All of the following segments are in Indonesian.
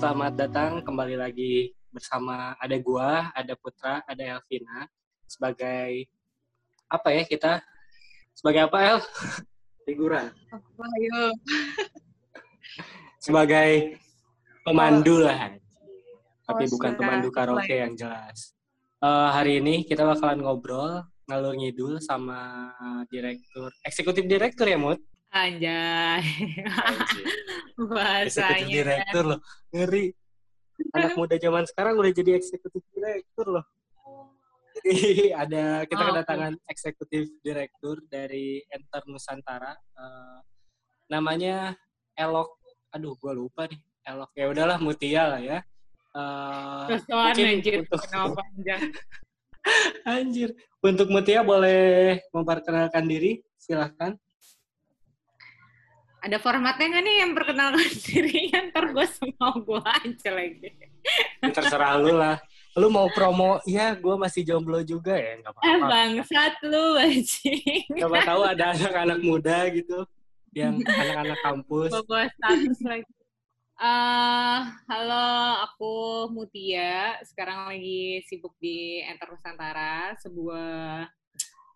Selamat datang kembali lagi bersama ada gua, ada Putra, ada Elvina sebagai apa ya kita? Sebagai apa El? Figuran. Ayo. Sebagai pemandu lah. Tapi Oh, bukan pemandu karaoke yang jelas. Eh, hari ini kita bakalan ngobrol ngalur ngidul sama direktur, eksekutif direktur ya, Mut? Anjay. Eksekutif Bahasanya. direktur loh. Ngeri. Anak muda zaman sekarang udah jadi eksekutif direktur loh. Jadi ada kita Oh, kedatangan eksekutif direktur dari Enter Nusantara. Eh, namanya Elok. Aduh, gua lupa nih. Elok. Ya udahlah Mutia lah ya. Eh, mungkin anjir. untuk- Kenapa panjang? Anjir. Untuk Mutia boleh memperkenalkan diri, silahkan. Ada formatnya nggak nih yang perkenalkan diri? Ntar gue semua gue aja lagi. Ya, terserah lu lah. Lu mau promo, ya gue masih jomblo juga ya, nggak Eh apa-apa. bangsat lu bajing. Siapa tahu ada anak-anak muda gitu, yang anak-anak kampus. Bawa status lagi. Eh, halo, aku Mutia. Sekarang lagi sibuk di Enter Nusantara, sebuah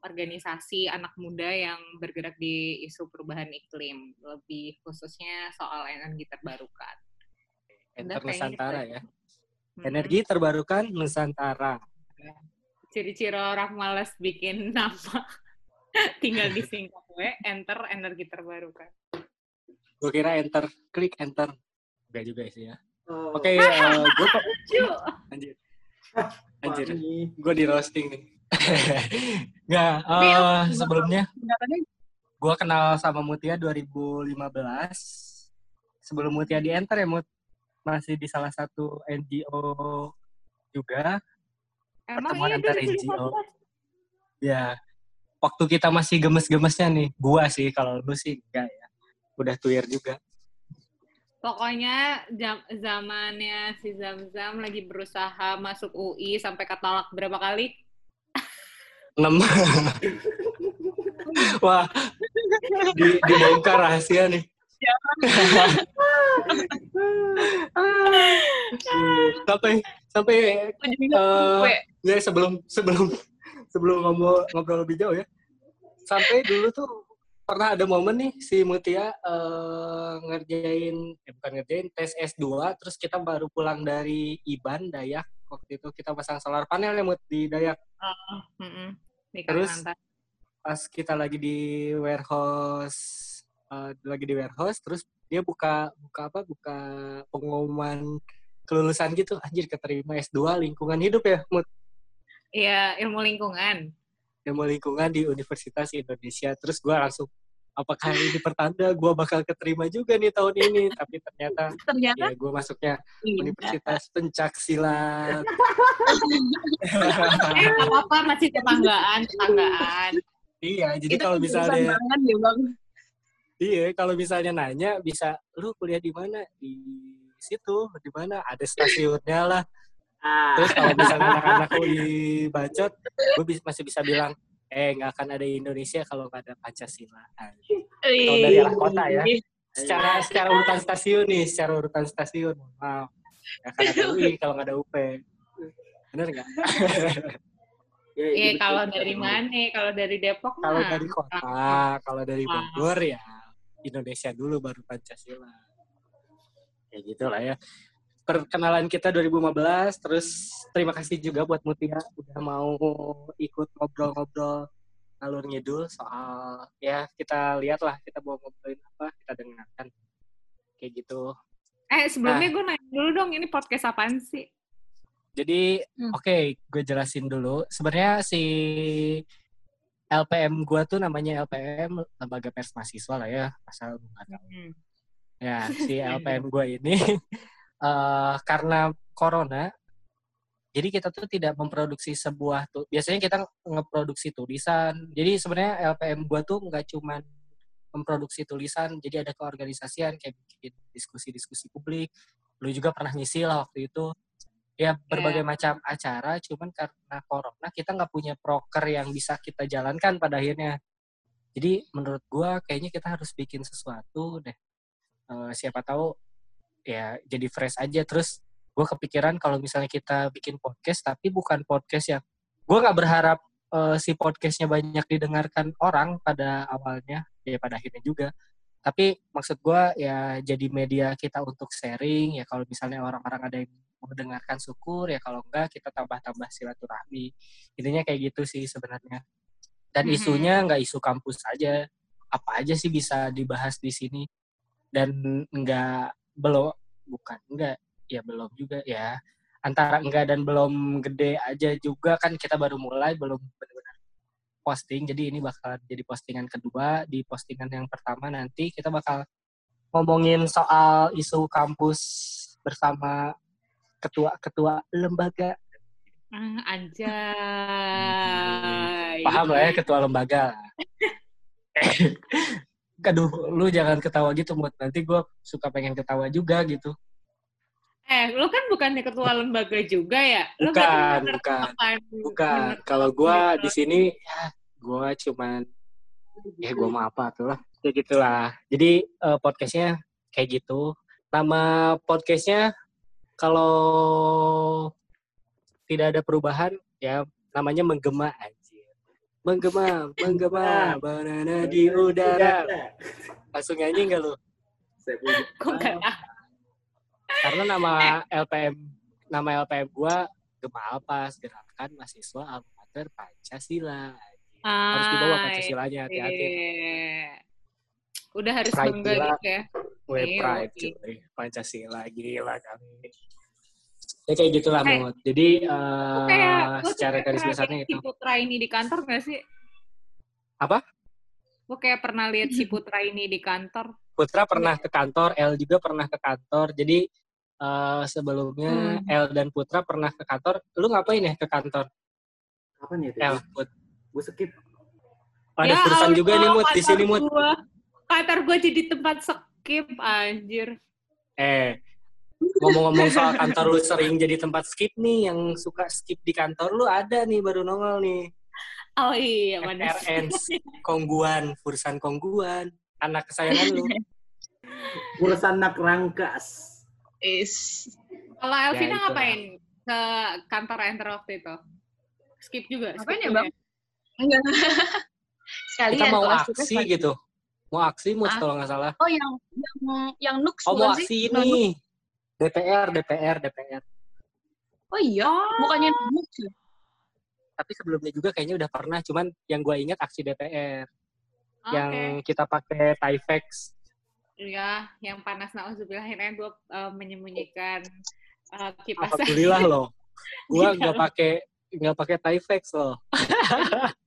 organisasi anak muda yang bergerak di isu perubahan iklim, lebih khususnya soal energi terbarukan. Enter kayaknya Nusantara gitu ya. Mm-mm. Energi terbarukan Nusantara. Ciri-ciri orang malas bikin nama, tinggal disingkat we, Enter energi terbarukan. Gue kira enter, klik enter. Enggak juga sih ya. Oh, Oke, gue kok Cu, anjir. gue di roasting nih. Nggak, aku- sebelumnya gue kenal sama Mutia 2015. Sebelum Mutia di enter ya, Mut. Masih di salah satu NGO juga. emang pertemuan iya antar 2015? NGO. Ya, waktu kita masih gemes-gemesnya nih. Gua sih, kalau lu sih enggak ya. Udah tuir juga. Pokoknya jam, zamannya si Zam-Zam lagi berusaha masuk UI sampai ketolak berapa kali? 6. Wah, di, dibongkar rahasia nih. sampai sampai eh, ya sebelum sebelum sebelum ngomong ngobrol lebih jauh ya. Sampai dulu tuh pernah ada momen nih si Mutia eh, ngerjain eh, bukan ngerjain tes S2 terus kita baru pulang dari Iban Dayak waktu itu kita pasang solar panel ya Mut di Dayak Mm-mm, di Terus? Kalimantan. pas kita lagi di warehouse eh, lagi di warehouse terus dia buka buka apa buka pengumuman kelulusan gitu anjir keterima S2 lingkungan hidup ya Mut Iya, ilmu lingkungan. ilmu lingkungan di Universitas Indonesia terus gua langsung apakah ini pertanda gua bakal keterima juga nih tahun ini tapi ternyata Ternyata ya gua masuknya iya. Universitas Pencak Silat Eh, apa-apa, masih tetanggaan, tetanggaan. iya jadi kalau jurusan misalnya ya, Bang. Iya, kalau misalnya nanya bisa lu kuliah di mana? Di situ, di mana? Ada stasiunnya lah. ah, Terus kalau misalnya anak-anak UI bacot, gue masih bisa bilang, eh nggak akan ada Indonesia kalau nggak ada Pancasila. Kalau dari arah kota ya. Secara secara urutan stasiun nih, secara urutan stasiun. Wow. Nggak akan ada UI kalau nggak ada UP. Bener nggak? ya, Iya, itu kalau dari mana? Kalau dari Depok kalau mah. dari kota, kalau dari Bogor ya Indonesia dulu baru Pancasila. Kayak gitu lah ya. Perkenalan kita 2015, terus terima kasih juga buat Mutia udah mau ikut ngobrol-ngobrol alur ngidul soal ya kita lihat lah kita mau ngobrolin apa kita dengarkan kayak gitu. Eh, sebelumnya Nah. gue nanya dulu dong, ini podcast apaan sih? Jadi Hmm. oke gue jelasin dulu. Sebenarnya si LPM gua tuh namanya LPM Lembaga Pers Mahasiswa lah ya, asal lu nggak tahu. Hmm. Ya, si LPM gue ini eh karena corona, jadi kita tuh tidak memproduksi sebuah tuh. Biasanya kita ngeproduksi tulisan. Jadi sebenarnya LPM gue tuh nggak cuman memproduksi tulisan, jadi ada keorganisasian kayak bikin diskusi-diskusi publik. Lu juga pernah ngisi lah waktu itu. Ya berbagai macam acara, cuman karena corona kita nggak punya proker yang bisa kita jalankan pada akhirnya. Jadi menurut gua kayaknya kita harus bikin sesuatu deh. Eh, siapa tahu ya jadi fresh aja. Terus gue kepikiran kalau misalnya kita bikin podcast tapi bukan podcast yang gue nggak berharap uh, si podcastnya banyak didengarkan orang pada awalnya ya pada akhirnya juga. Tapi maksud gue ya jadi media kita untuk sharing ya kalau misalnya orang-orang ada yang mendengarkan syukur. Ya kalau enggak kita tambah-tambah silaturahmi. Intinya kayak gitu sih sebenarnya. Dan Mhm. isunya nggak isu kampus aja. Apa aja sih bisa dibahas di sini? Dan enggak belum bukan enggak. Ya belum juga ya. Antara enggak dan belum gede aja juga kan kita baru mulai belum benar-benar posting. Jadi ini bakal jadi postingan kedua. Di postingan yang pertama nanti kita bakal ngomongin soal isu kampus bersama ketua-ketua lembaga. Ah, anjay. paham lah ya ketua lembaga Aduh, lu jangan ketawa gitu, Mut. Nanti gue suka pengen ketawa juga gitu. Eh, lu kan bukannya ketua lembaga juga ya? Lu Bukan, bukan. Bukan. Kalau gue di sini, ya gue cuman, ya gue mau apa tuh lah. Ya gitulah. Jadi eh, podcastnya kayak gitu. Nama podcastnya kalau tidak ada perubahan, ya namanya menggema. Menggema, menggema, banana di udara. Langsung nyanyi nggak lu? Saya punya. Kok? Karena nama LPM nama LPM gua Gemalpas Gerakan Mahasiswa Almater Pancasila. Harus dibawa Ah, Pancasilanya hati-hati. iya. Udah harus Pride bangga gitu ya. Gue Iya, pride cuy. Pancasila gila kami. Ya kayak gitulah Eh, Mut. Jadi Lu eh, kayak lu secara kayak garis besarnya itu. si Putra ini di kantor gak sih? Apa? Lu kayak pernah lihat si Putra ini di kantor? Putra pernah ke kantor, L juga pernah ke kantor. Jadi eh, sebelumnya Hmm. L dan Putra pernah ke kantor. Lu ngapain ya ke kantor? Kapan ya? L, Put. Gue skip. Ada Ya urusan juga nih Mut di sini Mut. Kantor gue jadi tempat skip, anjir. Eh, ngomong-ngomong soal kantor lu sering jadi tempat skip nih, yang suka skip di kantor lu ada nih baru nongol nih. Oh iya, mana Kongguan, Fursan Kongguan, anak kesayangan lu. Urusan nak rangkas. Is Kalau Elvina itulah. ngapain ke kantor enter waktu itu? Skip juga? Ngapain skip ya, Bang? enggak. Sekalian Kita mau aksi sekalian. gitu. Mau aksi Mut Ah. kalau nggak salah. Oh, yang yang yang Nux Oh mau aksi sih? ini. DPR, DPR, DPR. Oh iya, bukannya ya? Tapi sebelumnya juga kayaknya udah pernah, cuman yang gua ingat aksi DPR. Oke. Yang kita pakai Tyvex. Iya, yang panas nauzubillah akhirnya gue uh, menyembunyikan uh, kipas Alhamdulillah loh. Gua Iya. nggak pakai nggak pakai Tyvex loh.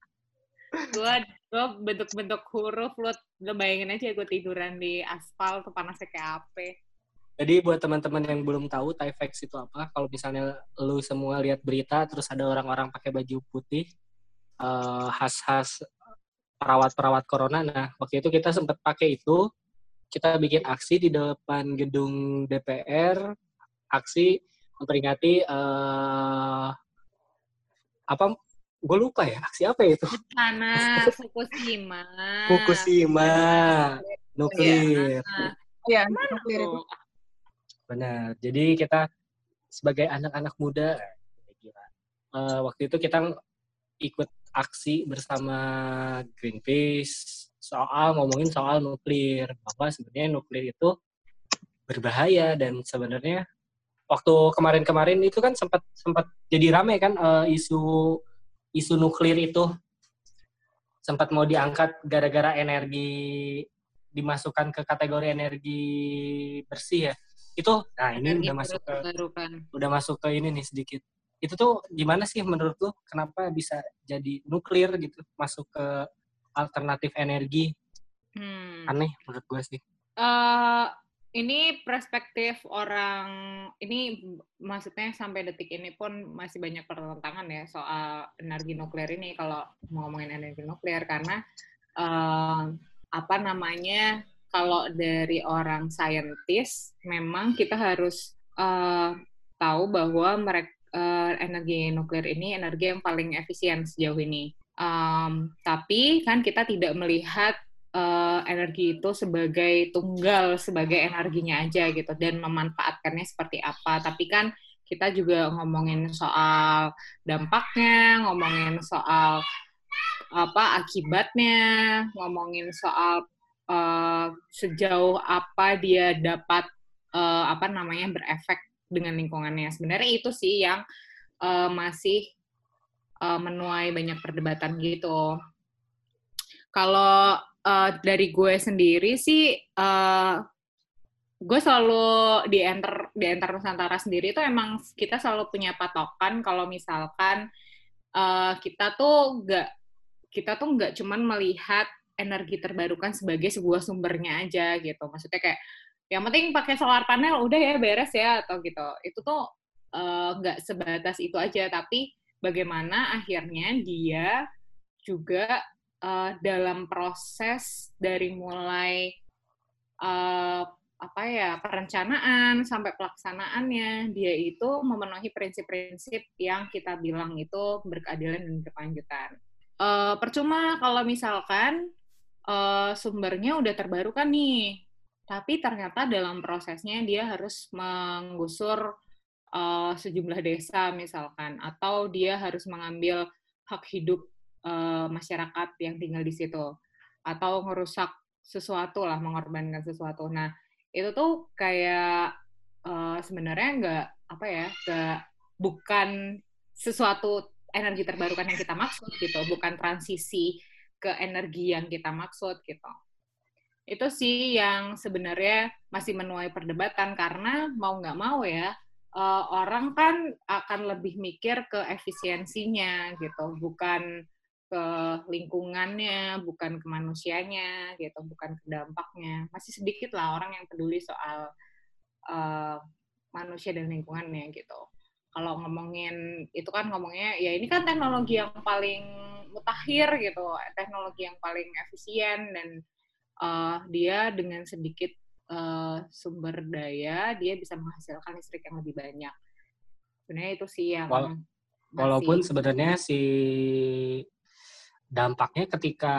gue gue bentuk-bentuk huruf lu lu bayangin aja gue tiduran di aspal tuh panasnya kayak apa Jadi buat teman-teman yang belum tahu Tyvex itu apa, kalau misalnya lu semua lihat berita terus ada orang-orang pakai baju putih eh, khas-khas perawat-perawat corona. Nah, waktu itu kita sempat pakai itu. Kita bikin aksi di depan gedung DPR, aksi memperingati eh apa gue lupa ya, aksi apa ya itu? panas Fukushima Fukushima nuklir. Nah, Iya, mana nuklir itu. Benar. Jadi kita sebagai anak-anak muda, gila. Eh, waktu itu kita ikut aksi bersama Greenpeace soal ngomongin soal nuklir bahwa sebenarnya nuklir itu berbahaya dan sebenarnya waktu kemarin-kemarin itu kan sempat sempat jadi rame kan eh, isu isu nuklir itu sempat mau diangkat gara-gara energi dimasukkan ke kategori energi bersih ya itu nah ini udah masuk ke terbarukan. udah masuk ke ini nih sedikit. Itu tuh gimana sih menurut lu? Kenapa bisa jadi nuklir gitu? Masuk ke alternatif energi? Hmm. aneh menurut gue sih. Eh, ini perspektif orang ini maksudnya sampai detik ini pun masih banyak pertentangan ya soal energi nuklir ini kalau mau ngomongin energi nuklir. Karena eh, apa namanya kalau dari orang saintis memang kita harus eh, tahu bahwa mereka energi nuklir ini energi yang paling efisien sejauh ini. Em, tapi kan kita tidak melihat eh, energi itu sebagai tunggal, sebagai energinya aja gitu, dan memanfaatkannya seperti apa. Tapi kan kita juga ngomongin soal dampaknya, ngomongin soal apa akibatnya, ngomongin soal eh, sejauh apa dia dapat eh, apa namanya berefek dengan lingkungannya. Sebenarnya itu sih yang eh, masih eh, menuai banyak perdebatan gitu. Kalau eh, dari gue sendiri sih, eh, gue selalu di enter di enter Nusantara sendiri itu emang kita selalu punya patokan kalau misalkan eh, kita tuh nggak kita tuh nggak cuman melihat energi terbarukan sebagai sebuah sumbernya aja gitu. Maksudnya kayak yang penting pakai solar panel udah ya beres ya atau gitu. Itu tuh eh, nggak sebatas itu aja, tapi bagaimana akhirnya dia juga eh, dalam proses dari mulai eh, apa ya perencanaan sampai pelaksanaannya dia itu memenuhi prinsip-prinsip yang kita bilang itu berkeadilan dan berkelanjutan. Eh, percuma kalau misalkan eh, sumbernya udah terbarukan nih, tapi ternyata dalam prosesnya dia harus menggusur eh, sejumlah desa misalkan, atau dia harus mengambil hak hidup eh, masyarakat yang tinggal di situ, atau merusak sesuatu lah, mengorbankan sesuatu. Nah, itu tuh kayak eh, sebenarnya nggak apa ya, nggak bukan sesuatu energi terbarukan yang kita maksud gitu, bukan transisi ke energi yang kita maksud gitu. Itu sih yang sebenarnya masih menuai perdebatan karena mau nggak mau ya eh, orang kan akan lebih mikir ke efisiensinya gitu, bukan ke lingkungannya, bukan ke manusianya gitu, bukan ke dampaknya. Masih sedikit lah orang yang peduli soal eh, manusia dan lingkungannya gitu kalau ngomongin itu kan ngomongnya ya ini kan teknologi yang paling mutakhir gitu, teknologi yang paling efisien dan uh, dia dengan sedikit uh, sumber daya dia bisa menghasilkan listrik yang lebih banyak. Sebenarnya itu sih yang Wala- masih- Walaupun sebenarnya si dampaknya ketika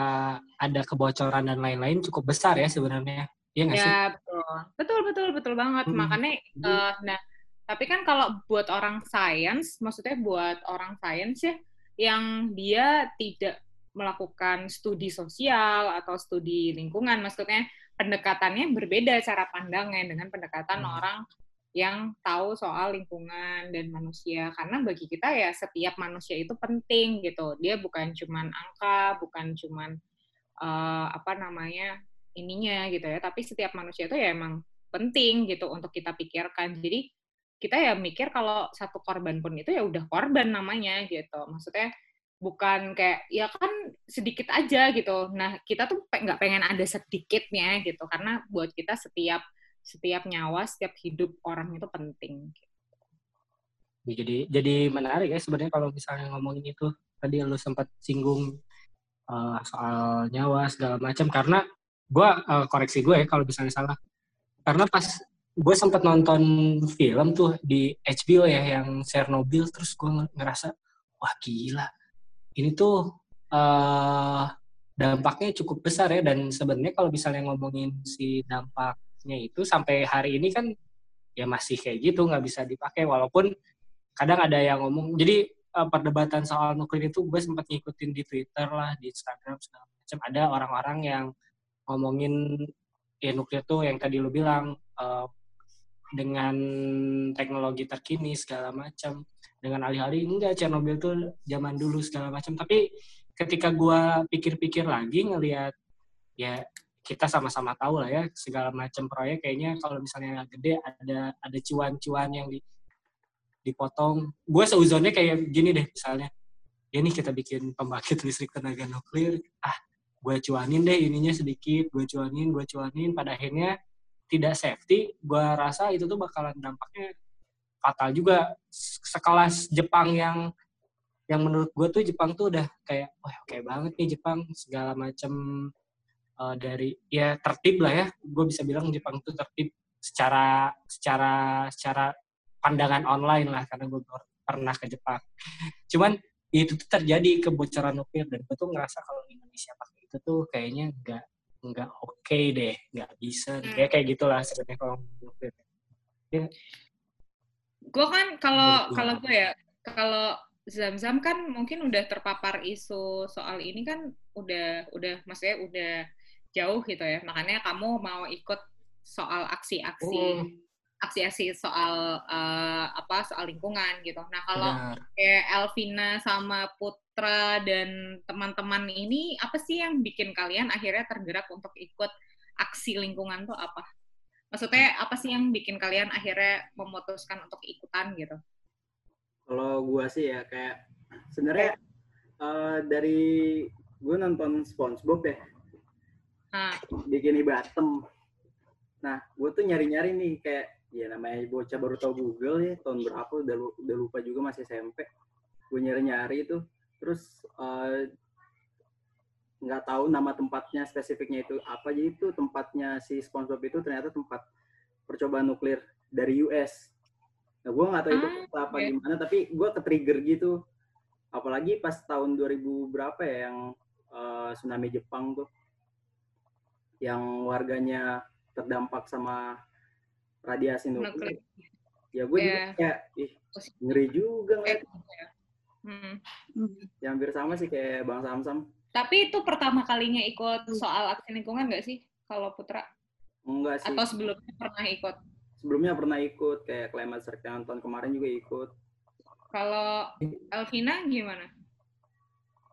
ada kebocoran dan lain-lain cukup besar ya sebenarnya. Iya nggak sih? ya betul betul betul betul banget Hmm. makanya eh, nah tapi kan kalau buat orang sains maksudnya buat orang sains ya yang dia tidak melakukan studi sosial atau studi lingkungan maksudnya pendekatannya berbeda cara pandangnya dengan pendekatan Hmm. orang yang tahu soal lingkungan dan manusia. Karena bagi kita ya setiap manusia itu penting gitu. Dia bukan cuman angka bukan cuman eh, apa namanya ininya gitu ya. Tapi setiap manusia itu ya emang penting gitu untuk kita pikirkan. Jadi kita ya mikir kalau satu korban pun itu ya udah korban namanya gitu. Maksudnya bukan kayak ya kan sedikit aja gitu. Nah kita tuh nggak pengen ada sedikitnya gitu. Karena buat kita setiap setiap nyawa setiap hidup orang itu penting Jadi jadi menarik ya sebenarnya kalau misalnya ngomongin itu. Tadi lu sempat singgung uh, soal nyawa segala macam. Karena gua uh, koreksi gue ya kalau misalnya salah. Karena pas gue sempat nonton film tuh di HBO ya yang Chernobyl terus gue ngerasa wah gila. Ini tuh uh, dampaknya cukup besar ya. Dan sebenarnya kalau misalnya ngomongin si dampaknya itu sampai hari ini kan ya masih kayak gitu nggak bisa dipakai. Walaupun kadang ada yang ngomong jadi uh, perdebatan soal nuklir itu gue sempat ngikutin di Twitter lah di Instagram segala macam ada orang-orang yang ngomongin ya nuklir tuh yang tadi lu bilang uh, dengan teknologi terkini segala macam. Dengan alih-alih enggak Chernobyl tuh zaman dulu segala macam. Tapi ketika gue pikir-pikir lagi ngelihat ya kita sama-sama tahu lah ya segala macam proyek kayaknya kalau misalnya gede ada ada cuan-cuan yang di, dipotong. Gue seuzonnya kayak gini deh misalnya ya nih kita bikin pembangkit listrik tenaga nuklir. Ah gue cuanin deh ininya sedikit gue cuanin gue cuanin. Pada akhirnya tidak safety gue rasa itu tuh bakalan dampaknya fatal juga. Sekelas Jepang yang yang menurut gue tuh Jepang tuh udah kayak wah oke banget nih Jepang segala macam uh, dari ya tertib lah ya. Gue bisa bilang Jepang tuh tertib secara secara secara pandangan online lah karena gue pernah ke Jepang. Cuman itu tuh terjadi kebocoran nuklir dan gue tuh ngerasa kalau Indonesia pakai itu tuh kayaknya nggak nggak oke deh, nggak bisa. Hmm. Kayak kayak gitulah sebenarnya kalau menurut gue. Gue kan kalau kalau gue ya kalau Zam-Zam kan mungkin udah terpapar isu soal ini kan udah udah maksudnya udah jauh gitu ya. Makanya kamu mau ikut soal aksi-aksi Hmm. Aksi-aksi soal eh, apa soal lingkungan gitu. Nah, kalau Benar. kayak Elvina sama Putra dan teman-teman ini apa sih yang bikin kalian akhirnya tergerak untuk ikut aksi lingkungan tuh apa? Maksudnya apa sih yang bikin kalian akhirnya memutuskan untuk ikutan gitu? Kalau gua sih ya kayak sebenarnya eh, dari gue nonton SpongeBob ya, Nah, Bikini Bottom. Nah, gue tuh nyari-nyari nih kayak ya namanya bocah baru tahu Google ya tahun berapa udah udah lupa juga masih SMP. Gue nyari-nyari itu terus eh, nggak tahu nama tempatnya spesifiknya itu apa jadi itu tempatnya si SpongeBob itu ternyata tempat percobaan nuklir dari US. Nah, gue nggak tahu itu Ah, apa oke. gimana, tapi gue ke-trigger gitu. Apalagi pas tahun 2000 berapa ya yang eh, tsunami Jepang tuh, yang warganya terdampak sama radiasi nuklir. nuklir. Ya gue juga Iya. kayak, ih ngeri juga ngeliat. Hmm. Ya hampir sama sih kayak Bang Samsam. Tapi itu pertama kalinya ikut soal aksi lingkungan nggak sih kalau Putra? Enggak sih. Atau sebelumnya pernah ikut? Sebelumnya pernah ikut kayak Climate yang tahun kemarin juga ikut. Kalau Elvina gimana?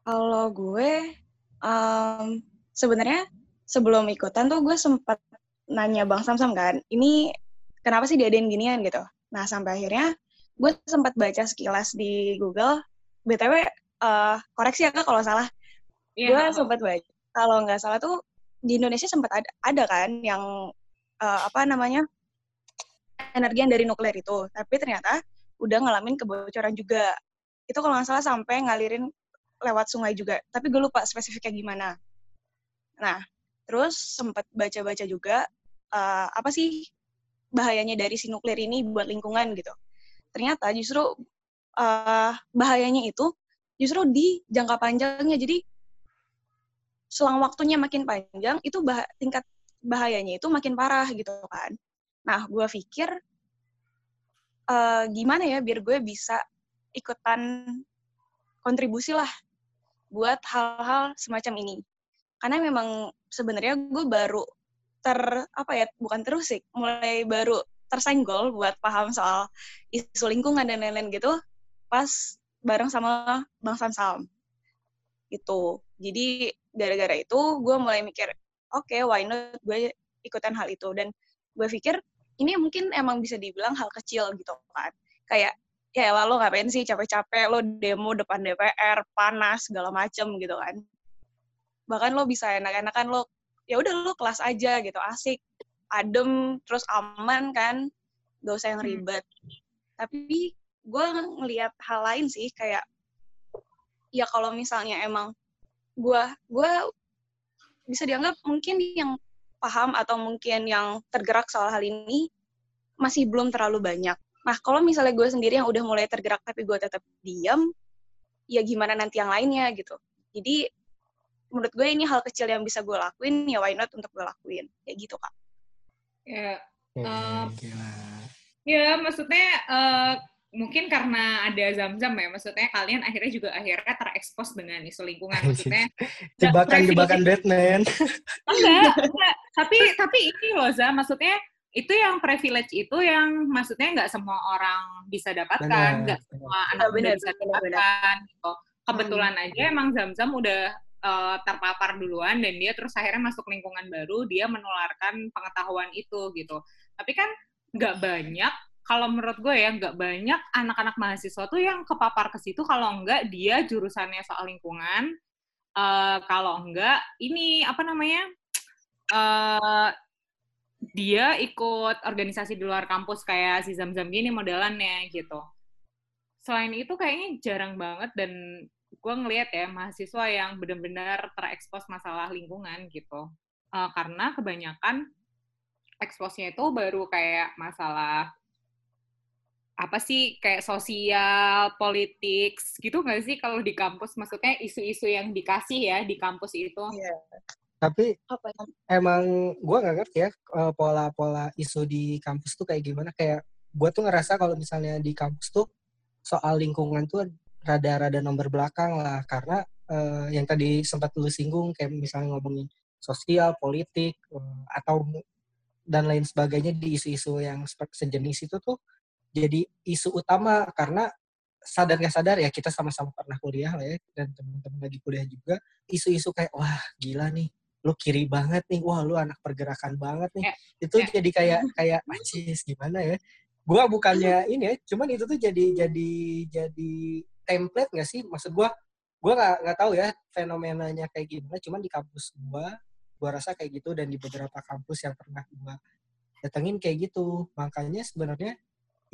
Kalau gue, em, sebenarnya sebelum ikutan tuh gue sempat nanya Bang Samsam kan, ini kenapa sih diadain ginian gitu. Nah, sampai akhirnya gue sempat baca sekilas di Google, BTW, eh, koreksi ya Kak kalau salah, Iya, gue sempat baca, kalau nggak salah tuh di Indonesia sempat ada, ada kan yang, eh, apa namanya, energi yang dari nuklir itu, tapi ternyata udah ngalamin kebocoran juga. Itu kalau nggak salah sampai ngalirin lewat sungai juga, tapi gue lupa spesifiknya gimana. Nah, terus sempat baca-baca juga eh, apa sih bahayanya dari si nuklir ini buat lingkungan gitu. Ternyata justru eh, bahayanya itu justru di jangka panjangnya. Jadi selang waktunya makin panjang, itu bah- tingkat bahayanya itu makin parah gitu kan. Nah, gue pikir eh, gimana ya biar gue bisa ikutan kontribusi lah buat hal-hal semacam ini. Karena memang sebenarnya gue baru ter apa ya bukan terusik, mulai baru tersenggol buat paham soal isu lingkungan dan lain-lain gitu pas bareng sama Bang Samsam. Gitu. Jadi gara-gara itu gue mulai mikir, oke why not gue ikutan hal itu dan gue pikir ini mungkin emang bisa dibilang hal kecil gitu kan. Kayak ya elah, lo ngapain sih capek-capek lo demo depan DPR panas segala macem gitu kan bahkan lo bisa enak-enakan lo ya udah lo kelas aja gitu asik adem terus aman kan gak usah yang Hmm. ribet tapi gue ngelihat hal lain sih kayak ya kalau misalnya emang gue gue bisa dianggap mungkin yang paham atau mungkin yang tergerak soal hal ini masih belum terlalu banyak Nah, kalau misalnya gue sendiri yang udah mulai tergerak tapi gue tetap diam, ya gimana nanti yang lainnya gitu. Jadi menurut gue ini hal kecil yang bisa gue lakuin, ya why not untuk gue lakuin. Kayak gitu, Kak. Ya, Eh, gila. ya maksudnya eh, mungkin karena ada zam-zam ya, maksudnya kalian akhirnya juga akhirnya terekspos dengan isu lingkungan. Maksudnya Jebakan-jebakan Batman. enggak, enggak. Tapi tapi ini loh Zam, maksudnya itu yang privilege itu yang maksudnya nggak semua orang bisa dapatkan, nggak semua anak benar, bisa dapatkan. Gitu. Kebetulan aja emang Zam-Zam udah eh, terpapar duluan dan dia terus akhirnya masuk lingkungan baru, dia menularkan pengetahuan itu gitu. Tapi kan nggak banyak, kalau menurut gue ya nggak banyak anak-anak mahasiswa tuh yang kepapar ke situ kalau nggak dia jurusannya soal lingkungan, eh, kalau enggak ini apa namanya eh dia ikut organisasi di luar kampus kayak si Zam-Zam gini modelannya gitu. Selain itu kayaknya jarang banget dan gue ngelihat ya mahasiswa yang benar-benar terekspos masalah lingkungan gitu. Eh, karena kebanyakan eksposnya itu baru kayak masalah apa sih kayak sosial, politik gitu nggak sih kalau di kampus? Maksudnya isu-isu yang dikasih ya di kampus itu. Iya. Tapi Apa ya? emang gue nggak ngerti ya eh, pola-pola isu di kampus tuh kayak gimana. Kayak gue tuh ngerasa kalau misalnya di kampus tuh soal lingkungan tuh rada-rada nomor belakang lah. Karena eh, yang tadi sempat lu singgung kayak misalnya ngomongin sosial, politik, eh, atau dan lain sebagainya di isu-isu yang sejenis itu tuh jadi isu utama karena sadar nggak sadar ya kita sama-sama pernah kuliah lah ya dan teman-teman lagi kuliah juga isu-isu kayak wah gila nih lu kiri banget nih wah lu anak pergerakan banget nih Ya, itu ya. jadi kayak kayak anjis gimana ya gua bukannya ini ya cuman itu tuh jadi jadi jadi template nggak sih? Maksud gua gua nggak nggak tahu ya fenomenanya kayak gimana. Cuman di kampus gua gua rasa kayak gitu. Dan di beberapa kampus yang pernah gua datengin kayak gitu. Makanya sebenarnya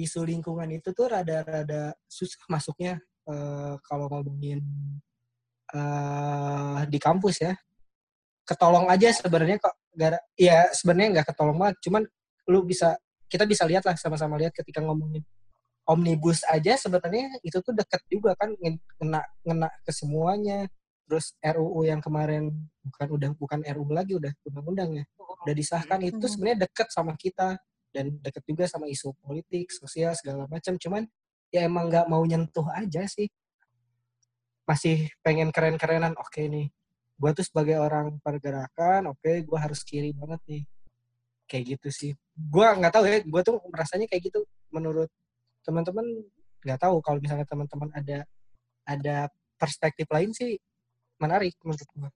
isu lingkungan itu tuh rada-rada susah masuknya eh, kalau ngomongin eh, di kampus ya. Ketolong aja sebenarnya kok gara ya sebenarnya nggak ketolong banget. Cuman lu bisa kita bisa lihat lah sama-sama lihat ketika ngomongin omnibus aja sebenarnya itu tuh deket juga kan ngen- ngena ngena ke semuanya. Terus RUU yang kemarin bukan udah bukan RUU lagi udah undang-undang ya udah disahkan itu Hmm. sebenarnya deket sama kita. Dan deket juga sama isu politik sosial segala macam. Cuman ya emang nggak mau nyentuh aja sih. Masih pengen keren-kerenan oke nih. Gue tuh sebagai orang pergerakan oke gue harus kiri banget nih. Kayak gitu sih. Gue nggak tahu ya gue tuh merasanya kayak gitu menurut teman-teman nggak tahu kalau misalnya teman-teman ada ada perspektif lain sih menarik menurut gue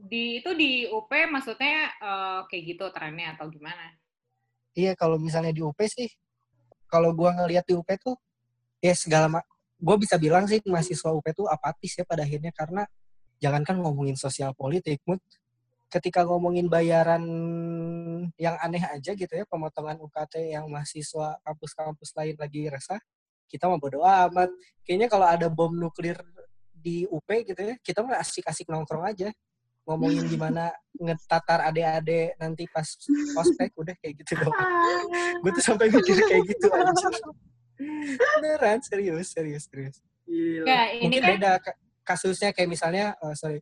Di itu di UP maksudnya eh, kayak gitu trennya atau gimana? Iya, kalau misalnya di UP sih, kalau gua ngelihat di UP tuh, ya segala gue bisa bilang sih mahasiswa UP tuh apatis ya pada akhirnya karena jangankan ngomongin sosial politik, ketika ngomongin bayaran yang aneh aja gitu ya, pemotongan UKT yang mahasiswa kampus-kampus lain lagi resah, kita mah bodo amat. Kayaknya kalau ada bom nuklir di UP gitu ya, kita mah asik-asik nongkrong aja. Ngomongin gimana ngetatar adik-adik nanti pas ospek, udah kayak gitu doang gue tuh sampai mikir kayak gitu anjir. beneran serius serius serius Gila. Enggak, ini mungkin kan beda ka- kasusnya kayak misalnya eh, sorry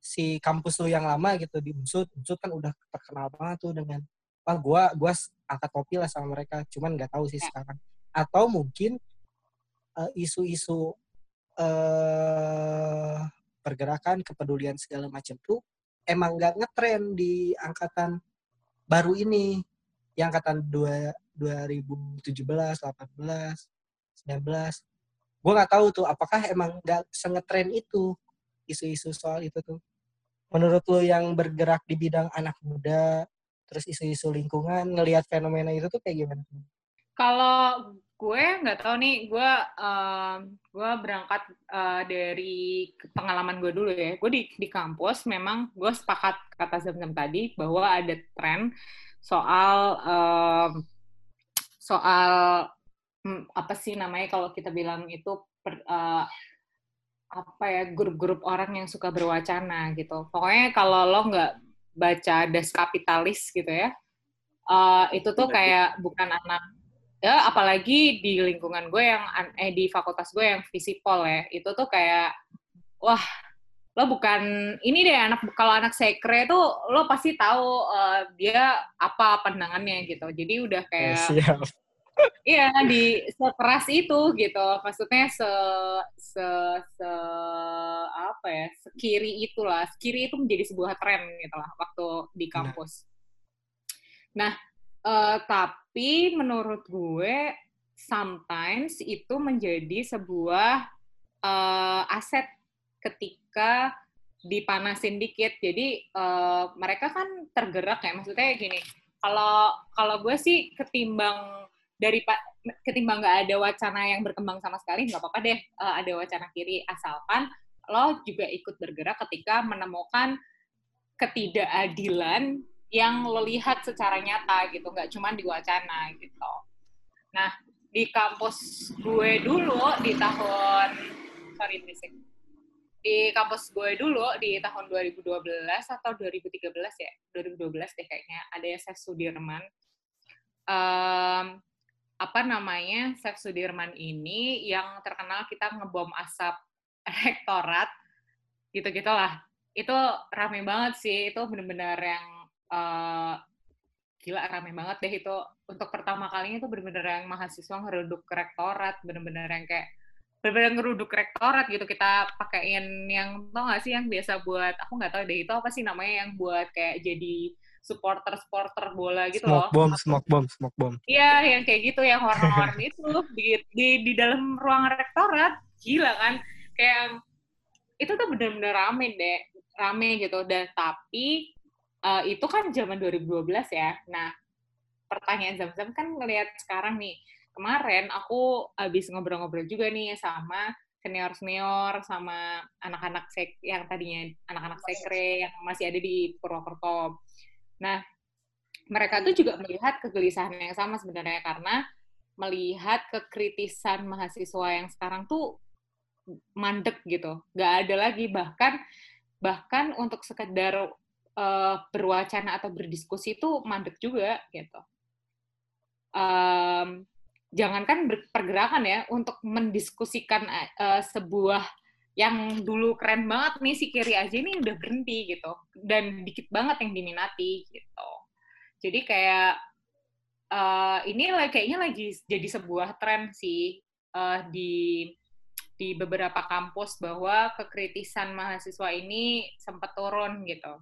si kampus lu yang lama gitu di Unsud Unsud kan udah terkenal banget tuh dengan wah gua gua angkat topi lah sama mereka cuman nggak tahu sih Ya. sekarang atau mungkin eh, isu-isu eh pergerakan kepedulian segala macam tuh emang nggak ngetren di angkatan baru ini yang angkatan dua 2017, 18, 19. Gue nggak tahu tuh apakah emang nggak sengetren itu isu-isu soal itu tuh. Menurut lo yang bergerak di bidang anak muda, terus isu-isu lingkungan, ngelihat fenomena itu tuh kayak gimana? Kalau gue nggak tahu nih, gue em, gue berangkat eh, dari pengalaman gue dulu ya. Gue di di kampus memang gue sepakat kata Zam-Zam tadi bahwa ada tren soal em, soal hmm, apa sih namanya kalau kita bilang itu per- eh, apa ya grup-grup orang yang suka berwacana gitu. Pokoknya kalau lo nggak baca das kapitalis gitu ya, eh, itu tuh kayak bukan anak ya apalagi di lingkungan gue yang an- eh di fakultas gue yang visipol ya itu tuh kayak wah lo bukan ini deh anak kalau anak sekre tuh lo pasti tahu eh, dia apa pandangannya gitu jadi udah Eh, kayak siap. Iya di sekeras itu gitu. Maksudnya se se se apa ya sekiri itulah. Sekiri itu menjadi sebuah tren gitu lah waktu di Benar. kampus. Nah eh, tapi menurut gue sometimes itu menjadi sebuah eh, aset ketika dipanasin dikit. Jadi eh, mereka kan tergerak ya. Maksudnya gini kalau kalau gue sih ketimbang dari pa- ketimbang nggak ada wacana yang berkembang sama sekali nggak apa-apa deh eh, ada wacana kiri. Asalkan lo juga ikut bergerak ketika menemukan ketidakadilan yang lo lihat secara nyata gitu nggak cuma di wacana gitu. Nah di kampus gue dulu di tahun sorry berisik. Di kampus gue dulu di tahun 2012 atau 2013 ya? 2012 deh kayaknya ada Chef Sudirman. Em, apa namanya Chef Sudirman ini yang terkenal kita ngebom asap rektorat gitu gitulah itu rame banget sih itu bener-bener yang uh, gila rame banget deh itu. Untuk pertama kalinya itu bener-bener yang mahasiswa ngeruduk rektorat bener-bener yang kayak bener-bener ngeruduk rektorat gitu. Kita pakein yang tau gak sih yang biasa buat aku nggak tahu deh itu apa sih namanya yang buat kayak jadi supporter supporter bola gitu smoke loh. bomb, smoke bomb, smoke bomb. Iya, yang kayak gitu, yang warna-warni itu di, di di dalam ruang rektorat, gila kan? Kayak itu tuh bener-bener rame deh, rame gitu. Dan tapi uh, itu kan zaman 2012 ya. Nah, pertanyaan Zam-Zam kan ngelihat sekarang nih. Kemarin aku habis ngobrol-ngobrol juga nih sama senior-senior sama anak-anak sek yang tadinya anak-anak sekre yang masih ada di Purwokerto. Nah, mereka tuh juga melihat kegelisahan yang sama sebenarnya karena melihat kekritisan mahasiswa yang sekarang tuh mandek gitu, nggak ada lagi bahkan bahkan untuk sekedar uh, berwacana atau berdiskusi itu mandek juga gitu. Um, jangankan pergerakan ya untuk mendiskusikan uh, sebuah yang dulu keren banget nih si kiri aja ini udah berhenti gitu. Dan dikit banget yang diminati gitu. Jadi kayak uh, ini kayaknya lagi jadi sebuah tren sih uh, di di beberapa kampus bahwa kekritisan mahasiswa ini sempat turun gitu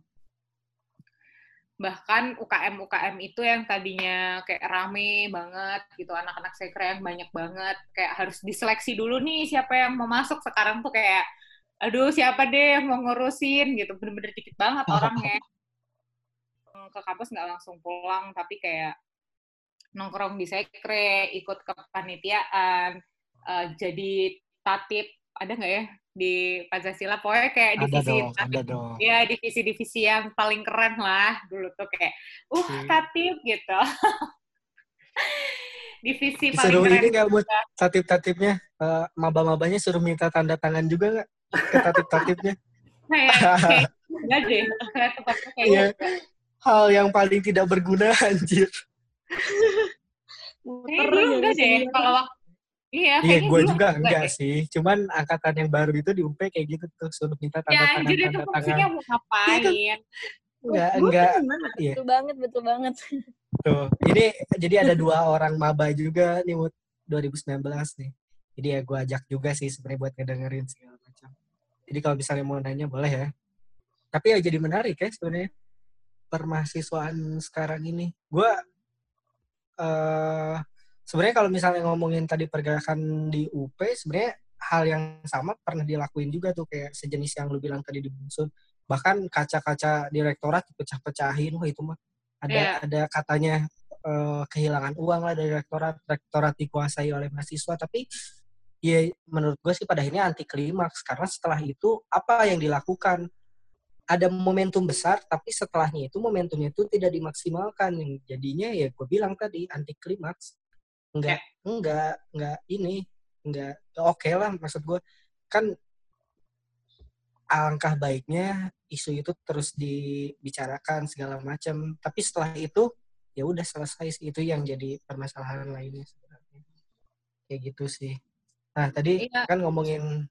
bahkan UKM UKM itu yang tadinya kayak rame banget gitu anak-anak sekre yang banyak banget kayak harus diseleksi dulu nih siapa yang mau masuk. Sekarang tuh kayak aduh siapa deh yang mau ngurusin? Gitu bener-bener dikit banget orangnya. Ke kampus nggak langsung pulang tapi kayak nongkrong di sekre ikut ke panitiaan uh, jadi tatip ada nggak ya di Pancasila pokoknya kayak ada divisi dong, ada dong. ya divisi-divisi yang paling keren lah dulu tuh kayak uh hmm. tatip gitu. Divisi paling suruh keren ini nggak buat tatip-tatipnya uh, maba-mabanya suruh minta tanda tangan juga nggak ke tatip-tatipnya kayak kayak enggak deh kayak kayak iya. hal yang paling tidak berguna anjir. Kayaknya dulu enggak deh kalau waktu Iya, iya gue juga enggak, enggak sih. Cuman angkatan yang baru itu di UP kayak gitu tuh suruh minta tanda ya, tangan. Ya, jadi itu fungsinya mau ngapain? Enggak, enggak. Iya. Betul banget, betul banget. Tuh, ini jadi ada dua orang maba juga nih buat 2019 nih. Jadi ya gue ajak juga sih sebenarnya buat ngedengerin segala macam. Jadi kalau misalnya mau nanya boleh ya. Tapi ya jadi menarik ya sebenarnya permahasiswaan sekarang ini. Gue uh, sebenarnya kalau misalnya ngomongin tadi pergerakan di UP sebenarnya hal yang sama pernah dilakuin juga tuh kayak sejenis yang lu bilang tadi di Bunsun bahkan kaca-kaca direktorat dipecah-pecahin wah itu mah ada yeah. ada katanya uh, kehilangan uang lah dari rektorat rektorat dikuasai oleh mahasiswa. Tapi ya menurut gue sih pada akhirnya anti klimaks. Karena setelah itu apa yang dilakukan? Ada momentum besar tapi setelahnya itu momentumnya itu tidak dimaksimalkan. Yang jadinya ya gue bilang tadi anti klimaks enggak ya. enggak enggak ini enggak oke okay lah maksud gue kan alangkah baiknya isu itu terus dibicarakan segala macam tapi setelah itu ya udah selesai itu yang jadi permasalahan lainnya sebenarnya kayak gitu sih nah tadi iya. kan ngomongin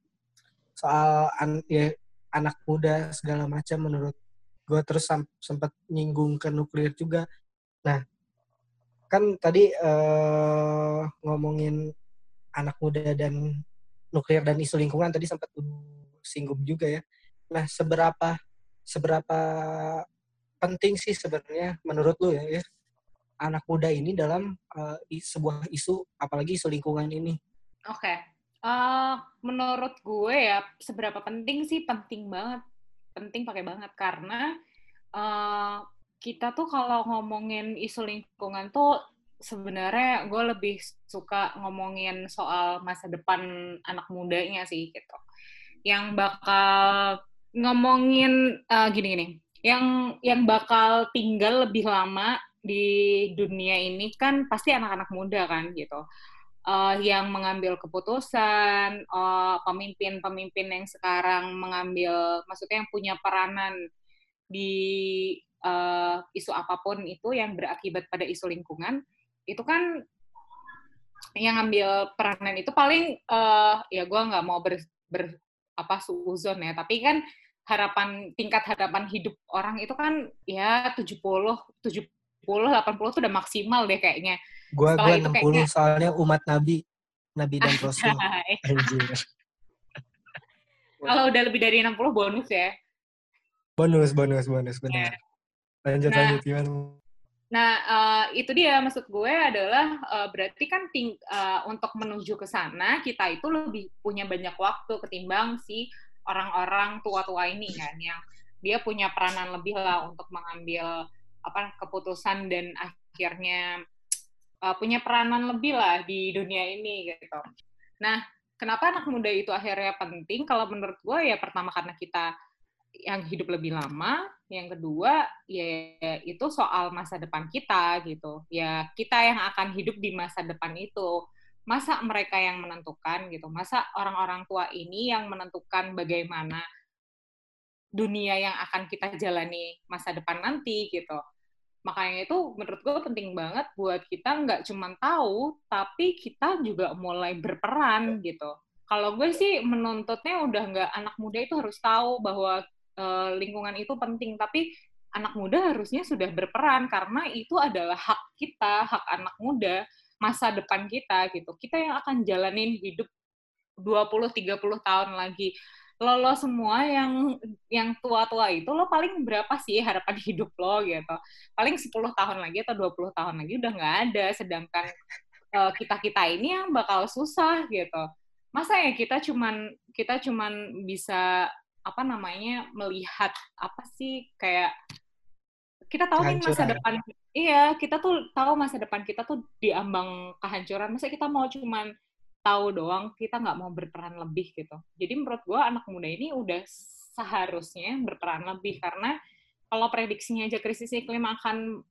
soal an, ya, anak muda segala macam menurut gue terus sempat nyinggung ke nuklir juga nah kan tadi uh, ngomongin anak muda dan nuklir dan isu lingkungan tadi sempat singgung juga ya. Nah, seberapa seberapa penting sih sebenarnya menurut lu ya, ya anak muda ini dalam uh, sebuah isu apalagi isu lingkungan ini? Oke. Okay. Uh, menurut gue ya seberapa penting sih penting banget. Penting pakai banget karena uh, kita tuh kalau ngomongin isu lingkungan tuh sebenarnya gue lebih suka ngomongin soal masa depan anak mudanya sih gitu. Yang bakal ngomongin gini-gini, yang yang bakal tinggal lebih lama di dunia ini kan pasti anak-anak muda kan gitu. Uh, yang mengambil keputusan, pemimpin-pemimpin uh, yang sekarang mengambil, maksudnya yang punya peranan di uh, isu apa pun itu yang berakibat pada isu lingkungan itu kan yang ngambil peranan itu paling uh, ya gue nggak mau ber, ber apa suuzon ya tapi kan harapan tingkat harapan hidup orang itu kan ya 70 70 80 tuh udah maksimal deh kayaknya. Gua Setelah gua itu 60 kayaknya soalnya umat Nabi, Nabi dan Rasul. Kalau udah lebih dari 60 bonus ya. Bonus, bonus, bonus, benar. Lanjut, Nah, lanjut gimana? Nah, eh, itu dia maksud gue adalah eh, berarti kan ting- eh, untuk menuju ke sana kita itu lebih punya banyak waktu ketimbang si orang-orang tua-tua ini kan yang dia punya peranan lebih lah untuk mengambil apa keputusan dan akhirnya eh, punya peranan lebih lah di dunia ini gitu. Nah, kenapa anak muda itu akhirnya penting? Kalau menurut gue ya pertama karena kita yang hidup lebih lama, yang kedua ya itu soal masa depan kita gitu. Ya kita yang akan hidup di masa depan itu. Masa mereka yang menentukan gitu. Masa orang-orang tua ini yang menentukan bagaimana dunia yang akan kita jalani masa depan nanti gitu. Makanya itu menurut gue penting banget buat kita nggak cuma tahu, tapi kita juga mulai berperan gitu. Kalau gue sih menuntutnya udah nggak anak muda itu harus tahu bahwa eh, lingkungan itu penting, tapi anak muda harusnya sudah berperan karena itu adalah hak kita, hak anak muda, masa depan kita gitu. Kita yang akan jalanin hidup 20-30 tahun lagi. Lo, lo semua yang yang tua-tua itu lo paling berapa sih harapan hidup lo gitu. Paling 10 tahun lagi atau 20 tahun lagi udah nggak ada. Sedangkan eh, kita-kita ini yang bakal susah gitu. Masa ya kita cuman kita cuman bisa apa namanya melihat apa sih kayak kita tahu nih masa depan iya kita tuh tahu masa depan kita tuh diambang kehancuran. Masa kita mau cuman tahu doang kita nggak mau berperan lebih gitu. Jadi menurut gua anak muda ini udah seharusnya berperan lebih karena kalau prediksinya aja krisis iklim akan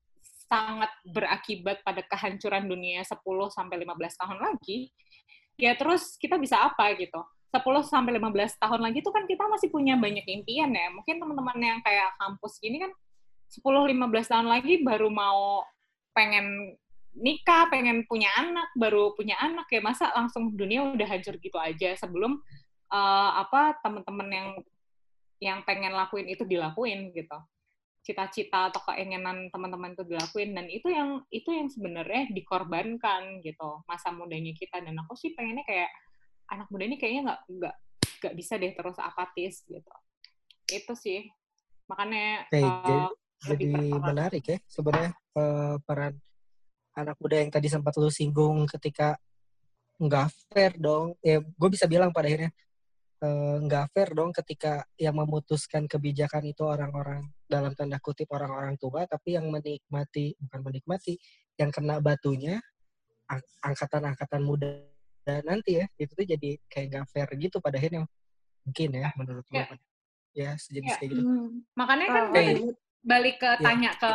sangat berakibat pada kehancuran dunia 10 sampai 15 tahun lagi ya terus kita bisa apa gitu 10 sampai 15 tahun lagi tuh kan kita masih punya banyak impian ya. Mungkin teman-teman yang kayak kampus gini kan 10 15 tahun lagi baru mau pengen nikah, pengen punya anak, baru punya anak ya masa langsung dunia udah hancur gitu aja sebelum eh, apa teman-teman yang yang pengen lakuin itu dilakuin gitu. Cita-cita atau keinginan teman-teman itu dilakuin dan itu yang itu yang sebenarnya dikorbankan gitu masa mudanya kita dan aku sih pengennya kayak anak muda ini kayaknya nggak nggak nggak bisa deh terus apatis gitu. Itu sih. Makanya Oke, eh, jadi, jadi menarik ya sebenarnya eh, peran anak muda yang tadi sempat lu singgung ketika nggak fair dong. Ya, gue bisa bilang pada akhirnya eh, nggak fair dong ketika yang memutuskan kebijakan itu orang-orang dalam tanda kutip orang-orang tua, tapi yang menikmati bukan menikmati, yang kena batunya ang- angkatan-angkatan muda nanti ya itu tuh jadi kayak nggak fair gitu pada akhirnya mungkin ya menurut gue Ya. ya sejenis Ya. kayak gitu makanya kan Oh, balik ke Ya. tanya ke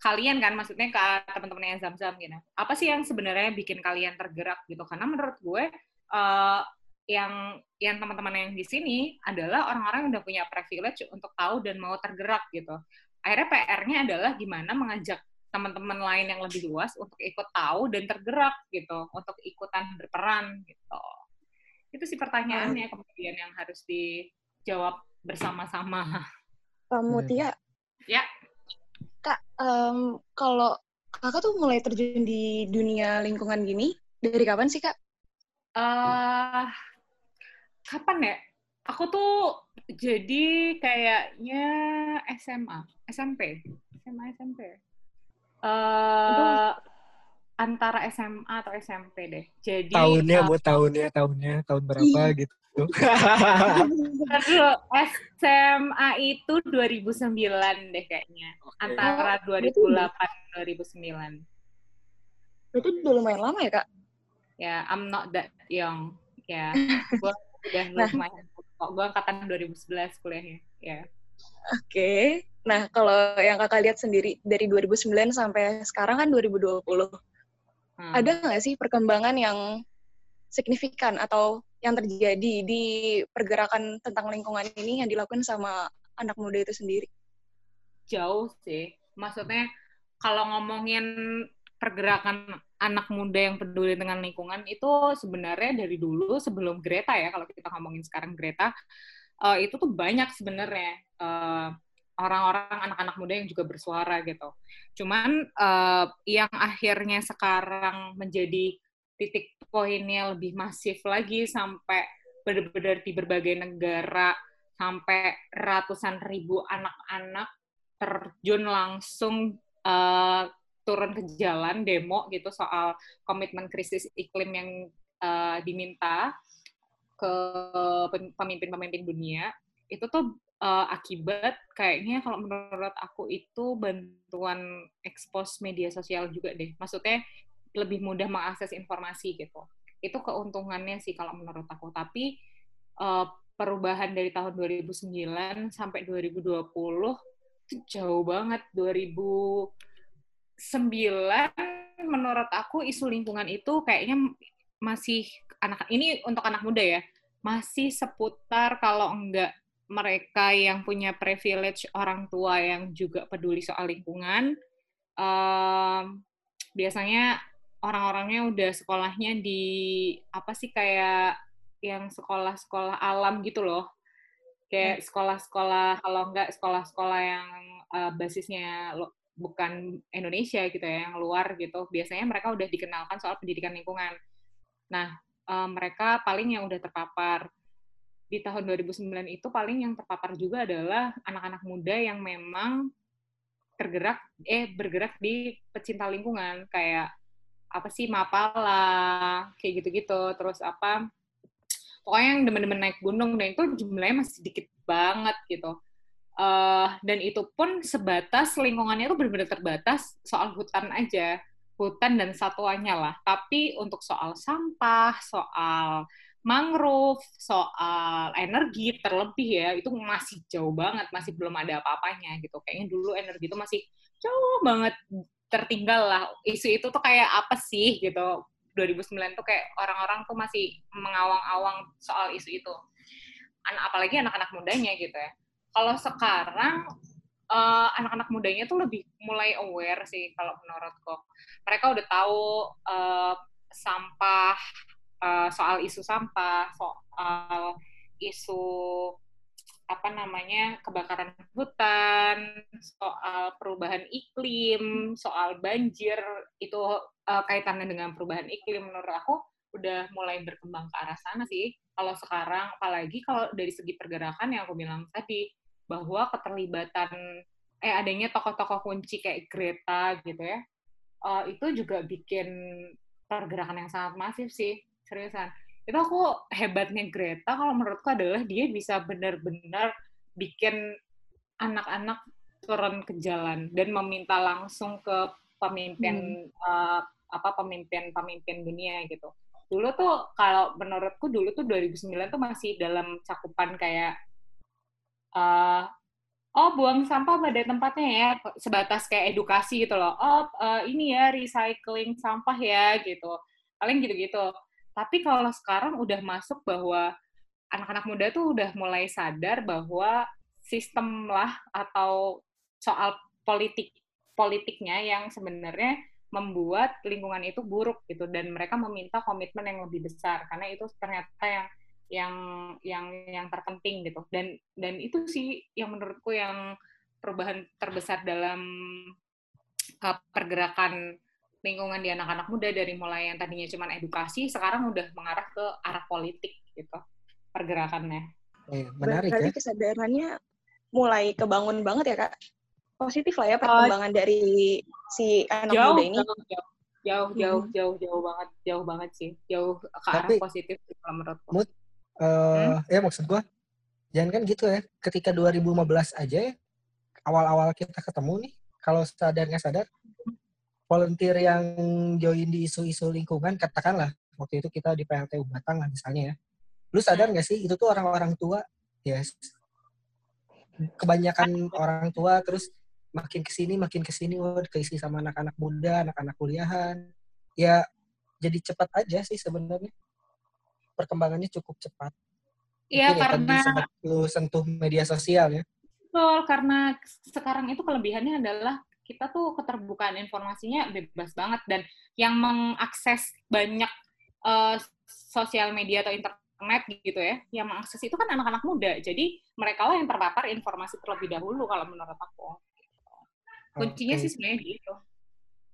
kalian kan maksudnya ke teman-teman yang zam-zam gitu apa sih yang sebenarnya bikin kalian tergerak gitu karena menurut gue eh, yang yang teman-teman yang di sini adalah orang-orang yang udah punya privilege untuk tahu dan mau tergerak gitu akhirnya PR-nya adalah gimana mengajak teman-teman lain yang lebih luas untuk ikut tahu dan tergerak gitu untuk ikutan berperan gitu itu sih pertanyaannya kemudian yang harus dijawab bersama-sama Kamu Bener. Tia. Ya. Kak, em, kalau kakak tuh mulai terjun di dunia lingkungan gini dari kapan sih kak? eh kapan ya? Aku tuh jadi kayaknya SMA, SMP, SMA SMP. Eh antara SMA atau SMP deh. Jadi tahunnya eh, mau tahunnya tahunnya tahun berapa gitu bentar dulu, SMA itu 2009 deh kayaknya. Antara 2008 2009. Berarti udah lumayan lama ya kak? Ya, I'm not that young. Ya, gue udah Nah. lumayan. Kok gue angkatan 2011 kuliahnya. Ya. Oke. Nah, kalau yang kakak lihat sendiri dari 2009 sampai sekarang kan 2020, Hmm. ada nggak sih perkembangan yang signifikan atau yang terjadi di pergerakan tentang lingkungan ini yang dilakukan sama anak muda itu sendiri? jauh sih. Maksudnya kalau ngomongin pergerakan anak muda yang peduli dengan lingkungan itu sebenarnya dari dulu sebelum Greta ya kalau kita ngomongin sekarang Greta uh, itu tuh banyak sebenarnya uh, orang-orang anak-anak muda yang juga bersuara gitu. Cuman uh, yang akhirnya sekarang menjadi titik poinnya lebih masif lagi sampai benar-benar di berbagai negara sampai ratusan ribu anak-anak terjun langsung uh, turun ke jalan demo gitu soal komitmen krisis iklim yang uh, diminta ke pemimpin-pemimpin dunia itu tuh uh, akibat kayaknya kalau menurut aku itu bantuan ekspos media sosial juga deh. Maksudnya lebih mudah mengakses informasi gitu. Itu keuntungannya sih kalau menurut aku. Tapi uh, perubahan dari tahun 2009 sampai 2020 itu jauh banget. 2009 menurut aku isu lingkungan itu kayaknya masih anak ini untuk anak muda ya masih seputar kalau enggak mereka yang punya privilege orang tua yang juga peduli soal lingkungan um, biasanya orang-orangnya udah sekolahnya di apa sih kayak yang sekolah-sekolah alam gitu loh. Kayak hmm. sekolah-sekolah kalau enggak sekolah-sekolah yang uh, basisnya lo, bukan Indonesia gitu ya yang luar gitu biasanya mereka udah dikenalkan soal pendidikan lingkungan. Nah uh, mereka paling yang udah terpapar di tahun 2009 itu paling yang terpapar juga adalah anak-anak muda yang memang tergerak eh bergerak di pecinta lingkungan. Kayak apa sih mapala kayak gitu-gitu. Terus apa pokoknya yang demen-demen naik gunung. Dan itu jumlahnya masih sedikit banget gitu. Uh, dan itu pun sebatas lingkungannya itu benar-benar terbatas. Soal hutan aja. Hutan dan satuannya lah. Tapi untuk soal sampah, soal mangrove, soal energi terlebih ya, itu masih jauh banget, masih belum ada apa-apanya gitu. Kayaknya dulu energi itu masih jauh banget tertinggal lah. Isu itu tuh kayak apa sih gitu. 2009 tuh kayak orang-orang tuh masih mengawang-awang soal isu itu. Anak apalagi anak-anak mudanya gitu ya. Kalau sekarang uh, anak-anak mudanya tuh lebih mulai aware sih kalau menurutku. Mereka udah tahu uh, sampah, uh, soal isu sampah, soal isu apa namanya kebakaran hutan, soal perubahan iklim, soal banjir itu uh, kaitannya dengan perubahan iklim menurut aku udah mulai berkembang ke arah sana sih. Kalau sekarang apalagi kalau dari segi pergerakan yang aku bilang tadi bahwa keterlibatan eh adanya tokoh-tokoh kunci kayak Greta gitu ya uh, itu juga bikin pergerakan yang sangat masif sih seriusan itu aku hebatnya Greta kalau menurutku adalah dia bisa benar-benar bikin anak-anak turun ke jalan dan meminta langsung ke pemimpin hmm. uh, apa pemimpin-pemimpin dunia gitu. Dulu tuh kalau menurutku dulu tuh 2009 tuh masih dalam cakupan kayak uh, oh buang sampah pada tempatnya ya sebatas kayak edukasi gitu loh oh uh, ini ya recycling sampah ya gitu paling gitu-gitu tapi kalau sekarang udah masuk bahwa anak-anak muda tuh udah mulai sadar bahwa sistem lah atau soal politik politiknya yang sebenarnya membuat lingkungan itu buruk gitu. Dan mereka meminta komitmen yang lebih besar karena itu ternyata yang yang yang yang terpenting gitu. Dan dan itu sih yang menurutku yang perubahan terbesar dalam uh, pergerakan lingkungan di anak-anak muda dari mulai yang tadinya cuma edukasi sekarang udah mengarah ke arah politik gitu pergerakannya. Eh, menarik Berarti ya. kesadarannya mulai kebangun banget ya kak. Positif lah ya perkembangan uh, dari si anak jauh, muda ini. Jauh, jauh, jauh, jauh, hmm. jauh, jauh banget, jauh banget sih, jauh ke arah Tapi, positif kalau menurutku. Mood, uh, hmm? ya maksud gue jangan kan gitu ya ketika 2015 aja ya awal-awal kita ketemu nih kalau sadar nggak sadar volunteer yang join di isu-isu lingkungan katakanlah waktu itu kita di PLTU Batang lah misalnya ya lu sadar nggak sih itu tuh orang-orang tua ya yes. kebanyakan orang tua terus makin ke sini makin ke sini wah keisi sama anak-anak muda anak-anak kuliahan ya jadi cepat aja sih sebenarnya perkembangannya cukup cepat. Iya, karena ya, lu sentuh media sosial ya. Betul, karena sekarang itu kelebihannya adalah kita tuh keterbukaan informasinya bebas banget dan yang mengakses banyak uh, sosial media atau internet gitu ya, yang mengakses itu kan anak-anak muda. Jadi mereka lah yang terpapar informasi terlebih dahulu kalau menurut aku. Kuncinya Oke. sih sebenarnya gitu.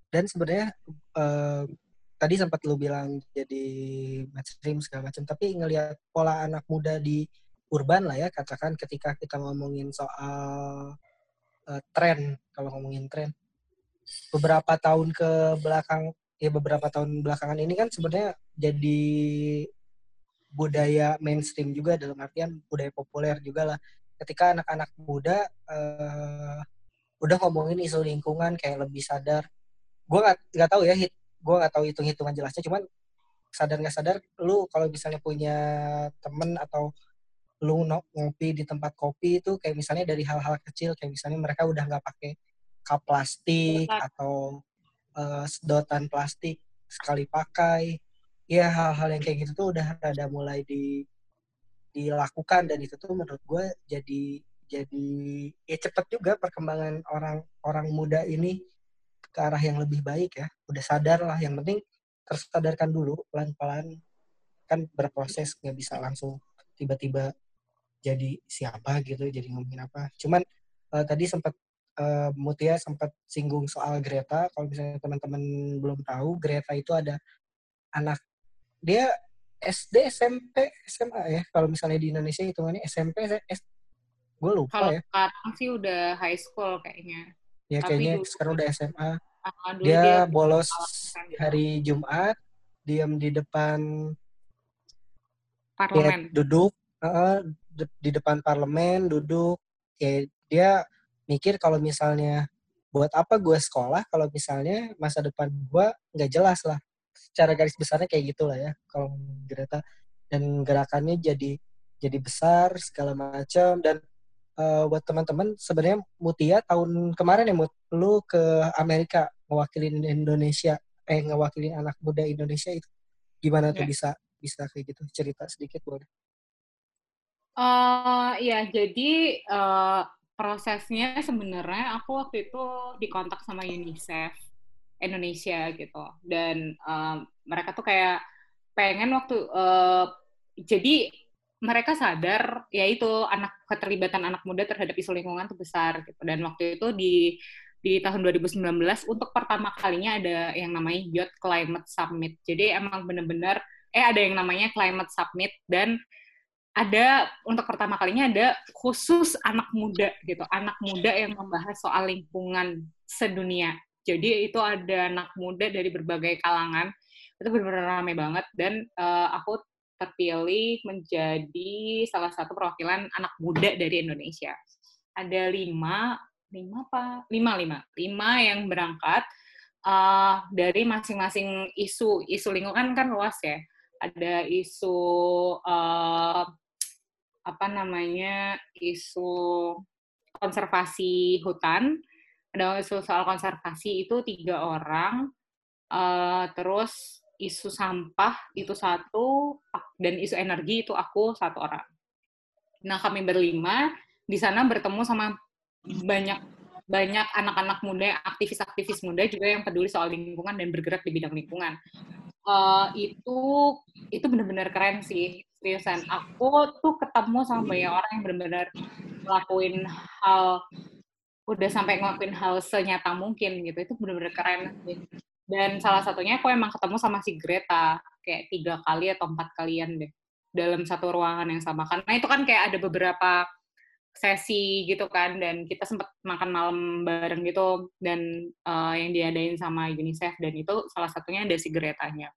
Dan sebenarnya eh, tadi sempat lu bilang jadi mainstream segala macam, tapi ngelihat pola anak muda di urban lah ya, katakan ketika kita ngomongin soal eh, tren, kalau ngomongin tren, beberapa tahun ke belakang, ya beberapa tahun belakangan ini kan sebenarnya jadi budaya mainstream juga dalam artian budaya populer juga lah. Ketika anak-anak muda eh, udah ngomongin isu lingkungan kayak lebih sadar. Gue nggak nggak tahu ya, hit, gue nggak tahu hitung hitungan jelasnya. Cuman sadar nggak sadar, lu kalau misalnya punya temen atau lu ngopi di tempat kopi itu kayak misalnya dari hal-hal kecil kayak misalnya mereka udah nggak pakai cup plastik atau eh, sedotan plastik sekali pakai. Ya hal-hal yang kayak gitu tuh udah ada mulai di dilakukan dan itu tuh menurut gue jadi jadi ya cepet juga perkembangan orang orang muda ini ke arah yang lebih baik ya. Udah sadar lah yang penting tersadarkan dulu pelan-pelan. Kan berproses nggak bisa langsung tiba-tiba jadi siapa gitu jadi ngomongin apa cuman eh, tadi sempat eh, Mutia sempat singgung soal Greta kalau misalnya teman-teman belum tahu Greta itu ada anak dia SD SMP SMA ya kalau misalnya di Indonesia hitungannya SMP S gue lupa Kalau ya sekarang sih udah high school kayaknya. ya tapi kayaknya dulu- sekarang udah SMA Ah, dulu dia bolos kawasan gitu. hari Jumat diam di depan dia parlemen. duduk eh, de- di depan parlemen duduk ya dia mikir kalau misalnya buat apa gue sekolah kalau misalnya masa depan gue nggak jelas lah. Secara garis besarnya kayak gitulah ya kalau Greta. Dan gerakannya jadi jadi besar segala macam. Dan eh, buat teman-teman sebenarnya Mutia tahun kemarin ya Mut lu ke Amerika mewakilin Indonesia eh ngewakilin anak muda Indonesia itu. Gimana tuh Ya. bisa bisa kayak gitu? Cerita sedikit boleh Eh ya, jadi eh, prosesnya sebenarnya aku waktu itu dikontak sama UNICEF Indonesia gitu, dan em, mereka tuh kayak pengen waktu eh, jadi mereka sadar yaitu anak keterlibatan anak muda terhadap isu lingkungan tuh besar gitu, dan waktu itu di di tahun 2019 untuk pertama kalinya ada yang namanya Youth Climate Summit. Jadi emang bener-bener eh ada yang namanya Climate Summit dan ada untuk pertama kalinya ada khusus anak muda gitu, anak muda yang membahas soal lingkungan sedunia. Jadi itu ada anak muda dari berbagai kalangan, itu benar-benar ramai banget dan eh, aku terpilih menjadi salah satu perwakilan anak muda dari Indonesia. Ada lima, lima apa? Lima, lima, lima yang berangkat eh, dari masing-masing isu. Isu lingkungan kan luas ya. Ada isu eh, apa namanya isu konservasi hutan. Ada isu soal konservasi itu tiga orang. Eh, terus isu sampah itu satu dan isu energi itu aku satu orang. Nah kami berlima di sana bertemu sama banyak banyak anak-anak muda aktivis-aktivis muda juga yang peduli soal lingkungan dan bergerak di bidang lingkungan. Eh, itu itu benar-benar keren sih seriusan. Aku tuh ketemu sama banyak orang yang benar-benar ngelakuin hal udah sampai ngelakuin hal senyata mungkin gitu. Itu benar-benar keren dan salah satunya aku emang ketemu sama si Greta kayak tiga kali atau empat kalian deh dalam satu ruangan yang sama. Karena itu kan kayak ada beberapa sesi gitu kan dan kita sempat makan malam bareng gitu dan eh, yang diadain sama UNICEF dan itu salah satunya ada si Gretanya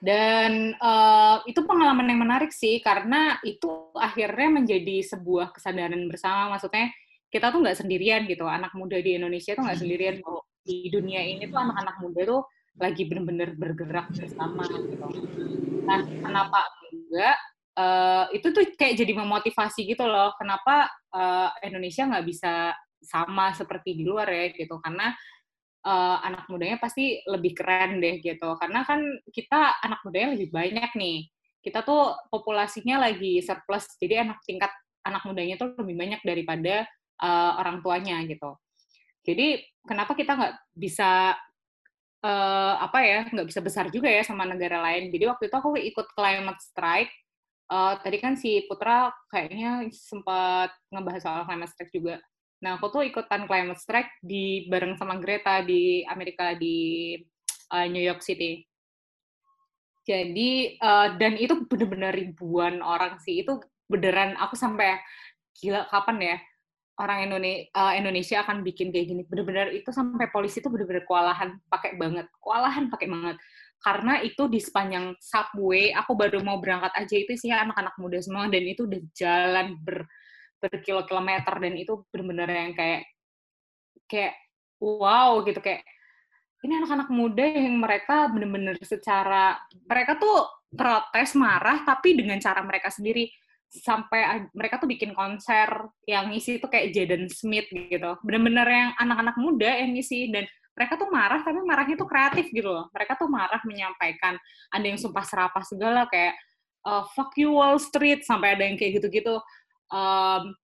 dan eh, itu pengalaman yang menarik sih karena itu akhirnya menjadi sebuah kesadaran bersama. Maksudnya kita tuh nggak sendirian gitu. Anak muda di Indonesia tuh nggak sendirian bahwa di dunia ini tuh anak-anak muda tuh lagi bener-bener bergerak bersama gitu. Nah kenapa enggak? Eh, itu tuh kayak jadi memotivasi gitu loh. Kenapa eh, Indonesia nggak bisa sama seperti di luar ya gitu. Karena eh, anak mudanya pasti lebih keren deh gitu karena kan kita anak mudanya lebih banyak nih kita tuh populasinya lagi surplus jadi anak tingkat anak mudanya tuh lebih banyak daripada eh, orang tuanya gitu jadi kenapa kita nggak bisa uh, apa ya nggak bisa besar juga ya sama negara lain. Jadi waktu itu aku ikut climate strike. Uh, tadi kan si Putra kayaknya sempat ngebahas soal climate strike juga. Nah aku tuh ikutan climate strike di bareng sama Greta di Amerika di uh, New York City. Jadi uh, dan itu bener-bener ribuan orang sih. Itu beneran aku sampai gila kapan ya orang Indonesia, uh, Indonesia akan bikin kayak gini. Bener-bener itu sampai polisi itu bener-bener kewalahan pakai banget, kewalahan pakai banget. Karena itu di sepanjang subway, aku baru mau berangkat aja itu sih anak-anak muda semua dan itu udah jalan ber berkilo-kilometer dan itu bener-bener yang kayak kayak wow gitu kayak ini anak-anak muda yang mereka bener-bener secara mereka tuh protes marah tapi dengan cara mereka sendiri sampai mereka tuh bikin konser yang ngisi tuh kayak Jaden Smith gitu. Bener-bener yang anak-anak muda yang ngisi dan mereka tuh marah tapi marahnya tuh kreatif gitu loh. Mereka tuh marah menyampaikan ada yang sumpah serapah segala kayak uh, fuck you Wall Street sampai ada yang kayak gitu-gitu. Um,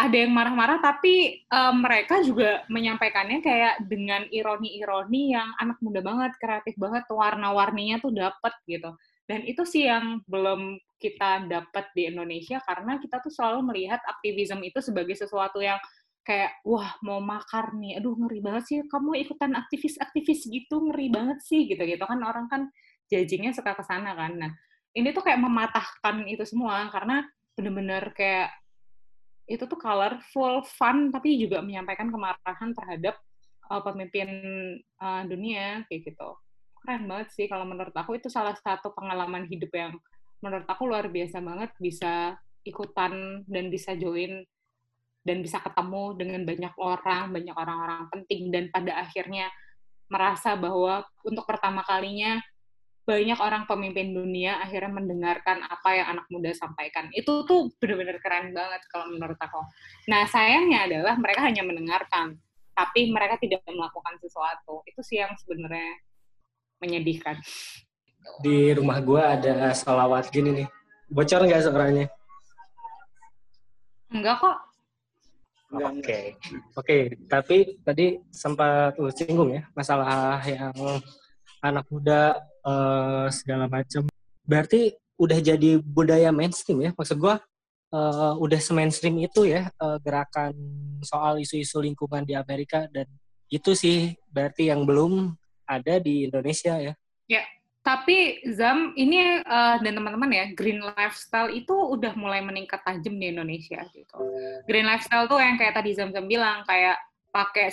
ada yang marah-marah tapi um, mereka juga menyampaikannya kayak dengan ironi-ironi yang anak muda banget, kreatif banget, warna-warninya tuh dapet gitu. Dan itu sih yang belum kita dapat di Indonesia karena kita tuh selalu melihat aktivisme itu sebagai sesuatu yang kayak wah mau makar nih aduh ngeri banget sih kamu ikutan aktivis-aktivis gitu ngeri banget sih gitu gitu kan orang kan judgingnya suka ke sana kan nah ini tuh kayak mematahkan itu semua karena bener-bener kayak itu tuh colorful fun tapi juga menyampaikan kemarahan terhadap uh, pemimpin uh, dunia kayak gitu. Keren banget sih kalau menurut aku. Itu salah satu pengalaman hidup yang menurut aku luar biasa banget. Bisa ikutan dan bisa join dan bisa ketemu dengan banyak orang, banyak orang-orang penting. Dan pada akhirnya merasa bahwa untuk pertama kalinya banyak orang pemimpin dunia akhirnya mendengarkan apa yang anak muda sampaikan. Itu tuh benar-benar keren banget kalau menurut aku. Nah, sayangnya adalah mereka hanya mendengarkan, tapi mereka tidak melakukan sesuatu. Itu sih yang sebenarnya menyedihkan di rumah gue ada salawat gini nih. Bocor nggak suaranya? Enggak kok. Oke, oke. Okay. Okay. Tapi tadi sempat lu singgung ya masalah yang anak muda uh, segala macam. Berarti udah jadi budaya mainstream ya? Maksud gue uh, udah se-mainstream itu ya uh, gerakan soal isu-isu lingkungan di Amerika dan itu sih berarti yang belum ada di Indonesia ya? Ya, tapi Zam ini uh, dan teman-teman ya, green lifestyle itu udah mulai meningkat tajam di Indonesia gitu. Green lifestyle tuh yang kayak tadi Zam Zam bilang kayak pakai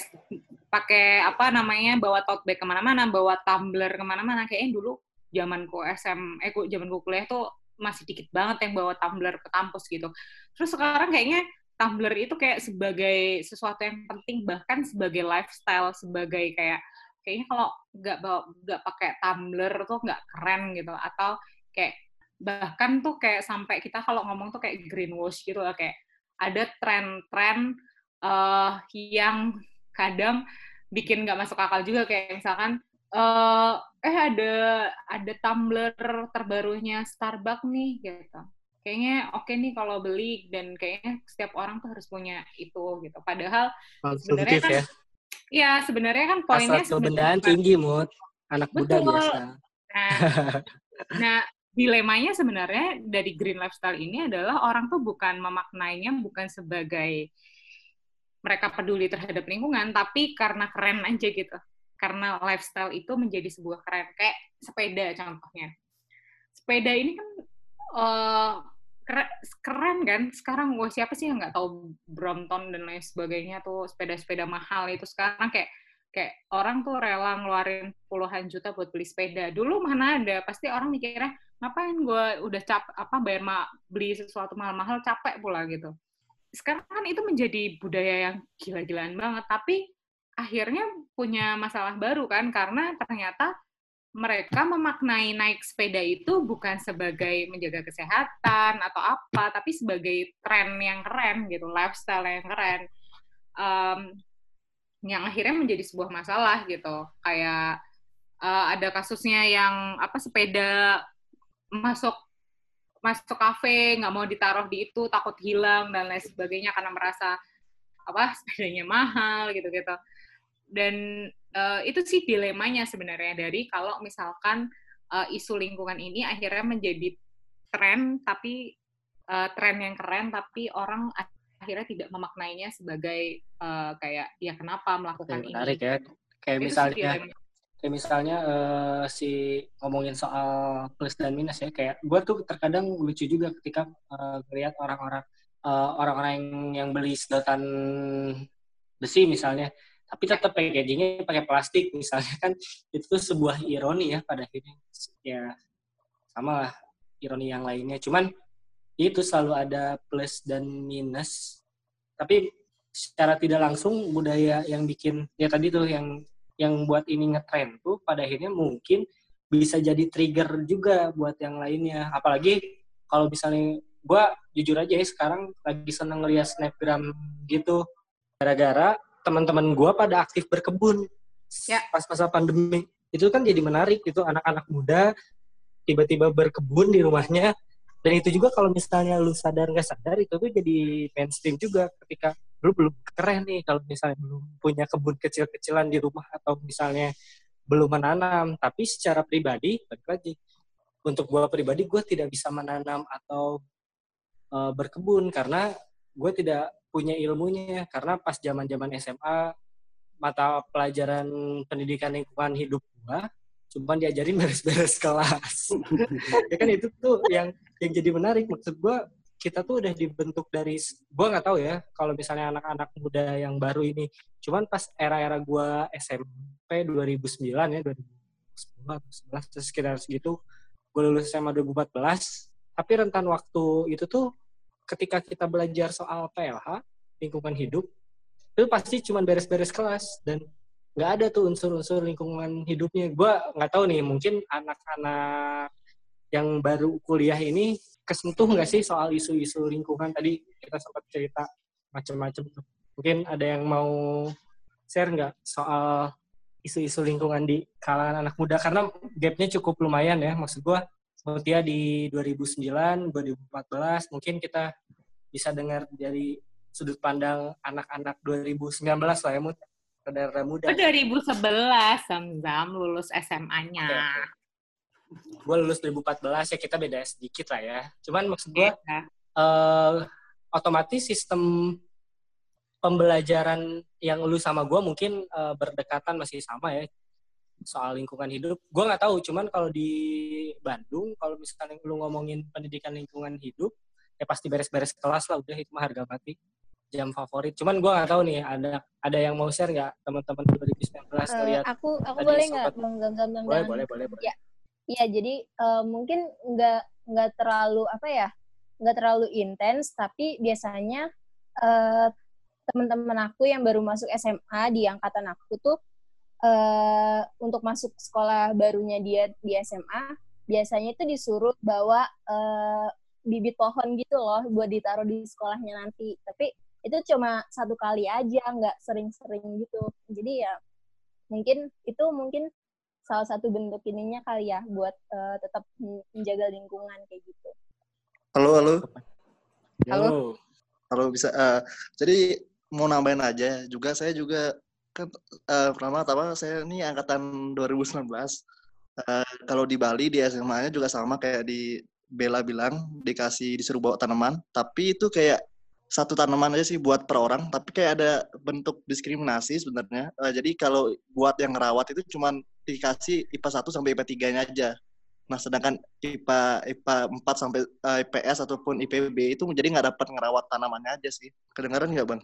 pakai apa namanya bawa tote bag ke mana-mana, bawa tumbler ke mana-mana. Kayaknya dulu zamanku SM, eh zamanku kuliah tuh masih dikit banget yang bawa tumbler ke kampus gitu. Terus sekarang kayaknya tumbler itu kayak sebagai sesuatu yang penting bahkan sebagai lifestyle, sebagai kayak kayaknya kalau nggak nggak pakai tumbler tuh nggak keren gitu atau kayak bahkan tuh kayak sampai kita kalau ngomong tuh kayak greenwash gitu lah kayak ada tren-tren uh, yang kadang bikin nggak masuk akal juga kayak misalkan uh, eh ada ada tumbler terbarunya Starbucks nih gitu kayaknya oke okay nih kalau beli dan kayaknya setiap orang tuh harus punya itu gitu padahal sebenarnya kan ya? Iya, sebenarnya kan poinnya sebenarnya tinggi, Mut. Anak Betul. muda biasa. Nah, nah, dilemanya sebenarnya dari green lifestyle ini adalah orang tuh bukan memaknainya bukan sebagai mereka peduli terhadap lingkungan, tapi karena keren aja gitu. Karena lifestyle itu menjadi sebuah keren. Kayak sepeda contohnya. Sepeda ini kan uh, keren kan sekarang gue siapa sih yang nggak tahu Brompton dan lain sebagainya tuh sepeda-sepeda mahal itu sekarang kayak kayak orang tuh rela ngeluarin puluhan juta buat beli sepeda dulu mana ada pasti orang mikirnya ngapain gue udah cap apa bayar ma beli sesuatu mahal-mahal capek pula gitu sekarang kan itu menjadi budaya yang gila-gilaan banget tapi akhirnya punya masalah baru kan karena ternyata mereka memaknai naik sepeda itu bukan sebagai menjaga kesehatan atau apa, tapi sebagai tren yang keren gitu, lifestyle yang keren, um, yang akhirnya menjadi sebuah masalah gitu. Kayak uh, ada kasusnya yang apa sepeda masuk masuk kafe nggak mau ditaruh di itu takut hilang dan lain sebagainya karena merasa apa sepedanya mahal gitu gitu dan uh, itu sih dilemanya sebenarnya dari kalau misalkan uh, isu lingkungan ini akhirnya menjadi tren tapi uh, tren yang keren tapi orang akhirnya tidak memaknainya sebagai uh, kayak ya kenapa melakukan Oke, ini. menarik ya. Kayak Itu misalnya. Kayak misalnya eh, si ngomongin soal plus dan minus ya kayak gue tuh terkadang lucu juga ketika ngelihat orang-orang eh, orang-orang yang, yang beli sedotan besi misalnya tapi tetap packagingnya pakai plastik misalnya kan itu sebuah ironi ya pada akhirnya. Ya sama lah ironi yang lainnya. Cuman itu selalu ada plus dan minus. Tapi secara tidak langsung budaya yang bikin ya tadi tuh yang yang buat ini ngetren tuh pada akhirnya mungkin bisa jadi trigger juga buat yang lainnya. Apalagi kalau misalnya gue jujur aja ya sekarang lagi seneng ngeliat snapgram gitu gara-gara teman-teman gue pada aktif berkebun Ya. pas masa pandemi itu kan jadi menarik itu anak-anak muda tiba-tiba berkebun di rumahnya dan itu juga kalau misalnya lu sadar nggak sadar itu tuh jadi mainstream juga ketika lu belum keren nih kalau misalnya belum punya kebun kecil-kecilan di rumah atau misalnya belum menanam. Tapi secara pribadi balik lagi untuk gua pribadi gue tidak bisa menanam atau eh, berkebun karena gue tidak punya ilmunya. Karena pas zaman-zaman SMA mata pelajaran pendidikan lingkungan hidup gua cuma diajarin beres-beres kelas. Ya kan itu tuh yang yang jadi menarik. Maksud gua kita tuh udah dibentuk dari gua nggak tahu ya kalau misalnya anak-anak muda yang baru ini. Cuman pas era-era gua SMP 2009 ya 2010 atau 11 terus sekitar segitu gue lulus SMA 2014 tapi rentan waktu itu tuh ketika kita belajar soal PLH lingkungan hidup itu pasti cuman beres-beres kelas dan nggak ada tuh unsur-unsur lingkungan hidupnya. Gue nggak tahu nih mungkin anak-anak yang baru kuliah ini kesentuh nggak sih soal isu-isu lingkungan? Tadi kita sempat cerita macam-macam tuh. Mungkin ada yang mau share nggak soal isu-isu lingkungan di kalangan anak muda? Karena gapnya cukup lumayan ya. Maksud gue Mutia di 2009 2014 mungkin kita bisa dengar dari sudut pandang anak-anak 2019 lah ya Mut. Saudara muda. Itu 2011 Zamzam lulus SMA-nya. Gue lulus 2014 ya kita beda sedikit lah ya cuman maksud gue Iya. eh, otomatis sistem pembelajaran yang lu sama gue mungkin eh, berdekatan masih sama ya soal lingkungan hidup gue nggak tahu cuman kalau di Bandung kalau misalnya lu ngomongin pendidikan lingkungan hidup ya pasti beres-beres kelas lah udah itu mah harga mati jam favorit cuman gue nggak tahu nih ada ada yang mau share nggak teman-teman 2019 Eh, ngeliat aku aku boleh nggak dan boleh boleh boleh boleh Ya. Iya, jadi eh, mungkin nggak nggak terlalu apa ya, nggak terlalu intens, tapi biasanya eh, teman-teman aku yang baru masuk SMA di angkatan aku tuh eh, untuk masuk sekolah barunya dia di SMA, biasanya itu disuruh bawa eh, bibit pohon gitu loh buat ditaruh di sekolahnya nanti. Tapi itu cuma satu kali aja, nggak sering-sering gitu. Jadi ya mungkin itu mungkin salah satu bentuk ininya kali ya buat eh, tetap men- menjaga lingkungan kayak gitu. Halo, halo. Halo. Halo bisa. eh, jadi mau nambahin aja juga saya juga kan eh, pertama-tama saya ini angkatan 2019. Eh, kalau di Bali di SMA-nya juga sama kayak di Bella bilang dikasih disuruh bawa tanaman, tapi itu kayak satu tanaman aja sih buat per orang, tapi kayak ada bentuk diskriminasi sebenarnya. Eh, jadi kalau buat yang ngerawat itu cuman dikasih IPA 1 sampai IPA 3-nya aja. Nah, sedangkan IPA IPA 4 sampai eh, IPS ataupun IPB itu jadi nggak dapat ngerawat tanamannya aja sih. Kedengaran nggak, Bang?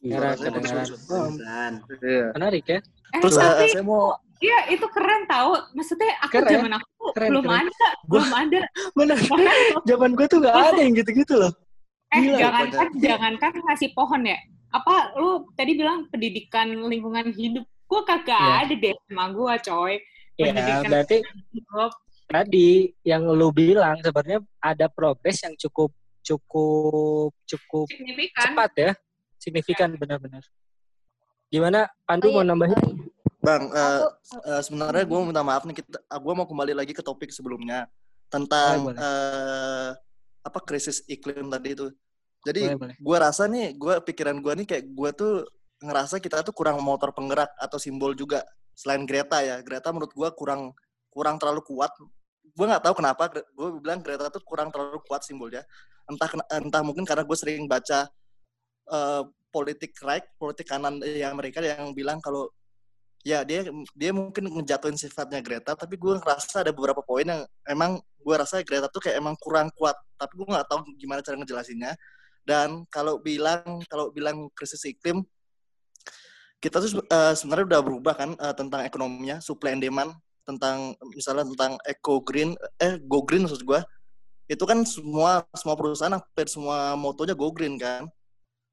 Kedengaran, kedengaran. Oh, Pelan. Iya. menarik ya Eh, Terus tapi eh, saya mau Iya, itu keren tahu. Maksudnya aku Keren, zaman aku keren, belum keren. ada, belum ada. Bahkan zaman gue tuh gak ada yang gitu-gitu loh eh Gila, jangankan jangankan ngasih pohon ya. Apa lu tadi bilang pendidikan lingkungan hidup? Gua kagak Iya. ada deh sama gua, coy. ya Pendidikan berarti tadi yang lu bilang sebenarnya ada progres yang cukup cukup cukup signifikan. cepat ya signifikan benar-benar gimana Pandu Oh, mau iya, nambahin oh, iya. Bang, eh, Aku eh, sebenarnya gue minta maaf nih kita gue mau kembali lagi ke topik sebelumnya tentang Boleh, boleh. eh, apa krisis iklim tadi itu. Jadi gue rasa nih, gue pikiran gue nih kayak gue tuh ngerasa kita tuh kurang motor penggerak atau simbol juga selain Greta ya. Greta menurut gue kurang kurang terlalu kuat. Gue nggak tahu kenapa gue bilang Greta tuh kurang terlalu kuat simbolnya. Entah entah mungkin karena gue sering baca uh, politik right, politik kanan yang mereka yang bilang kalau ya dia dia mungkin ngejatuhin sifatnya Greta tapi gue ngerasa ada beberapa poin yang emang gue rasa Greta tuh kayak emang kurang kuat tapi gue nggak tahu gimana cara ngejelasinnya dan kalau bilang kalau bilang krisis iklim kita tuh uh, sebenarnya udah berubah kan uh, tentang ekonominya supply and demand tentang misalnya tentang eco green eh go green maksud gue itu kan semua semua perusahaan hampir semua motonya go green kan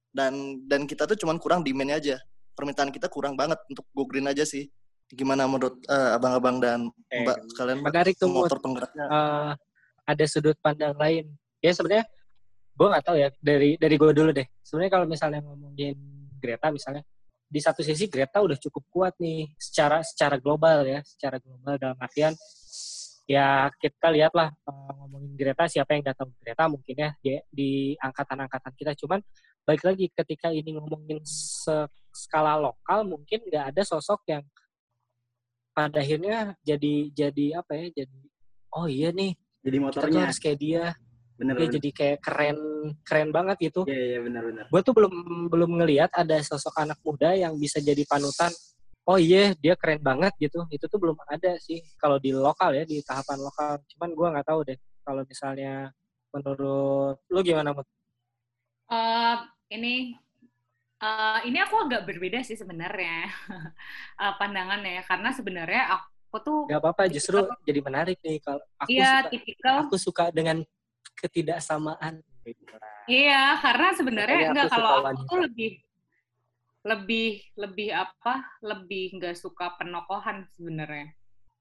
dan dan kita tuh cuman kurang demandnya aja permintaan kita kurang banget untuk go green aja sih. Gimana menurut uh, abang-abang dan eh, mbak kalian? Menarik tuh motor penggeraknya. Uh, ada sudut pandang lain. Ya sebenarnya gue nggak tahu ya dari dari gue dulu deh. Sebenarnya kalau misalnya ngomongin Greta misalnya di satu sisi Greta udah cukup kuat nih secara secara global ya, secara global dalam artian ya kita lihatlah uh, ngomongin Greta siapa yang datang Greta mungkin ya di, di angkatan-angkatan kita. Cuman baik lagi ketika ini ngomongin skala lokal mungkin nggak ada sosok yang pada akhirnya jadi jadi apa ya jadi oh iya nih jadi motornya. harus kayak dia bener, dia bener. jadi kayak keren keren banget gitu. Iya iya benar benar gue tuh belum belum ngelihat ada sosok anak muda yang bisa jadi panutan. Oh iya dia keren banget gitu. Itu tuh belum ada sih. Kalau di lokal ya di tahapan lokal. Cuman gue nggak tahu deh kalau misalnya menurut lu gimana Mut? Uh, ini uh, ini aku agak berbeda sih sebenarnya uh, pandangannya karena sebenarnya aku tuh nggak apa-apa justru aku, jadi menarik nih kalau aku iya, suka tipikal, aku suka dengan ketidaksamaan iya karena sebenarnya enggak kalau aku tuh lebih lebih lebih apa lebih nggak suka penokohan sebenarnya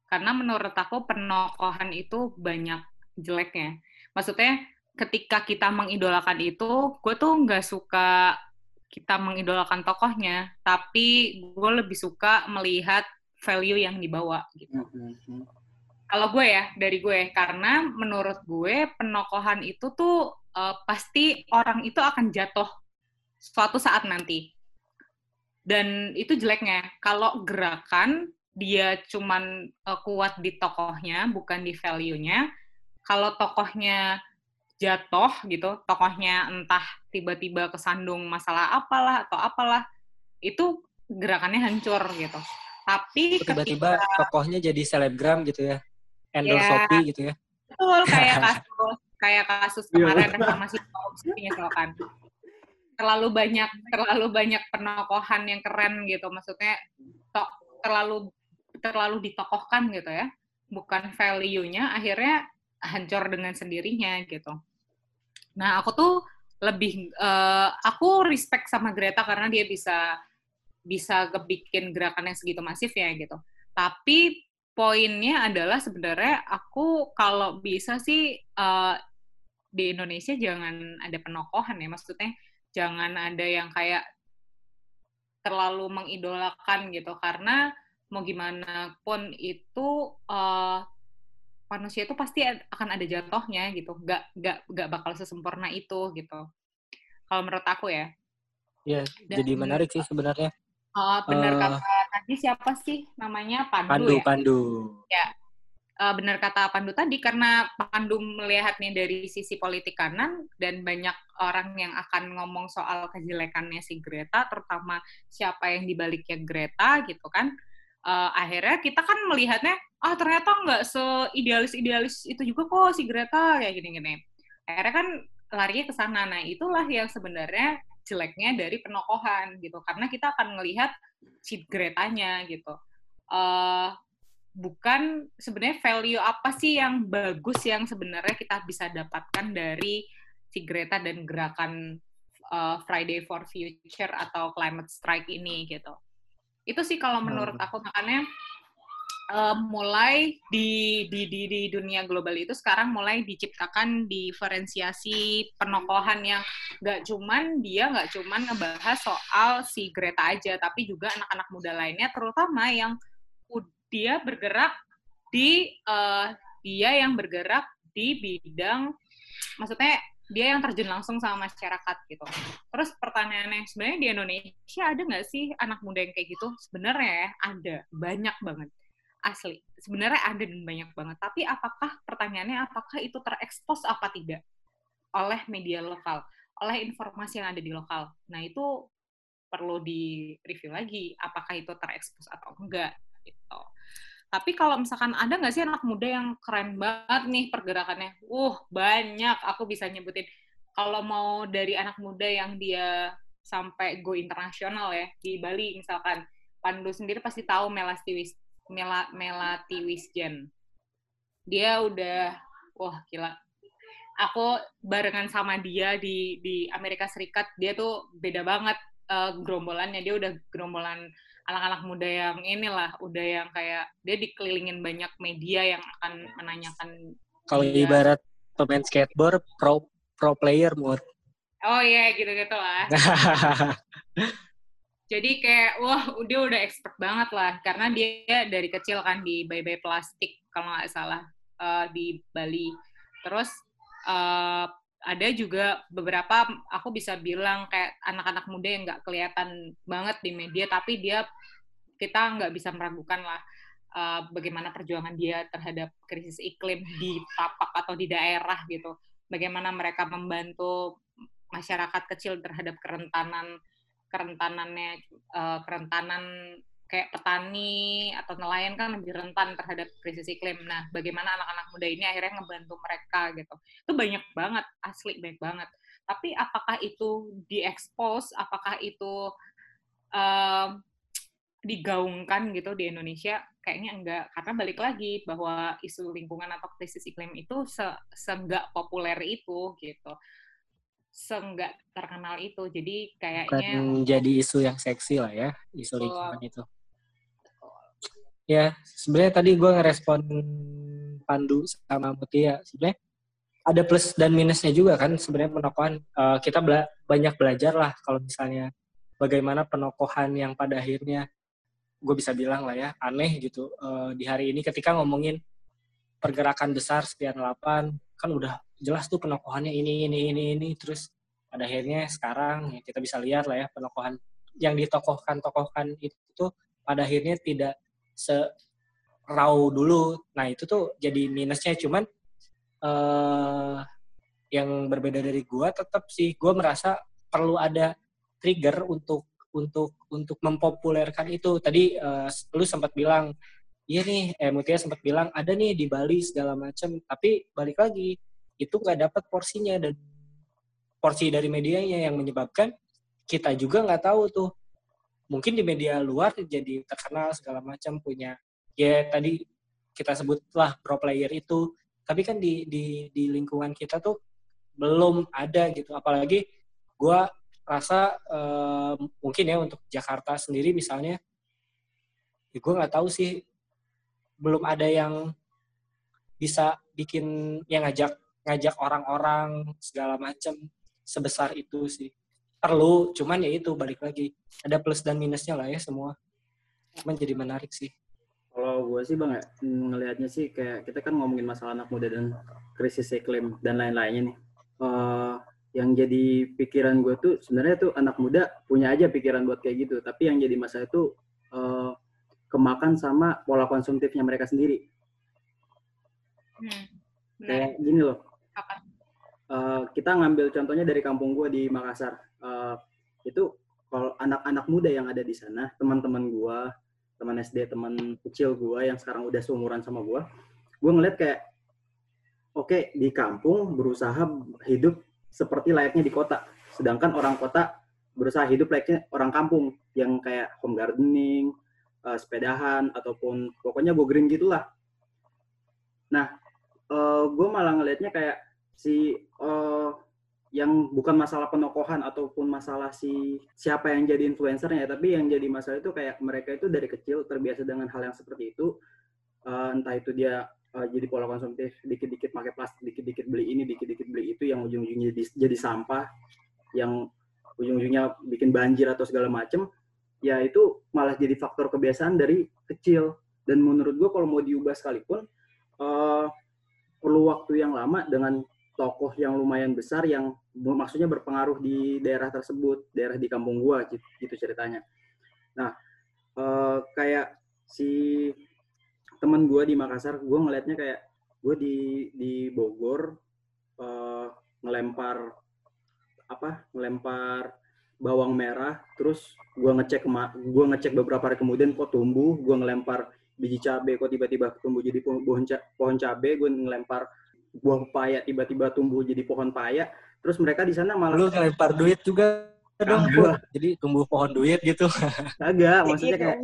karena menurut aku penokohan itu banyak jeleknya maksudnya ketika kita mengidolakan itu, gue tuh nggak suka kita mengidolakan tokohnya, tapi gue lebih suka melihat value yang dibawa gitu. Mm-hmm. Kalau gue ya, dari gue, karena menurut gue penokohan itu tuh uh, pasti orang itu akan jatuh suatu saat nanti. Dan itu jeleknya. Kalau gerakan dia cuman uh, kuat di tokohnya, bukan di value-nya. Kalau tokohnya jatuh gitu, tokohnya entah tiba-tiba kesandung masalah apalah atau apalah, itu gerakannya hancur gitu. Tapi tiba-tiba ketika, tokohnya jadi selebgram gitu ya, endorse ya, Shopee gitu ya. Betul, kayak kasus kayak kasus iya. kemarin sama si misalkan. Terlalu banyak terlalu banyak penokohan yang keren gitu, maksudnya tok terlalu terlalu ditokohkan gitu ya, bukan value-nya akhirnya hancur dengan sendirinya gitu. Nah, aku tuh lebih uh, aku respect sama Greta karena dia bisa bisa kebikin gerakan yang segitu masif ya gitu. Tapi poinnya adalah sebenarnya aku kalau bisa sih uh, di Indonesia jangan ada penokohan ya, maksudnya jangan ada yang kayak terlalu mengidolakan gitu. Karena mau gimana pun itu uh, manusia itu pasti akan ada jatuhnya gitu. Nggak nggak nggak bakal sesempurna itu gitu. Kalau menurut aku ya. Iya, jadi menarik sih sebenarnya. Oh, benar uh, kata tadi siapa sih namanya Pandu, Pandu ya? Pandu. Ya, uh, benar kata Pandu tadi karena Pandu melihatnya dari sisi politik kanan dan banyak orang yang akan ngomong soal kejelekannya si Greta, terutama siapa yang dibaliknya Greta gitu kan uh, akhirnya kita kan melihatnya ah ternyata nggak seidealis idealis itu juga kok si Greta kayak gini-gini akhirnya kan larinya ke sana nah itulah yang sebenarnya jeleknya dari penokohan gitu. Karena kita akan melihat si Gretanya gitu. Uh, bukan sebenarnya value apa sih yang bagus yang sebenarnya kita bisa dapatkan dari si Greta dan gerakan uh, Friday for Future atau climate strike ini gitu. Itu sih kalau menurut aku makanya uh, mulai di, di di di dunia global itu sekarang mulai diciptakan diferensiasi penokohan yang nggak cuman dia nggak cuman ngebahas soal si Greta aja tapi juga anak-anak muda lainnya terutama yang dia bergerak di uh, dia yang bergerak di bidang maksudnya dia yang terjun langsung sama masyarakat gitu. Terus pertanyaannya sebenarnya di Indonesia ada nggak sih anak muda yang kayak gitu? Sebenarnya ya ada, banyak banget asli. Sebenarnya ada dan banyak banget. Tapi apakah pertanyaannya apakah itu terekspos apa tidak oleh media lokal, oleh informasi yang ada di lokal? Nah itu perlu di review lagi apakah itu terekspos atau enggak gitu. Tapi kalau misalkan ada nggak sih anak muda yang keren banget nih pergerakannya? Uh, banyak. Aku bisa nyebutin. Kalau mau dari anak muda yang dia sampai go internasional ya, di Bali misalkan. Pandu sendiri pasti tahu Melati Wis, Mela, Melati Wisjen. Dia udah, wah gila. Aku barengan sama dia di di Amerika Serikat, dia tuh beda banget uh, gerombolannya. Dia udah gerombolan anak-anak muda yang inilah udah yang kayak dia dikelilingin banyak media yang akan menanyakan kalau ibarat pemain skateboard pro pro player mood oh iya yeah, gitu gitu lah jadi kayak wah dia udah expert banget lah. Karena dia dari kecil kan di bye plastik kalau nggak salah uh, di Bali. Terus uh, ada juga beberapa aku bisa bilang kayak anak-anak muda yang nggak kelihatan banget di media tapi dia kita nggak bisa meragukan lah uh, bagaimana perjuangan dia terhadap krisis iklim di tapak atau di daerah gitu. Bagaimana mereka membantu masyarakat kecil terhadap kerentanan kerentanannya uh, kerentanan kayak petani atau nelayan kan lebih rentan terhadap krisis iklim. Nah, bagaimana anak-anak muda ini akhirnya ngebantu mereka gitu. Itu banyak banget, asli banyak banget. Tapi apakah itu diekspos, apakah itu uh, digaungkan gitu di Indonesia? Kayaknya enggak, karena balik lagi bahwa isu lingkungan atau krisis iklim itu se seenggak populer itu gitu seenggak terkenal itu. Jadi kayaknya Bukan jadi isu yang seksi lah ya, isu lingkungan itu. Ya, sebenarnya tadi gue ngerespon Pandu sama Mutia. Sebenarnya ada plus dan minusnya juga kan sebenarnya penokohan. Uh, kita bela banyak belajar lah kalau misalnya bagaimana penokohan yang pada akhirnya gue bisa bilang lah ya aneh gitu uh, di hari ini ketika ngomongin pergerakan besar sekian delapan kan udah jelas tuh penokohannya ini ini ini ini terus pada akhirnya sekarang ya kita bisa lihat lah ya penokohan yang ditokohkan tokohkan itu tuh pada akhirnya tidak se raw dulu. Nah itu tuh jadi minusnya cuman uh, yang berbeda dari gua tetap sih gua merasa perlu ada trigger untuk untuk untuk mempopulerkan itu. Tadi uh, lu sempat bilang iya nih, eh Mutia sempat bilang ada nih di Bali segala macam, tapi balik lagi itu nggak dapat porsinya dan porsi dari medianya yang menyebabkan kita juga nggak tahu tuh. Mungkin di media luar jadi terkenal segala macam punya ya tadi kita sebutlah pro player itu. Tapi kan di di di lingkungan kita tuh belum ada gitu. Apalagi gue rasa uh, mungkin ya untuk Jakarta sendiri misalnya ya gue nggak tahu sih belum ada yang bisa bikin yang ngajak ngajak orang-orang segala macam sebesar itu sih. Perlu cuman ya itu balik lagi. Ada plus dan minusnya lah ya semua. Cuman jadi menarik sih. Kalau gue sih bang ya ngelihatnya sih kayak kita kan ngomongin masalah anak muda dan krisis iklim dan lain-lainnya nih. Uh, yang jadi pikiran gue tuh sebenarnya tuh anak muda punya aja pikiran buat kayak gitu. Tapi yang jadi masalah itu kemakan sama pola konsumtifnya mereka sendiri. Hmm, kayak gini loh. Uh, kita ngambil contohnya dari kampung gue di Makassar. Uh, itu kalau anak-anak muda yang ada di sana, teman-teman gue, teman SD, teman kecil gue yang sekarang udah seumuran sama gue, gue ngeliat kayak, oke okay, di kampung berusaha hidup seperti layaknya di kota, sedangkan orang kota berusaha hidup layaknya orang kampung yang kayak home gardening, uh, sepedahan ataupun pokoknya go green gitulah. Nah, uh, gue malah ngelihatnya kayak si uh, yang bukan masalah penokohan ataupun masalah si siapa yang jadi influencernya tapi yang jadi masalah itu kayak mereka itu dari kecil terbiasa dengan hal yang seperti itu uh, entah itu dia uh, jadi pola konsumtif dikit-dikit pakai plastik dikit-dikit beli ini dikit-dikit beli itu yang ujung-ujungnya jadi, jadi sampah yang ujung-ujungnya bikin banjir atau segala macem ya itu malah jadi faktor kebiasaan dari kecil dan menurut gue kalau mau diubah sekalipun uh, perlu waktu yang lama dengan tokoh yang lumayan besar yang maksudnya berpengaruh di daerah tersebut, daerah di kampung gua gitu, gitu ceritanya. Nah, uh, kayak si teman gua di Makassar, gua ngelihatnya kayak gue di di Bogor uh, ngelempar apa ngelempar bawang merah terus gue ngecek gue ngecek beberapa hari kemudian kok tumbuh gue ngelempar biji cabai kok tiba-tiba tumbuh jadi pohon pohon cabai gue ngelempar buah paya tiba-tiba tumbuh jadi pohon paya. Terus mereka di sana malah lu ngelempar duit juga dong jadi tumbuh pohon duit gitu. Agak maksudnya kayak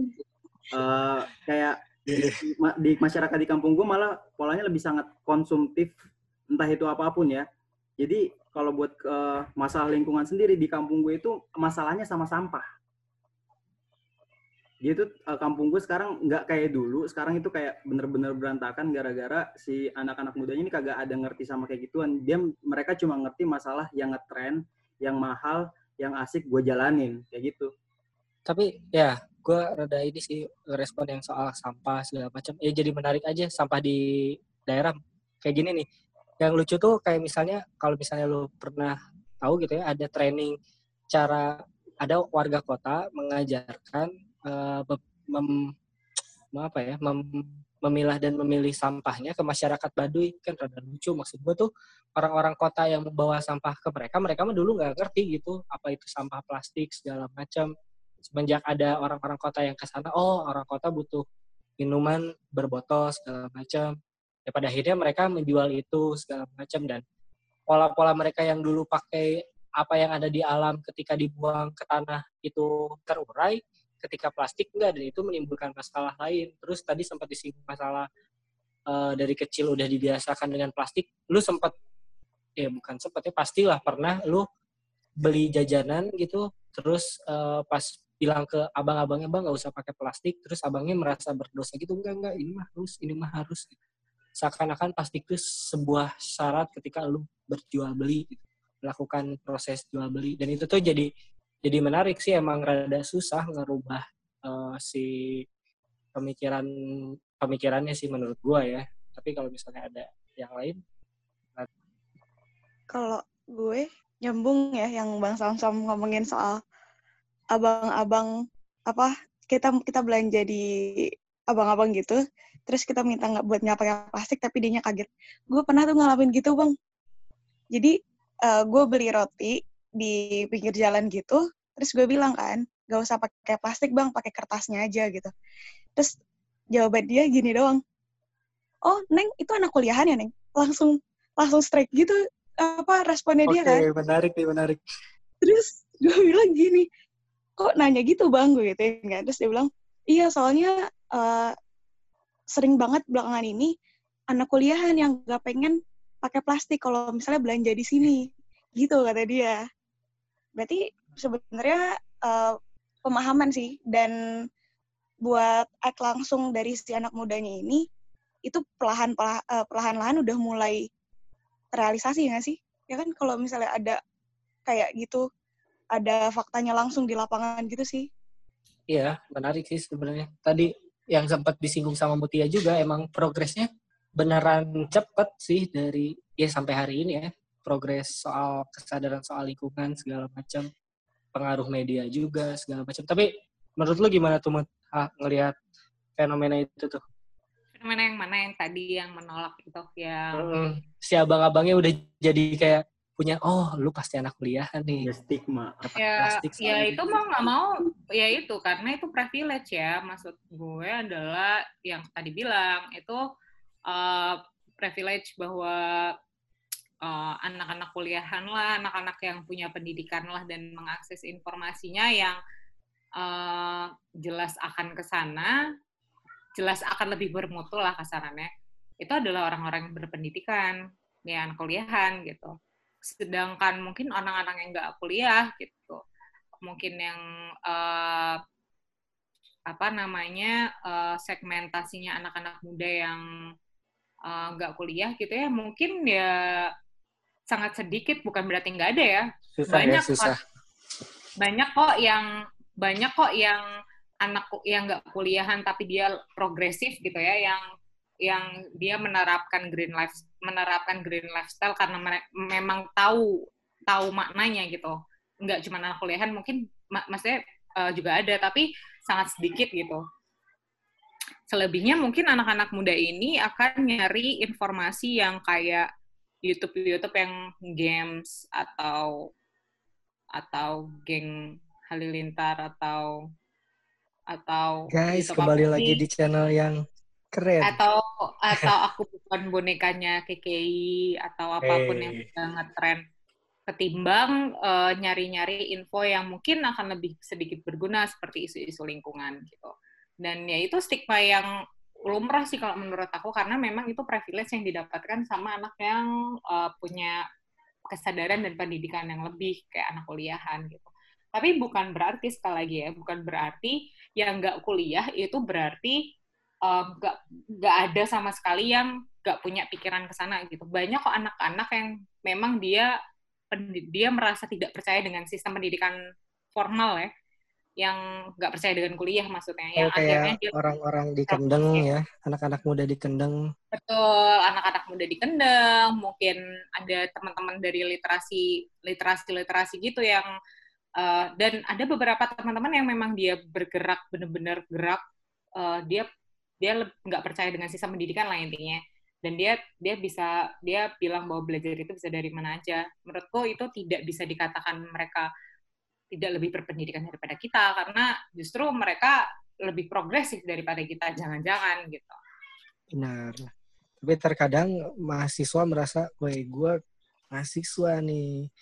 uh, kayak di, di masyarakat di kampung gue malah polanya lebih sangat konsumtif entah itu apa pun ya jadi kalau buat uh, masalah lingkungan sendiri di kampung gue itu masalahnya sama sampah. Gitu uh, kampung gue sekarang nggak kayak dulu sekarang itu kayak bener-bener berantakan gara-gara si anak-anak mudanya ini kagak ada ngerti sama kayak gituan. Dia mereka cuma ngerti masalah yang ngetren yang mahal yang asik gue jalanin kayak gitu. Tapi ya gue rada ini sih respon yang soal sampah segala macam. Ya jadi menarik aja sampah di daerah kayak gini nih yang lucu tuh kayak misalnya kalau misalnya lo pernah tahu gitu ya ada training cara ada warga kota mengajarkan uh, mem, apa ya mem, memilah dan memilih sampahnya ke masyarakat Baduy. Kan rada lucu maksud gue tuh orang-orang kota yang membawa sampah ke mereka mereka mah dulu nggak ngerti gitu apa itu sampah plastik segala macam semenjak ada orang-orang kota yang ke sana oh orang kota butuh minuman berbotol segala macam ya pada akhirnya mereka menjual itu segala macam dan pola-pola mereka yang dulu pakai apa yang ada di alam ketika dibuang ke tanah itu terurai ketika plastik enggak dan itu menimbulkan masalah lain. Terus tadi sempat disinggung masalah uh, dari kecil udah dibiasakan dengan plastik. Lu sempat ya bukan sempat ya pastilah pernah lu beli jajanan gitu terus uh, pas bilang ke abang-abangnya bang nggak usah pakai plastik terus abangnya merasa berdosa gitu enggak enggak ini mah harus ini mah harus seakan-akan plastik itu sebuah syarat ketika lu berjual beli gitu. melakukan proses jual beli. Dan itu tuh jadi jadi menarik sih. Emang rada susah ngerubah uh, si pemikiran pemikirannya sih menurut gua ya. Tapi kalau misalnya ada yang lain kalau gue nyambung ya yang bang Samsam ngomongin soal abang-abang apa kita kita belanja di abang-abang gitu terus kita minta nggak buat nggak pakai plastik tapi dia kaget. Gue pernah tuh ngalamin gitu bang. Jadi uh, gue beli roti di pinggir jalan gitu terus gue bilang kan gak usah pakai plastik bang pakai kertasnya aja gitu. Terus jawaban dia gini doang. Oh neng itu anak kuliahan ya neng? Langsung langsung strike gitu apa responnya okay, dia kan. menarik nih menarik. Terus gue bilang gini kok nanya gitu bang? Gue gitu kan. Terus dia bilang iya soalnya uh, sering banget belakangan ini anak kuliahan yang gak pengen pakai plastik kalau misalnya belanja di sini. Gitu kata dia. Berarti sebenarnya uh, pemahaman sih. Dan buat act langsung dari si anak mudanya ini itu perlahan eh, perlahan-lahan udah mulai realisasi nggak sih? Ya kan kalau misalnya ada kayak gitu ada faktanya langsung di lapangan gitu sih. Iya menarik sih sebenarnya. Tadi yang sempat disinggung sama Mutia juga emang progresnya beneran cepet sih dari ya sampai hari ini ya. Progres soal kesadaran soal lingkungan segala macam pengaruh media juga segala macam tapi menurut lu gimana tuh ah, ngelihat fenomena itu tuh? Fenomena yang mana? Yang tadi yang menolak itu yang hmm, si abang-abangnya udah jadi kayak punya oh lu pasti anak kuliah nih. Ya stigma. Ya ya itu mau nggak mau ya itu karena itu privilege ya. Maksud gue adalah yang tadi bilang itu uh, privilege bahwa anak eh, anak-anak kuliahan lah, anak-anak yang punya pendidikan lah dan mengakses informasinya yang uh, jelas akan ke sana, jelas akan lebih bermutu lah kasarannya. Itu adalah orang-orang yang berpendidikan, yang kuliahan gitu. Sedangkan mungkin anak-anak yang nggak kuliah gitu, mungkin yang uh, apa namanya uh, segmentasinya anak-anak muda yang nggak uh, kuliah gitu ya mungkin ya sangat sedikit bukan berarti nggak ada ya susah ya, banyak ya, susah. kok banyak kok yang banyak kok yang anak yang nggak kuliahan tapi dia progresif gitu ya yang yang dia menerapkan green life menerapkan green lifestyle karena mere- memang tahu tahu maknanya gitu. Nggak cuma anak kuliahan mungkin mak maksudnya uh, juga ada tapi sangat sedikit gitu. Selebihnya mungkin anak-anak muda ini akan nyari informasi yang kayak YouTube YouTube yang games atau atau geng halilintar atau atau Guys, YouTube kembali lagi di channel yang keren. atau atau aku bukan bonekanya KKI atau apa pun yang Hey. udah ngetren. Ketimbang eh, nyari-nyari info yang mungkin akan lebih sedikit berguna seperti isu-isu lingkungan gitu. Dan ya itu stigma yang lumrah sih kalau menurut aku karena memang itu privilege yang didapatkan sama anak yang eh, punya kesadaran dan pendidikan yang lebih kayak anak kuliahan gitu. Tapi bukan berarti sekali lagi ya bukan berarti yang nggak kuliah itu berarti eh, nggak nggak ada sama sekali yang nggak punya pikiran ke sana gitu. Banyak kok anak-anak yang memang dia dia merasa tidak percaya dengan sistem pendidikan formal ya, yang nggak percaya dengan kuliah maksudnya, Oh, yang akhirnya dia orang-orang di Kendeng ya, anak-anak muda di Kendeng. betul anak-anak muda di Kendeng, mungkin ada teman-teman dari literasi literasi literasi gitu yang eh, dan ada beberapa teman-teman yang memang dia bergerak benar-benar gerak eh, dia dia nggak percaya dengan sistem pendidikan lah intinya. Dan dia dia bisa dia bilang bahwa belajar itu bisa dari mana aja. Menurutku itu tidak bisa dikatakan mereka tidak lebih berpendidikan daripada kita karena justru mereka lebih progresif daripada kita jangan-jangan gitu. Benar. Tapi terkadang mahasiswa merasa, woi gue mahasiswa nih,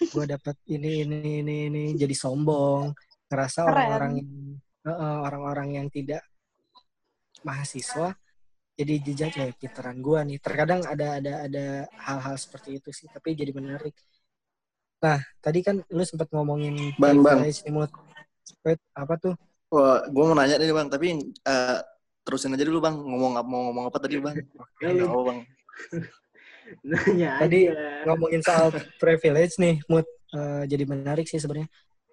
gue dapat ini ini ini ini jadi sombong, ngerasa orang-orang yang Heeh, orang-orang yang tidak mahasiswa jadi jejak ya pinteran gue nih. Terkadang ada ada ada hal-hal seperti itu sih, tapi jadi menarik. Nah, tadi kan lu sempat ngomongin Mut. Wait, apa tuh? Wah, gue mau nanya nih bang, tapi eh, terusin aja dulu bang. Ngomong apa mau ngomong apa tadi bang? Nggak apa bang. Nanya Tadi aja. ngomongin soal privilege nih, mood Eh, jadi menarik sih sebenarnya.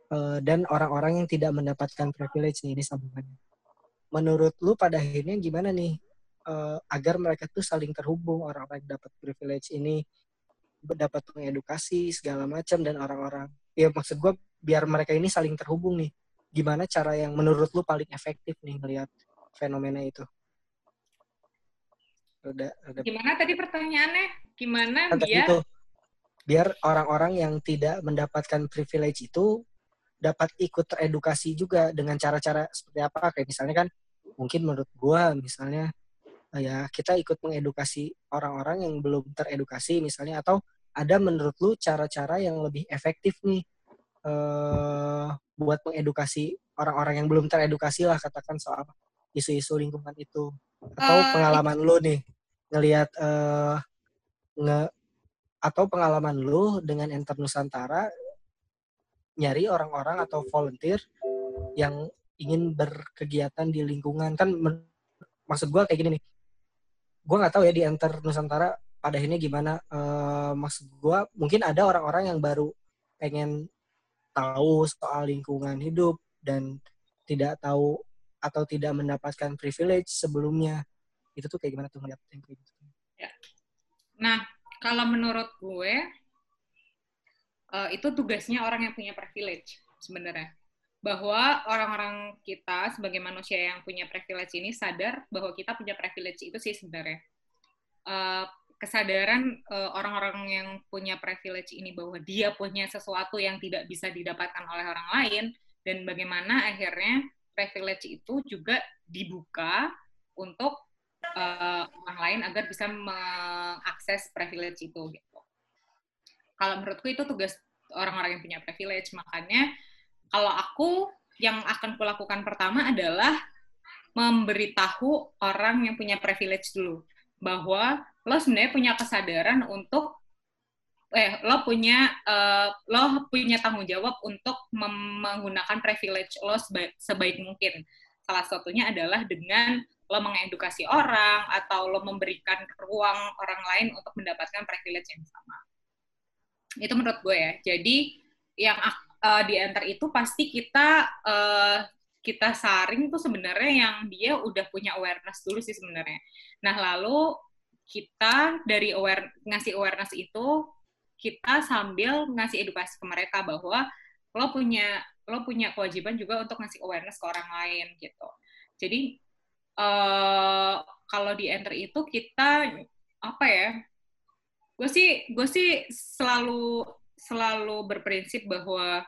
Eh, dan orang-orang yang tidak mendapatkan privilege nih ini sambungannya. Menurut lu pada akhirnya gimana nih eh, agar mereka tuh saling terhubung orang-orang yang dapat privilege ini dapat mengedukasi segala macam dan orang-orang ya maksud gue biar mereka ini saling terhubung nih. Gimana cara yang menurut lu paling efektif nih melihat fenomena itu? Udah udah gimana tadi pertanyaannya? Gimana kan biar tuh biar orang-orang yang tidak mendapatkan privilege itu dapat ikut teredukasi juga dengan cara-cara seperti apa. Kayak misalnya kan mungkin menurut gua misalnya eh, ya kita ikut mengedukasi orang-orang yang belum teredukasi misalnya atau ada menurut lu cara-cara yang lebih efektif nih eh buat mengedukasi orang-orang yang belum teredukasi lah katakan soal isu-isu lingkungan itu. Atau Eh, pengalaman lu nih ngelihat eh nge atau pengalaman lu dengan Enter Nusantara nyari orang-orang atau volunteer yang ingin berkegiatan di lingkungan. Kan maksud gua kayak gini nih. Gua nggak tahu ya di Enter Nusantara pada akhirnya gimana. Eh, maksud gua mungkin ada orang-orang yang baru pengen tahu soal lingkungan hidup dan tidak tahu atau tidak mendapatkan privilege sebelumnya. Itu tuh kayak gimana tuh ngeliat yang kayak gitu? Nah, kalau menurut gue, eh, itu tugasnya orang yang punya privilege sebenarnya. Bahwa orang-orang kita sebagai manusia yang punya privilege ini sadar bahwa kita punya privilege itu sih sebenarnya. Eh, kesadaran eh, orang-orang yang punya privilege ini bahwa dia punya sesuatu yang tidak bisa didapatkan oleh orang lain dan bagaimana akhirnya privilege itu juga dibuka untuk eh, orang lain agar bisa mengakses privilege itu gitu. Kalau menurutku itu tugas orang-orang yang punya privilege. Makanya kalau aku yang akan kulakukan pertama adalah memberitahu orang yang punya privilege dulu bahwa lo sebenarnya punya kesadaran untuk eh lo punya eh, lo punya tanggung jawab untuk menggunakan privilege lo sebaik, sebaik mungkin. Salah satunya adalah dengan lo mengedukasi orang atau lo memberikan ruang orang lain untuk mendapatkan privilege yang sama. Itu menurut gue ya. Jadi yang ak- eh, di enter itu pasti kita eh, kita saring tuh sebenarnya yang dia udah punya awareness dulu sih sebenarnya. Nah, lalu kita dari aware ngasih awareness itu kita sambil ngasih edukasi ke mereka bahwa lo punya lo punya kewajiban juga untuk ngasih awareness ke orang lain gitu. Jadi uh, kalau di enter itu kita apa ya? Gue sih gue sih selalu selalu berprinsip bahwa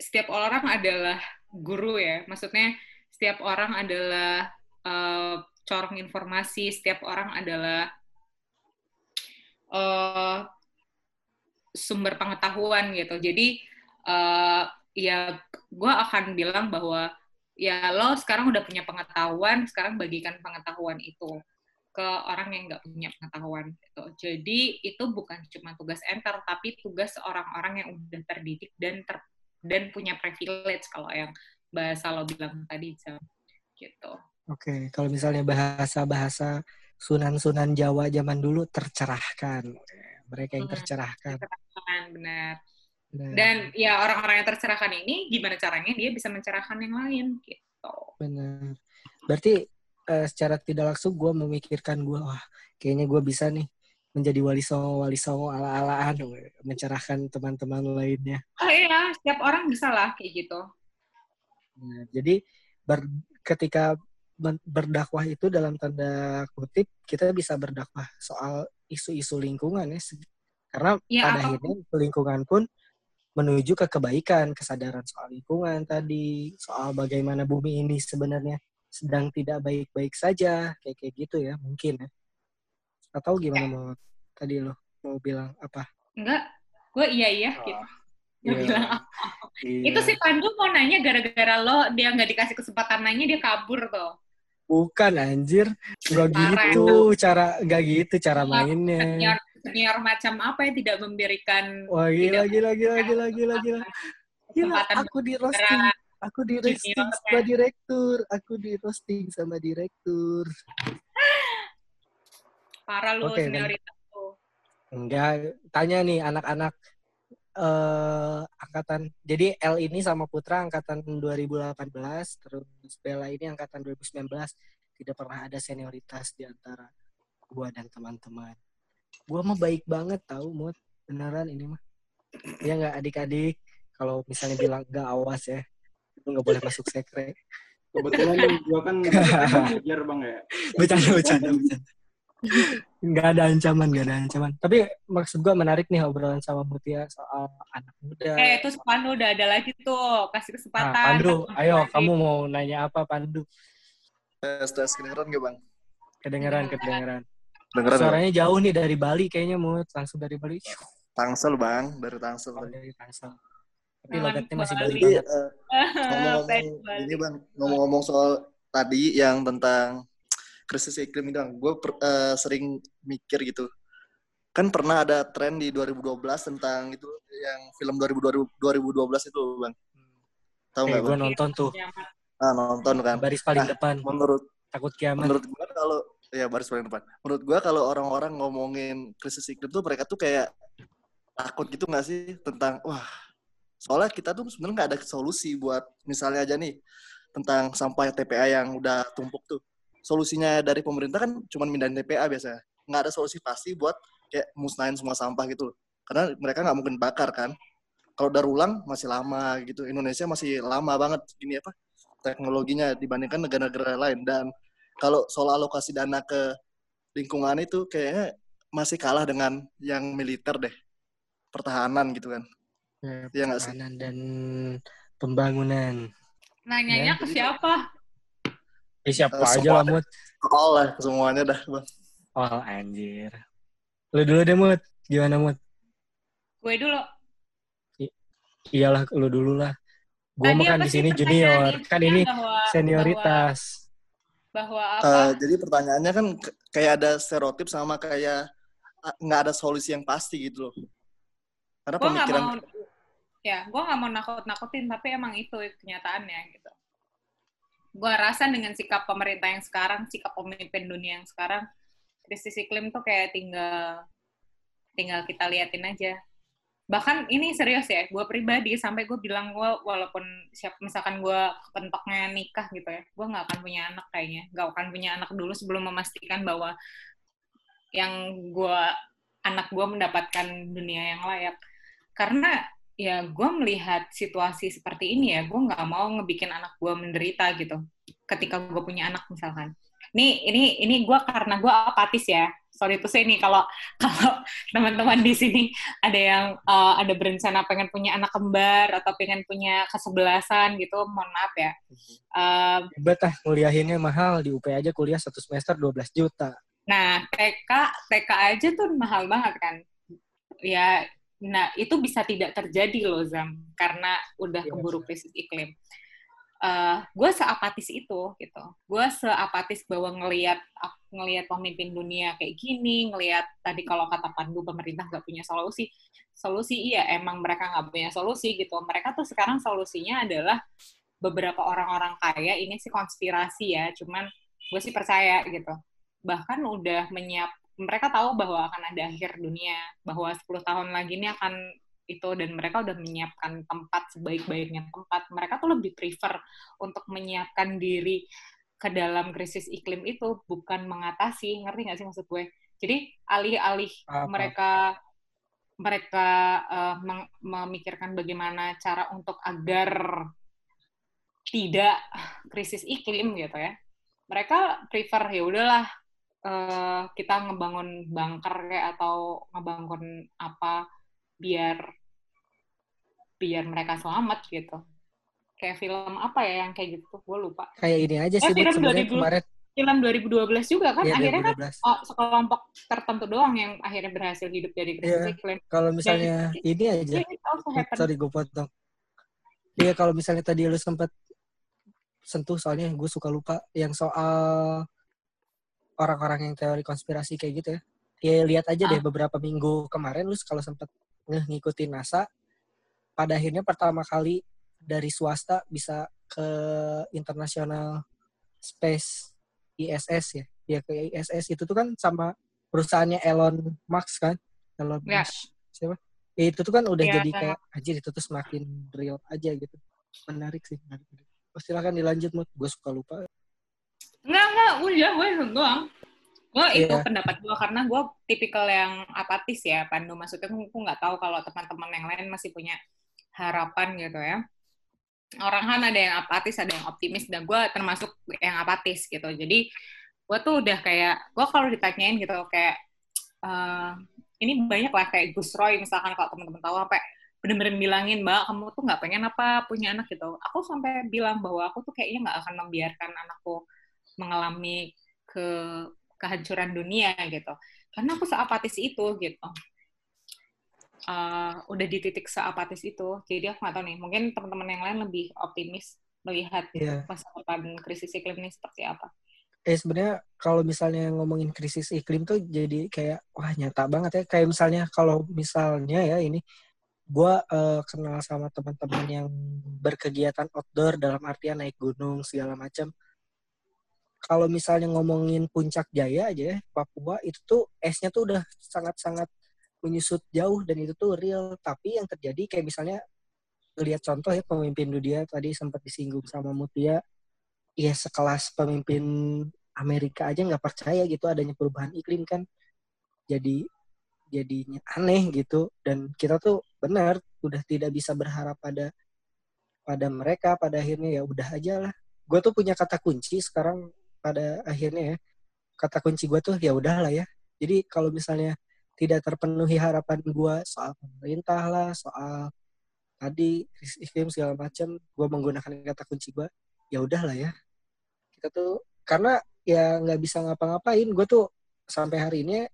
setiap orang adalah guru ya. Maksudnya setiap orang adalah uh, corong informasi, setiap orang adalah uh, sumber pengetahuan gitu. Jadi uh, ya gue akan bilang bahwa ya lo sekarang udah punya pengetahuan, sekarang bagikan pengetahuan itu ke orang yang nggak punya pengetahuan gitu. Jadi itu bukan cuma tugas enter, tapi tugas orang-orang yang udah terdidik dan ter dan punya privilege kalau yang bahasa lo bilang tadi jam gitu. Oke, okay. kalau misalnya bahasa-bahasa Sunan-Sunan Jawa zaman dulu tercerahkan, mereka yang hmm, tercerahkan. Tercerahkan, benar. benar. Dan ya orang-orang yang tercerahkan ini gimana caranya dia bisa mencerahkan yang lain gitu. Benar. Berarti uh, secara tidak langsung gue memikirkan gue, wah kayaknya gue bisa nih menjadi wali songo wali songo ala alaan mencerahkan teman-teman lainnya. Oh iya, setiap orang bisa lah kayak gitu. Nah, jadi ber, ketika berdakwah itu dalam tanda kutip kita bisa berdakwah soal isu-isu lingkungan ya karena ya, pada akhirnya lingkungan pun menuju ke kebaikan kesadaran soal lingkungan tadi soal bagaimana bumi ini sebenarnya sedang tidak baik-baik saja kayak kayak gitu ya mungkin ya atau gimana mau tadi lo mau bilang apa? Enggak, gue iya iya oh, gitu. Iya. bilang apa? Iya. Itu si Pandu mau nanya gara-gara lo dia nggak dikasih kesempatan nanya dia kabur tuh. Bukan anjir, nggak gitu cara nggak gitu cara mainnya. Senior, senior macam apa yang tidak memberikan Wah gila gila gila gila gila gila. Gila, aku di roasting. Aku di roasting sama direktur. Aku di roasting sama direktur. Parah lu okay, senioritas tuh. Enggak, tanya nih anak-anak uh, angkatan. Jadi L ini sama Putra angkatan 2018, terus Bella ini angkatan 2019. Tidak pernah ada senioritas di antara gua dan teman-teman. Gua mah baik banget tahu, Mut. Beneran ini mah. Ya nggak adik-adik. Kalau misalnya bilang nggak awas ya, itu nggak boleh masuk sekre. Kebetulan gua kan belajar bang ya. Bercanda, bercanda, bercanda nggak ada ancaman, nggak ada ancaman. Tapi maksud gue menarik nih obrolan sama Mutia soal anak muda. Eh, itu Pandu udah ada lagi tuh, kasih kesempatan. Nah, Pandu, ayo lagi. kamu mau nanya apa Pandu? Tes, tes, kedengeran gak bang? Kedengeran, kedengeran. Kedengeran Suaranya jauh nih dari Bali kayaknya mau langsung dari Bali. Tangsel bang, dari Tangsel. Oh, dari Tangsel. Tapi logatnya masih Bali banget. Uh, ngomong-ngomong, ini bang, ngomong-ngomong soal tadi yang tentang krisis iklim itu gue uh, sering mikir gitu. Kan pernah ada tren di 2012 tentang itu yang film 2012 itu bang. Tahu nggak eh, gue nonton tuh. Ah nonton kan? Baris paling nah, depan. menurut takut kiamat. menurut gue kalau ya baris paling depan. Menurut gue kalau orang-orang ngomongin krisis iklim tuh mereka tuh kayak takut gitu nggak sih tentang wah soalnya kita tuh sebenarnya nggak ada solusi buat misalnya aja nih tentang sampah TPA yang udah tumpuk tuh. Solusinya dari pemerintah kan cuma mindahin TPA biasa nggak ada solusi pasti buat kayak musnahin semua sampah gitu karena mereka nggak mungkin bakar kan. Kalau daur ulang masih lama gitu. Indonesia masih lama banget ini apa teknologinya dibandingkan negara-negara lain. Dan kalau soal alokasi dana ke lingkungan itu kayaknya masih kalah dengan yang militer deh. Pertahanan gitu kan ya, ya sih dan pembangunan nanyanya ya. ke siapa Eh, siapa uh, aja lah, Mut. All lah, semuanya dah, Bang. Oh, anjir. Lu dulu deh, Mut. Gimana, Mut? Gue dulu. I iyalah, lu dulu lah. Gue mah kan di sini junior. Kan ini bahwa, senioritas. Bahwa, bahwa apa? Uh, jadi pertanyaannya kan kayak ada stereotip sama kayak nggak ada solusi yang pasti gitu loh. Karena gua pemikiran... Gak mau, ya, gue gak mau nakut-nakutin, tapi emang itu kenyataannya gitu. Gue rasa dengan sikap pemerintah yang sekarang, sikap pemimpin dunia yang sekarang, krisis iklim tuh kayak tinggal tinggal kita liatin aja. bahkan ini serius ya gue pribadi sampai gue bilang gue walaupun siap misalkan gue kepentoknya nikah gitu ya gue nggak akan punya anak kayaknya. Nggak akan punya anak dulu sebelum memastikan bahwa yang gue anak gue mendapatkan dunia yang layak. Karena ya gue melihat situasi seperti ini ya gue nggak mau ngebikin anak gue menderita gitu ketika gue punya anak misalkan. Ini ini ini gue karena gue apatis ya. Sorry tuh saya nih kalau kalau teman-teman di sini ada yang uh, ada berencana pengen punya anak kembar atau pengen punya kesebelasan gitu mohon maaf ya. Uh, betah kuliahinnya mahal. Di UP aja kuliah satu semester 12 juta. Nah TK TK aja tuh mahal banget kan. Ya Nah, itu bisa tidak terjadi loh, Zam, karena udah iya, keburu krisis iklim. Uh, gue seapatis itu gitu. Gue seapatis bahwa ngelihat ngelihat pemimpin dunia kayak gini, ngelihat tadi kalau kata Pandu pemerintah nggak punya solusi, solusi iya emang mereka nggak punya solusi gitu. Mereka tuh sekarang solusinya adalah beberapa orang-orang kaya ini sih konspirasi ya, cuman gue sih percaya gitu. Bahkan udah menyiap mereka tahu bahwa akan ada akhir dunia, bahwa 10 tahun lagi ini akan itu dan mereka udah menyiapkan tempat sebaik-baiknya tempat. Mereka tuh lebih prefer untuk menyiapkan diri ke dalam krisis iklim itu bukan mengatasi, ngerti nggak sih maksud gue? Jadi alih-alih mereka mereka uh, memikirkan bagaimana cara untuk agar tidak krisis iklim gitu ya. Mereka prefer ya udahlah uh, kita ngebangun bunker kayak atau ngebangun apa biar biar mereka selamat gitu. Kayak film apa ya yang kayak gitu? Gue lupa. Kayak ini aja eh, sih eh, film 2000, kemarin. Film 2012 juga kan, ya, akhirnya 2012. kan oh, sekelompok tertentu doang yang akhirnya berhasil hidup dari krisis ya, iklim. Kalau misalnya Dan, ini aja, sorry gue potong. Iya kalau misalnya tadi lu sempat sentuh soalnya gue suka lupa yang soal orang-orang yang teori konspirasi kayak gitu ya. Ya lihat aja ah. deh beberapa minggu kemarin lu kalau sempat ngikutin NASA pada akhirnya pertama kali dari swasta bisa ke internasional space ISS ya. Ya ke ISS itu tuh kan sama perusahaannya Elon Musk kan. Elon ya. Musk. Siapa? Ya itu tuh kan udah ya, jadi kayak anjir itu tuh semakin real aja gitu. Menarik sih, menarik. Oh, silakan dilanjut, Mut. Gue suka lupa. Enggak, enggak, udah, gue doang. Gue yeah. itu pendapat gue karena gue tipikal yang apatis ya, Pandu. Maksudnya gue nggak tahu kalau teman-teman yang lain masih punya harapan gitu ya. Orang kan ada yang apatis, ada yang optimis, dan gue termasuk yang apatis gitu. Jadi gue tuh udah kayak, gue kalau ditanyain gitu kayak, uh, ini banyak lah kayak Gus Roy misalkan kalau teman-teman tahu apa bener-bener bilangin mbak kamu tuh nggak pengen apa punya anak gitu aku sampai bilang bahwa aku tuh kayaknya nggak akan membiarkan anakku mengalami ke kehancuran dunia gitu. Karena aku seapatis itu gitu. Uh, udah di titik seapatis itu. Jadi aku nggak tahu nih mungkin teman-teman yang lain lebih optimis melihat yeah. masa depan krisis iklim ini seperti apa. Eh sebenarnya kalau misalnya ngomongin krisis iklim tuh jadi kayak wah nyata banget ya. Kayak misalnya kalau misalnya ya ini gue uh, kenal sama teman-teman yang berkegiatan outdoor dalam artian naik gunung segala macam kalau misalnya ngomongin puncak jaya aja ya, Papua itu tuh esnya tuh udah sangat-sangat menyusut jauh dan itu tuh real. Tapi yang terjadi kayak misalnya lihat contoh ya pemimpin dunia tadi sempat disinggung sama Mutia, ya sekelas pemimpin Amerika aja nggak percaya gitu adanya perubahan iklim kan. Jadi jadinya aneh gitu dan kita tuh benar udah tidak bisa berharap pada pada mereka pada akhirnya ya udah aja lah gue tuh punya kata kunci sekarang pada akhirnya ya kata kunci gue tuh ya udahlah ya. Jadi kalau misalnya tidak terpenuhi harapan gue soal pemerintah lah soal tadi iklim segala macam gue menggunakan kata kunci gue ya udahlah ya. Kita tuh karena ya nggak bisa ngapa-ngapain gue tuh sampai hari ini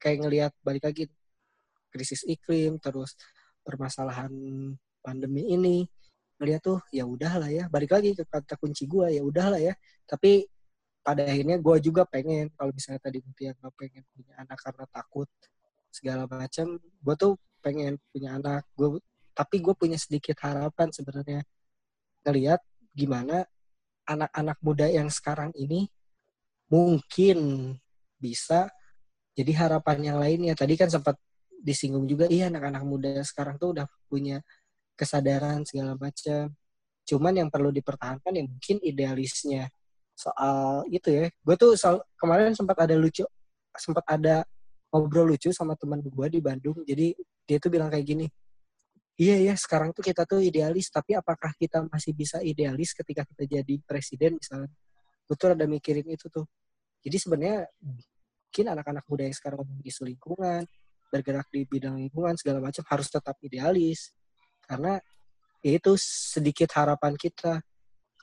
kayak ngelihat balik lagi krisis iklim terus permasalahan pandemi ini ngeliat tuh ya udahlah ya. Balik lagi ke kata kunci gue ya udahlah ya. Tapi pada akhirnya gue juga pengen kalau misalnya tadi Mutia nggak pengen punya anak karena takut segala macam gue tuh pengen punya anak. Gue tapi gue punya sedikit harapan sebenarnya ngelihat gimana anak-anak muda yang sekarang ini mungkin bisa jadi harapan yang lainnya. Tadi kan sempat disinggung juga iya anak-anak muda sekarang tuh udah punya kesadaran segala macam cuman yang perlu dipertahankan ya mungkin idealisnya soal itu ya. Gue tuh soal, kemarin sempat ada lucu sempat ada ngobrol lucu sama teman gue di Bandung. Jadi dia tuh bilang kayak gini iya ya sekarang tuh kita tuh idealis tapi apakah kita masih bisa idealis ketika kita jadi presiden misalnya? Gue tuh ada mikirin itu tuh. Jadi sebenarnya mungkin anak-anak muda yang sekarang di isu lingkungan bergerak di bidang lingkungan segala macam harus tetap idealis. Karena ya itu sedikit harapan kita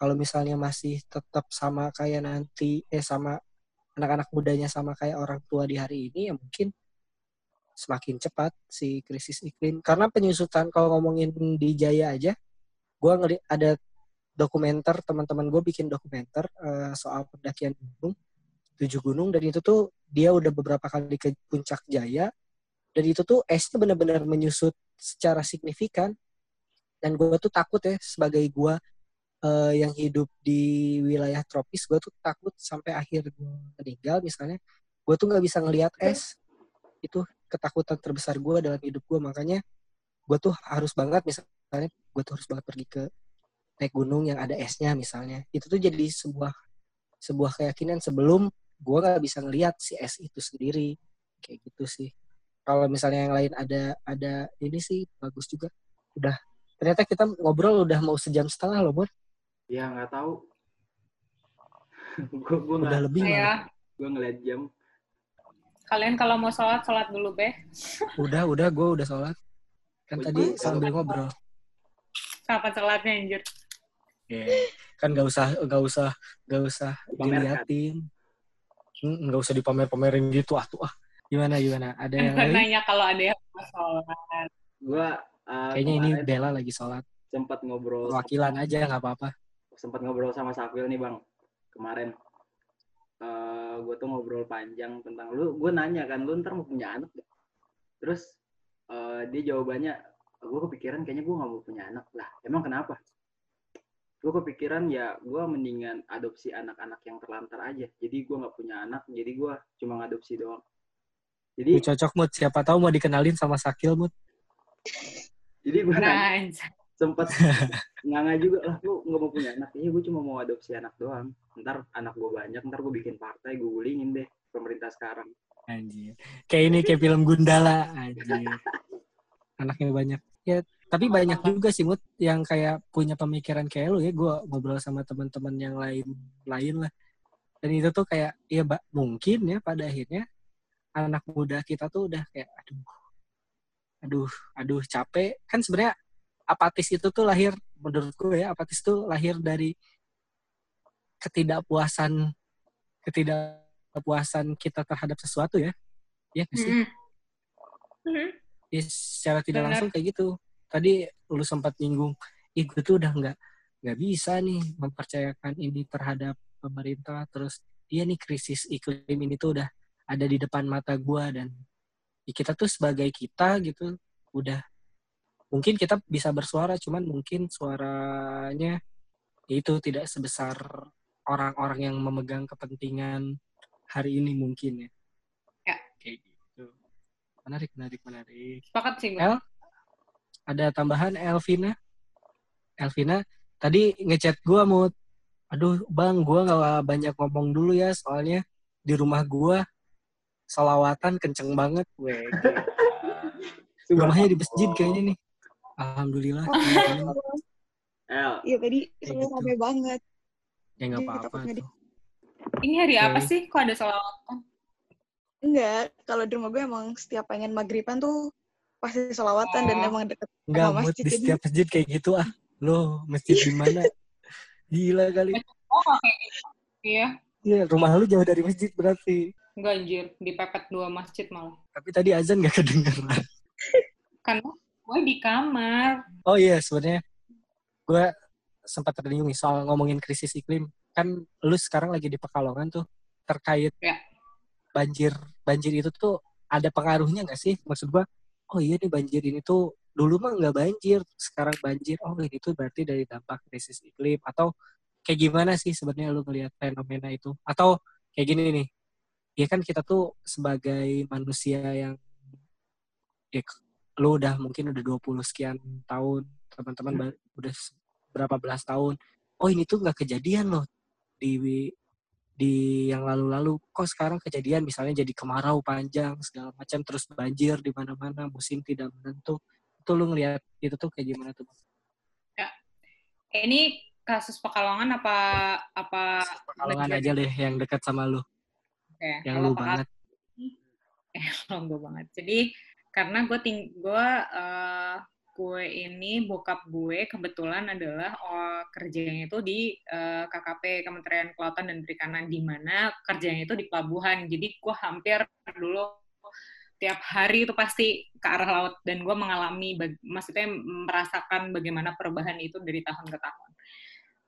kalau misalnya masih tetap sama kayak nanti eh sama anak-anak mudanya sama kayak orang tua di hari ini ya mungkin semakin cepat si krisis iklim. Karena penyusutan kalau ngomongin di Jaya aja gue ngeri ada dokumenter teman-teman gue bikin dokumenter uh, soal pendakian gunung tujuh gunung dan itu tuh dia udah beberapa kali ke puncak Jaya dan itu tuh esnya benar-benar menyusut secara signifikan. Dan gue tuh takut ya sebagai gue uh, yang hidup di wilayah tropis gue tuh takut sampai akhir gue meninggal. Misalnya gue tuh nggak bisa ngelihat es. Itu ketakutan terbesar gue dalam hidup gue makanya gue tuh harus banget misalnya gue tuh harus banget pergi ke naik gunung yang ada esnya misalnya. Itu tuh jadi sebuah sebuah keyakinan sebelum gue nggak bisa ngelihat si es itu sendiri. Kayak gitu sih. Kalau misalnya yang lain ada ada ini sih bagus juga. Udah ternyata kita ngobrol udah mau sejam setengah loh bud Ya nggak tahu. gue gue udah lebih ya. Gue ngeliat jam. Kalian kalau mau sholat, sholat dulu, Beh. Udah, udah. Gue udah sholat. Kan tadi sambil ngobrol. Siapa sholatnya, anjir? Yeah. Kan gak usah, gak usah, gak usah diliatin. Hmm, Gak usah dipamer-pamerin gitu. Ah, tuh ah. Gimana, gimana? Ada yang lain? Nanya kalau ada yang mau sholat. Gue uh, Kayaknya ini Bella lagi sholat. sempat ngobrol Perwakilan aja, nggak apa-apa. Sempat ngobrol sama Sakwil nih bang kemarin. Eh gue tuh ngobrol panjang tentang lu. Gue nanya kan lu ntar mau punya anak gak? terus eh, dia jawabannya gue kepikiran kayaknya gue nggak mau punya anak. Lah emang kenapa? Gue kepikiran ya gue mendingan adopsi anak-anak yang terlantar aja. Jadi gue nggak punya anak jadi gue cuma ngadopsi doang. Lu jadi cocok, Mut. Siapa tahu mau dikenalin sama Sakil, Mut. jadi gue Nah, sempet nganga juga lah lu nggak mau punya anak iya gue cuma mau adopsi anak doang ntar anak gue banyak ntar gue bikin partai gue gulingin deh pemerintah sekarang Anjir. Kayak ini, kayak film Gundala. Anjir. Anaknya banyak. Ya, tapi banyak juga sih, Mut, yang kayak punya pemikiran kayak lu ya. Gue ngobrol sama teman-teman yang lain lain lah. Dan itu tuh kayak, ya mbak, mungkin ya pada akhirnya anak muda kita tuh udah kayak, aduh, aduh, aduh capek. Kan sebenarnya apatis itu tuh lahir, menurut gue ya, apatis tuh lahir dari ketidakpuasan, ketidakpuasan kita terhadap sesuatu ya. Nggak sih? Mm-mm. Mhm. ya, secara tidak Benar. langsung kayak gitu. Tadi lu sempat nyinggung, ih gue tuh udah nggak nggak bisa nih mempercayakan ini terhadap pemerintah. Terus iya nih krisis iklim ini tuh udah ada di depan mata gue dan ya kita tuh sebagai kita gitu udah mungkin kita bisa bersuara cuman mungkin suaranya ya itu tidak sebesar orang-orang yang memegang kepentingan hari ini mungkin ya. Ya. Kayak gitu. Menarik, menarik, menarik. Sepakat sih, gue. El, ada tambahan Elvina. Elvina, tadi ngechat gua mau, aduh bang, gua nggak banyak ngomong dulu ya, soalnya di rumah gua salawatan kenceng banget. Weh, gila. rumahnya di masjid kayaknya nih. Alhamdulillah. El Iya tadi semua gitu. rame banget. Ya nggak apa-apa tuh. Ini hari apa sih? Kok ada sholawatan? Enggak, kalau di rumah gue emang setiap pengen maghriban tuh pasti selawatan dan Oh. emang deket Nggak sama masjid. di setiap masjid kayak gitu ah. Loh, masjid di mana? Gila kali. Oh, kayak gitu. Iya. Iya, rumah lu jauh dari masjid berarti. Enggak, anjir. Dipepet dua masjid malah. Tapi tadi azan gak kedengeran. Karena gue di kamar. Oh iya, sebenarnya gue sempat nih soal ngomongin krisis iklim. Kan lu sekarang lagi di Pekalongan tuh terkait Ya. banjir. Banjir itu tuh ada pengaruhnya nggak sih? Maksud gue, oh iya nih banjir ini tuh dulu mah nggak banjir, sekarang banjir. Oh ini tuh berarti dari dampak krisis iklim atau kayak gimana sih sebenarnya lu melihat fenomena itu? Atau kayak gini nih, ya kan kita tuh sebagai manusia yang ya lu udah mungkin udah 20 sekian tahun teman-teman ba- udah berapa belas tahun. Oh ini tuh nggak kejadian loh di di yang lalu-lalu. Kok sekarang kejadian misalnya jadi kemarau panjang segala macam terus banjir di mana-mana musim tidak menentu. Itu lu ngeliat itu tuh kayak gimana tuh Eh, ini kasus Pekalongan apa apa Pekalongan aja deh yang dekat sama lu. Oke, yang lu banget. eh kalau gue banget. Jadi karena gue ting gue eh, gue ini bokap gue kebetulan adalah oh, kerjanya itu di eh, KKP Kementerian Kelautan dan Perikanan di mana kerjanya itu di pelabuhan. Jadi gue hampir dulu tiap hari itu pasti ke arah laut dan gue mengalami maksudnya merasakan bagaimana perubahan itu dari tahun ke tahun.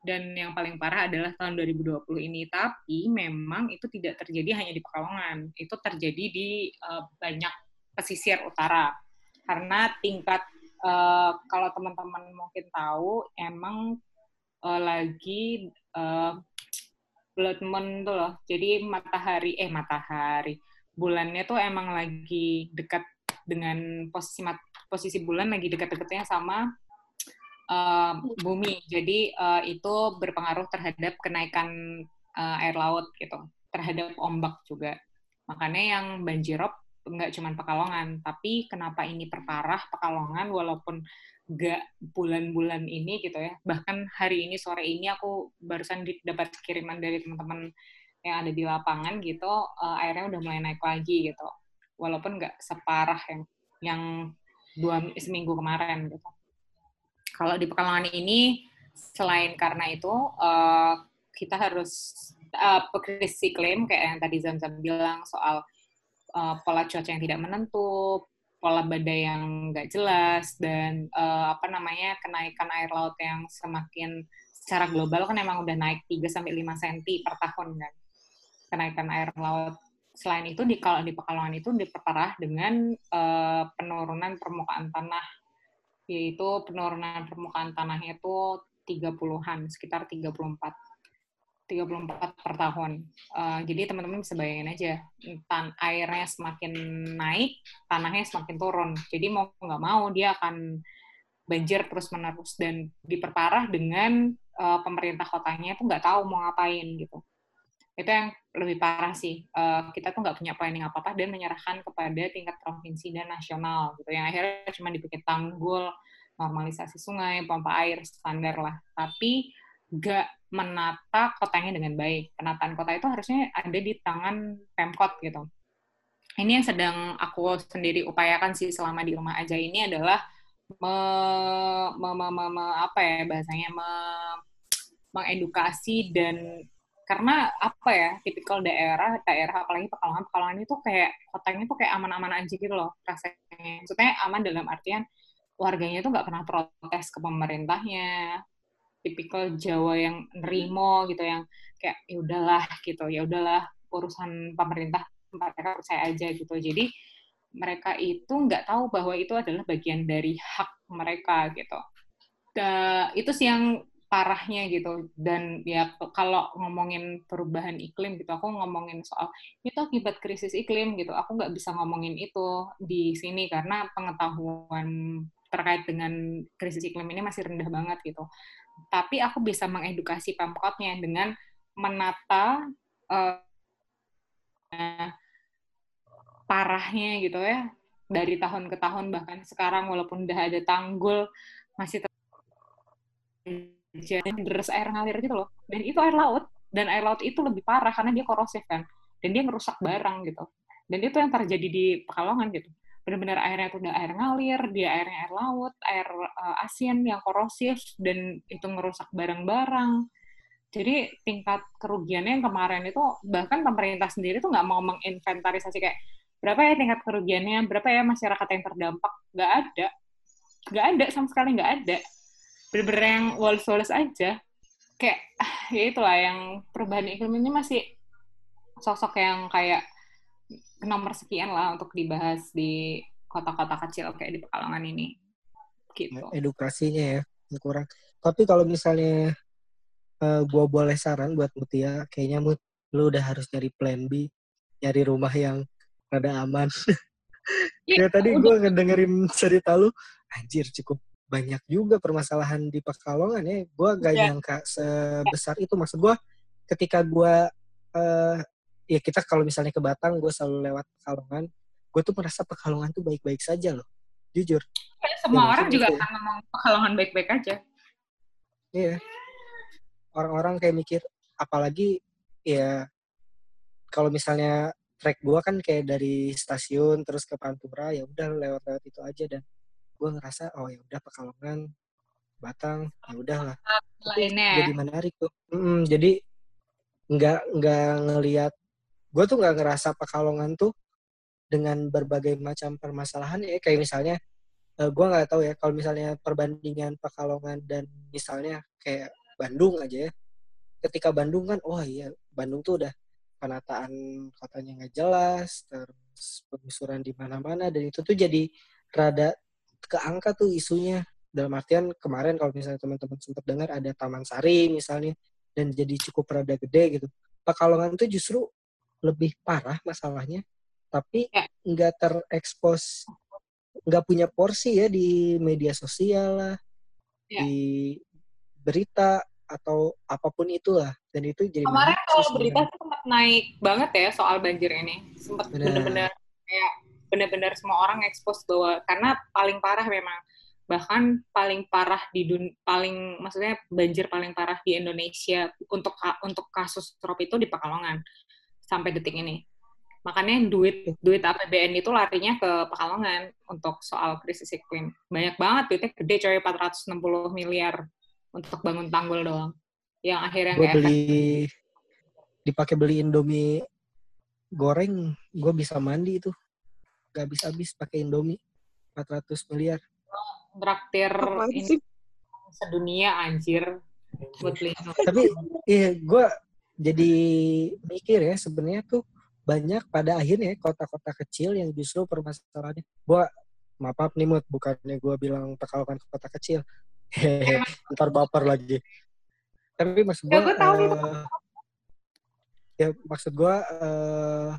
Dan yang paling parah adalah tahun 2020 ini. Tapi memang itu tidak terjadi hanya di Pekalongan. Itu terjadi di eh, banyak pesisir utara. Karena tingkat, eh, kalau teman-teman mungkin tahu, emang eh, lagi eh, blood moon tuh loh. Jadi matahari, eh matahari, bulannya tuh emang lagi dekat dengan posisi mat- posisi bulan lagi dekat-dekatnya sama uh, bumi. Jadi uh, itu berpengaruh terhadap kenaikan uh, air laut gitu, terhadap ombak juga. Makanya yang banjirop nggak cuma Pekalongan, tapi kenapa ini perparah Pekalongan walaupun nggak bulan-bulan ini gitu ya. Bahkan hari ini sore ini aku barusan dapat kiriman dari teman-teman yang ada di lapangan gitu, uh, airnya udah mulai naik lagi gitu. Walaupun nggak separah yang yang dua seminggu kemarin gitu kalau di Pekalongan ini selain karena itu uh, kita harus uh, iklim kayak yang tadi Zamzam bilang soal uh, pola cuaca yang tidak menentu, pola badai yang nggak jelas dan uh, apa namanya kenaikan air laut yang semakin secara global kan emang udah naik 3 sampai 5 cm per tahun kan. Kenaikan air laut selain itu di kalau di Pekalongan itu diperparah dengan uh, penurunan permukaan tanah yaitu penurunan permukaan tanahnya itu 30-an, sekitar 34. 34 per tahun. Uh, jadi teman-teman bisa bayangin aja, tan airnya semakin naik, tanahnya semakin turun. Jadi mau nggak mau dia akan banjir terus-menerus dan diperparah dengan uh, pemerintah kotanya itu nggak tahu mau ngapain gitu. Itu yang lebih parah sih. Uh, kita tuh nggak punya planning apa-apa dan menyerahkan kepada tingkat provinsi dan nasional gitu. Yang akhirnya cuma dibikin tanggul, normalisasi sungai, pompa air standar lah. Tapi nggak menata kotanya dengan baik. Penataan kota itu harusnya ada di tangan Pemkot gitu. Ini yang sedang aku sendiri upayakan sih selama di rumah aja ini adalah me, me, me, me, me apa ya bahasanya me, mengedukasi dan karena apa ya tipikal daerah daerah apalagi pekalongan pekalongan itu kayak kotanya tuh kayak aman-aman aja gitu loh rasanya maksudnya aman dalam artian warganya tuh nggak pernah protes ke pemerintahnya tipikal Jawa yang nerimo gitu yang kayak ya udahlah gitu ya udahlah urusan pemerintah mereka percaya aja gitu. Jadi mereka itu nggak tahu bahwa itu adalah bagian dari hak mereka gitu. Da, itu sih yang parahnya gitu. Dan ya kalau ngomongin perubahan iklim gitu aku ngomongin soal itu akibat krisis iklim gitu. Aku nggak bisa ngomongin itu di sini karena pengetahuan terkait dengan krisis iklim ini masih rendah banget gitu. Tapi aku bisa mengedukasi pemkotnya dengan menata uh, parahnya gitu ya dari tahun ke tahun. Bahkan sekarang walaupun udah ada tanggul masih jadi deras air ngalir gitu loh. Dan itu air laut. Dan air laut itu lebih parah karena dia korosif kan. Dan dia ngerusak barang gitu. Dan itu yang terjadi di Pekalongan gitu benar-benar airnya itu udah air ngalir, dia airnya air laut, air uh, asin yang korosif, dan itu ngerusak barang-barang. Jadi tingkat kerugiannya yang kemarin itu, bahkan pemerintah sendiri tuh nggak mau menginventarisasi kayak, berapa ya tingkat kerugiannya, berapa ya masyarakat yang terdampak. Nggak ada. Nggak ada, sama sekali nggak ada. Bener-bener yang aja. Kayak, ya itulah, yang perubahan iklim ini masih sosok yang kayak nomor sekian lah untuk dibahas di kota-kota kecil kayak di Pekalongan ini. Gitu. Edukasinya ya, kurang. Tapi kalau misalnya uh, gue boleh saran buat Mutia, kayaknya Mut, lu udah harus nyari plan B, nyari rumah yang rada aman. ya tadi gue ngedengerin cerita lu, anjir cukup banyak juga permasalahan di Pekalongan ya. Gue gak Ya. nyangka sebesar itu. Maksud gue ketika gue, eh ya kita kalau misalnya ke Batang, gue selalu lewat Pekalongan. Gue tuh merasa Pekalongan tuh baik-baik saja loh. Jujur. Kayak semua Ya, orang juga kayak- akan ngomong pekalongan baik-baik aja. Iya. Orang-orang kayak mikir, apalagi ya kalau misalnya trek gua kan kayak dari stasiun terus ke Pantura ya udah lewat-lewat itu aja dan gua ngerasa oh ya udah Pekalongan Batang ya udahlah jadi menarik tuh Mm, jadi nggak nggak ngelihat gue tuh nggak ngerasa Pekalongan tuh dengan berbagai macam permasalahan ya. Kayak misalnya eh, gua nggak tahu ya kalau misalnya perbandingan Pekalongan dan misalnya kayak Bandung aja ya. Ketika Bandung kan oh iya Bandung tuh udah penataan kotanya nggak jelas terus penggusuran di mana-mana dan itu tuh jadi rada keangkat tuh isunya. Dalam artian kemarin kalau misalnya teman-teman sempat dengar ada Taman Sari misalnya dan jadi cukup rada gede gitu. Pekalongan tuh justru lebih parah masalahnya tapi Ya. nggak terekspos nggak punya porsi ya di media sosial lah Ya. di berita atau apa pun itulah dan itu jadi Kemarin kalau berita tuh sempat naik banget ya soal banjir ini. Sempat Benar. bener-bener kayak bener-bener semua orang expose bahwa karena paling parah memang bahkan paling parah di dun paling maksudnya banjir paling parah di Indonesia untuk untuk kasus trop itu di Pekalongan sampai detik ini. Makanya duit duit APBN itu larinya ke Pekalongan untuk soal krisis iklim. Banyak banget duitnya gede coy 460 miliar untuk bangun tanggul doang. Yang akhirnya gue beli dipakai beli Indomie goreng gue bisa mandi itu. Gak habis habis pakai Indomie 400 miliar. Traktir ini sedunia anjir. Buat tapi iya gue jadi mikir ya sebenarnya tuh banyak pada akhirnya kota-kota kecil yang justru permasalahannya gue maaf nih mut bukannya gue bilang Pekalongan kota kecil. Hehehe ntar baper lagi. Tapi maksud gue Ya, gua tahu itu. ya maksud gue eh,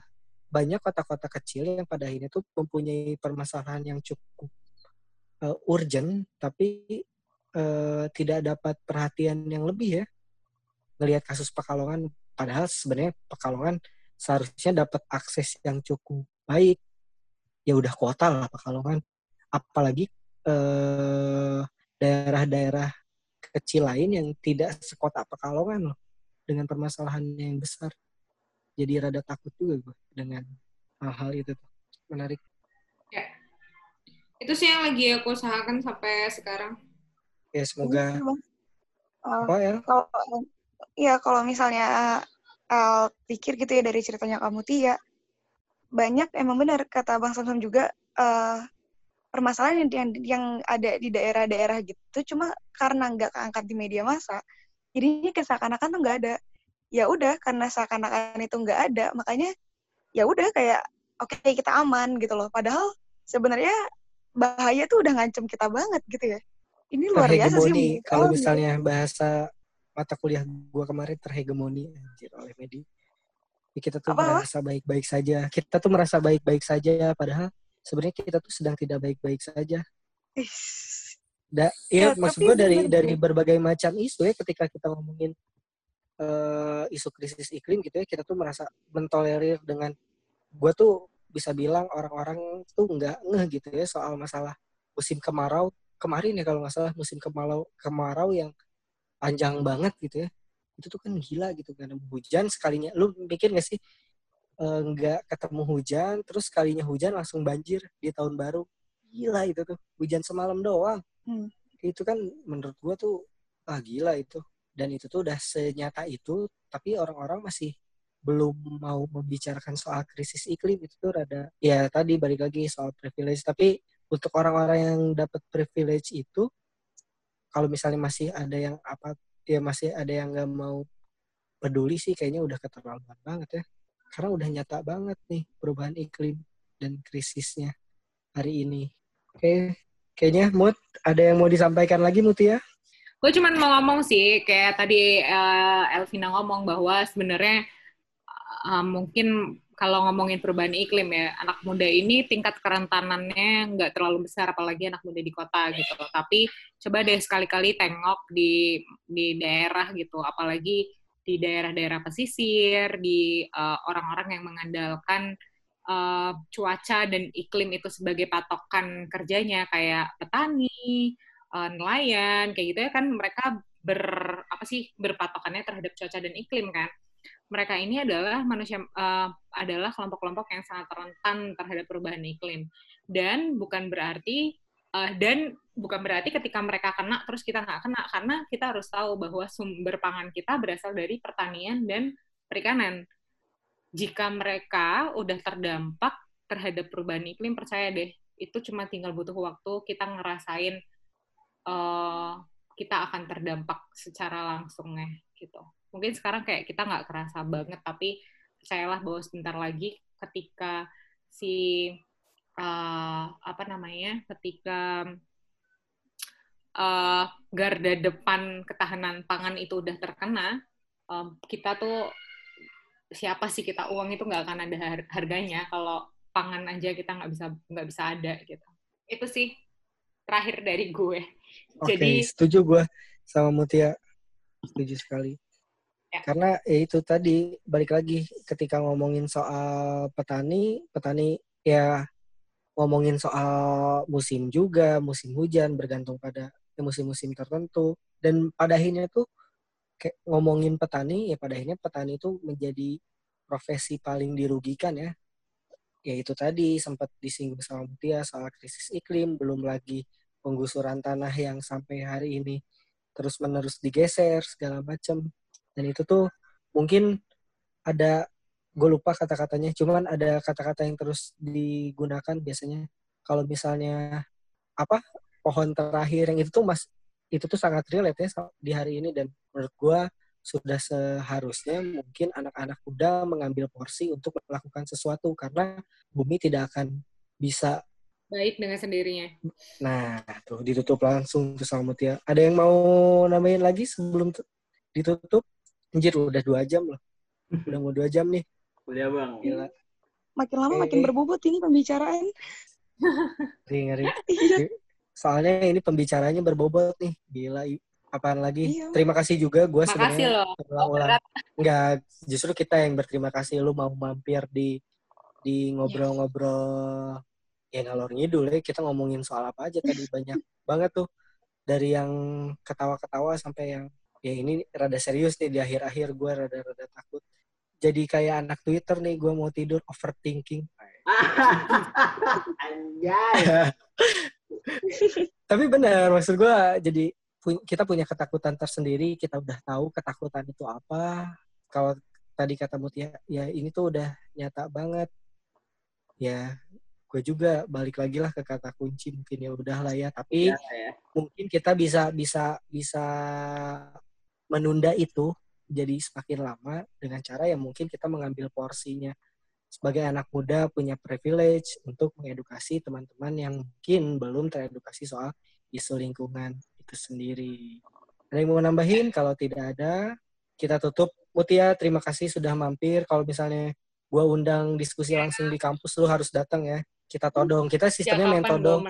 banyak kota-kota kecil yang pada akhirnya tuh mempunyai permasalahan yang cukup eh, urgent tapi eh, tidak dapat perhatian yang lebih ya ngelihat kasus Pekalongan padahal sebenarnya Pekalongan seharusnya dapat akses yang cukup baik. Ya udah kota lah Pekalongan. Apalagi eh, daerah-daerah kecil lain yang tidak sekota Pekalongan loh dengan permasalahan yang besar. Jadi rada takut juga gue dengan hal-hal itu tuh. Menarik. Itu sih yang lagi aku usahakan sampai sekarang. ya semoga apa ya? Kalau ya kalau misalnya Al pikir gitu ya dari ceritanya kamu Tia banyak emang benar kata Bang Samsam juga eh permasalahan yang, yang ada di daerah-daerah gitu cuma karena nggak keangkat di media massa jadinya seakan-akan tuh nggak ada ya udah karena seakan-akan itu nggak ada makanya ya udah kayak oke kita aman gitu loh padahal sebenarnya bahaya tuh udah ngancem kita banget gitu ya ini luar biasa sih kalau Al. misalnya bahasa mata kuliah gua kemarin terhegemoni anjir oleh media. Ya, kita tuh Apa, merasa baik-baik saja. Kita tuh merasa baik-baik saja padahal sebenarnya kita tuh sedang tidak baik-baik saja. Da, Ya, iya, maksud gue dari dari berbagai macam isu ya ketika kita ngomongin eh, isu krisis iklim gitu ya kita tuh merasa mentolerir dengan gue tuh bisa bilang orang-orang tuh nggak ngeh gitu ya soal masalah musim kemarau. Kemarin ya kalau nggak salah musim kemarau kemarau yang panjang banget gitu ya. Itu tuh kan gila gitu kan hujan sekalinya. Lu mikir gak sih eh, nggak ketemu hujan terus sekalinya hujan langsung banjir di tahun baru. Gila itu tuh hujan semalam doang. Hmm. itu kan menurut gua tuh ah gila itu. Dan itu tuh udah senyata itu tapi orang-orang masih belum mau membicarakan soal krisis iklim. Itu tuh rada ya tadi balik lagi soal privilege. Tapi untuk orang-orang yang dapat privilege itu kalau misalnya masih ada yang apa ya masih ada yang nggak mau peduli sih kayaknya udah keterlaluan banget ya. Karena udah nyata banget nih perubahan iklim dan krisisnya hari ini. Oke kayaknya Mut ada yang mau disampaikan lagi Mut ya? Gue cuman mau ngomong sih, kayak tadi eh, Elvina ngomong bahwa sebenarnya eh, mungkin kalau ngomongin perubahan iklim ya, anak muda ini tingkat kerentanannya nggak terlalu besar, apalagi anak muda di kota gitu. Tapi coba deh sekali-kali tengok di di daerah gitu, apalagi di daerah-daerah pesisir, di uh, orang-orang yang mengandalkan uh, cuaca dan iklim itu sebagai patokan kerjanya, kayak petani, uh, nelayan, kayak gitu ya kan mereka ber apa sih berpatokannya terhadap cuaca dan iklim kan mereka ini adalah manusia uh, adalah kelompok-kelompok yang sangat rentan terhadap perubahan iklim. Dan bukan berarti uh, dan bukan berarti ketika mereka kena terus kita nggak kena. Karena kita harus tahu bahwa sumber pangan kita berasal dari pertanian dan perikanan. Jika mereka udah terdampak terhadap perubahan iklim percaya deh itu cuma tinggal butuh waktu kita ngerasain uh, kita akan terdampak secara langsungnya gitu mungkin sekarang kayak kita nggak kerasa banget tapi percayalah bahwa sebentar lagi ketika si uh, apa namanya ketika uh, garda depan ketahanan pangan itu udah terkena um, kita tuh siapa sih kita uang itu nggak akan ada harganya kalau pangan aja kita nggak bisa nggak bisa ada gitu. Itu sih terakhir dari gue. Okay, jadi setuju gue sama Mutia. Setuju sekali Ya. Karena ya itu tadi balik lagi ketika ngomongin soal petani, petani ya ngomongin soal musim juga, musim hujan bergantung pada ya musim-musim tertentu dan pada akhirnya tuh kayak ngomongin petani ya pada akhirnya petani itu menjadi profesi paling dirugikan ya. Ya itu tadi sempat disinggung sama Mutia soal krisis iklim, belum lagi penggusuran tanah yang sampai hari ini terus menerus digeser segala macam dan itu tuh mungkin ada gue lupa kata-katanya cuman ada kata-kata yang terus digunakan biasanya kalau misalnya apa pohon terakhir yang itu tuh mas itu tuh sangat relate ya di hari ini dan menurut gue sudah seharusnya mungkin anak-anak muda mengambil porsi untuk melakukan sesuatu karena bumi tidak akan bisa baik dengan sendirinya. Nah, tuh ditutup langsung tuh sama Mutia. Ada yang mau namain lagi sebelum ditutup? Anjir udah dua jam loh. Udah mau dua jam nih. Kuliah bang. Gila. Makin lama makin berbobot ini pembicaraan. Ngeri, ngeri. Iya. Soalnya ini pembicaranya berbobot nih. Gila. Apaan lagi? Iya. Terima kasih juga gue sebenarnya. Ulang-ulang. Enggak, justru kita yang berterima kasih lu mau mampir di di ngobrol-ngobrol ya ngalor ngidul ya kita ngomongin soal apa aja tadi banyak banget tuh dari yang ketawa-ketawa sampai yang ya ini rada serius nih di akhir-akhir gue rada-rada takut. Jadi kayak anak Twitter nih gue mau tidur overthinking. Anjay. tapi benar maksud gue jadi kita punya ketakutan tersendiri kita udah tahu ketakutan itu apa. Kalau tadi kata Mutia ya ini tuh udah nyata banget. Ya gue juga balik lagi lah ke kata kunci mungkin ya udah lah ya. Tapi ya, ya. mungkin kita bisa bisa bisa menunda itu jadi semakin lama dengan cara yang mungkin kita mengambil porsinya sebagai anak muda punya privilege untuk mengedukasi teman-teman yang mungkin belum teredukasi soal isu lingkungan itu sendiri. Ada yang mau nambahin? Kalau tidak ada, kita tutup. Mutia, terima kasih sudah mampir. Kalau misalnya gua undang diskusi langsung di kampus, lu harus datang ya. Kita todong. Kita sistemnya main todong.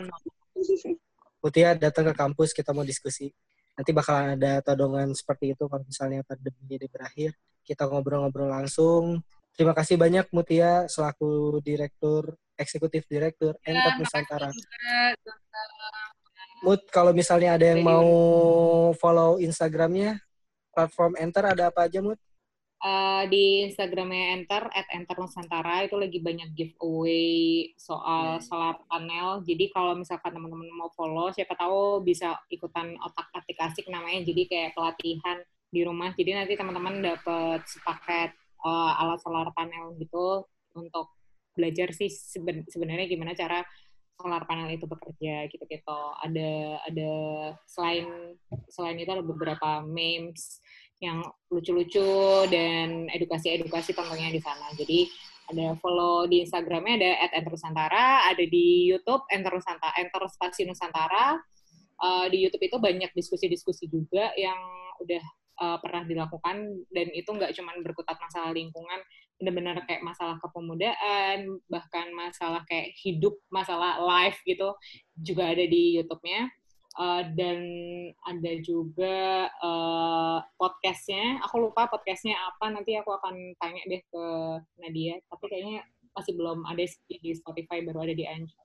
Mutia datang ke kampus, kita mau diskusi nanti bakalan ada todongan seperti itu kalau misalnya pandemi ini berakhir. Kita ngobrol-ngobrol langsung. Terima kasih banyak Mutia selaku direktur eksekutif direktur ya, Nusantara. Mut, kalau misalnya ada yang mau follow Instagramnya, platform Enter ada apa aja, Mut? Uh, di Instagramnya Enter at Enter Nusantara itu lagi banyak giveaway soal hmm. solar panel. Jadi kalau misalkan teman-teman mau follow, siapa tahu bisa ikutan otak atik asik namanya. Jadi kayak pelatihan di rumah. Jadi nanti teman-teman dapat sepaket uh, alat solar panel gitu untuk belajar sih seben sebenarnya gimana cara solar panel itu bekerja gitu-gitu. Ada ada selain selain itu ada beberapa memes yang lucu-lucu dan edukasi-edukasi tentunya di sana. Jadi ada follow di Instagramnya ada at ada di YouTube Enter Nusantara, Enter Spasi Nusantara. Uh, di YouTube itu banyak diskusi-diskusi juga yang udah uh, pernah dilakukan dan itu nggak cuma berkutat masalah lingkungan, benar-benar kayak masalah kepemudaan, bahkan masalah kayak hidup, masalah life gitu, juga ada di YouTube-nya. Uh, dan ada juga uh, podcastnya. Aku lupa podcastnya apa. Nanti aku akan tanya deh ke Nadia. Tapi kayaknya masih belum ada di Spotify, baru ada di Anchor.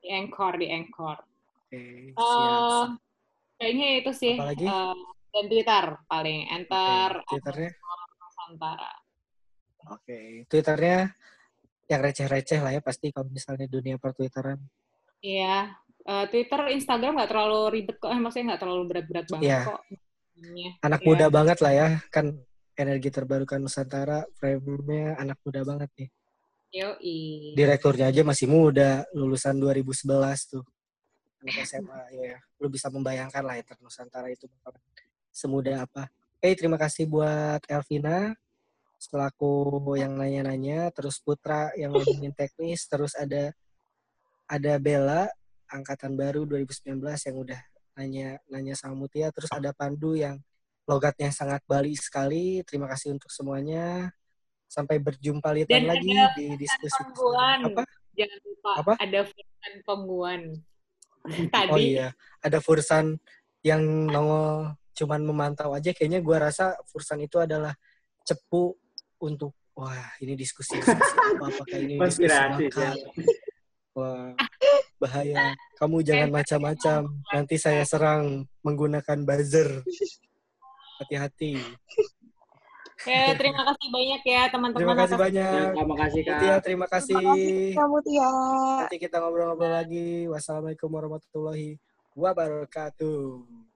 Di Anchor, di Anchor. Oke, Uh, siap. kayaknya itu sih. Apalagi? Uh, dan Twitter paling. Enter Oke, Twitternya? Nusantara. Oke, Twitternya yang receh-receh lah ya pasti kalau misalnya dunia pertwitteran. Iya. Uh, Twitter, Instagram nggak terlalu ribet kok. Eh, maksudnya nggak terlalu berat-berat banget Iya. kok. Anak Iya. muda banget lah ya, kan energi terbarukan Nusantara, frame-nya anak muda banget nih. Yoi. Direkturnya aja masih muda, lulusan 2011 tuh. Anak SMA, ya. Lu bisa membayangkan lah ya, Nusantara itu semudah apa. Eh, terima kasih buat Elvina, selaku yang nanya-nanya, terus Putra yang ngomongin teknis, terus ada ada Bella, angkatan baru 2019 yang udah nanya nanya sama Mutia, terus ada Pandu yang logatnya sangat Bali sekali. Terima kasih untuk semuanya. Sampai berjumpa litan Dan lagi ada di diskusi Pembuan. apa? Jangan lupa Apa? ada Fursan Pembuan. Tadi. Oh iya, ada Fursan yang nongol cuman memantau aja. Kayaknya gua rasa Fursan itu adalah cepu untuk wah ini diskusi, diskusi apa apakah ini diskusi makar. Wah, bahaya. Kamu jangan macam-macam. Nanti saya serang menggunakan buzzer. Hati-hati. Ya, terima kasih banyak ya teman-teman. Terima kasih atas- banyak. Ya, terima kasih kak. Mutia, terima kasih. Kamu Tia. Nanti kita ngobrol-ngobrol lagi. Wassalamualaikum warahmatullahi wabarakatuh.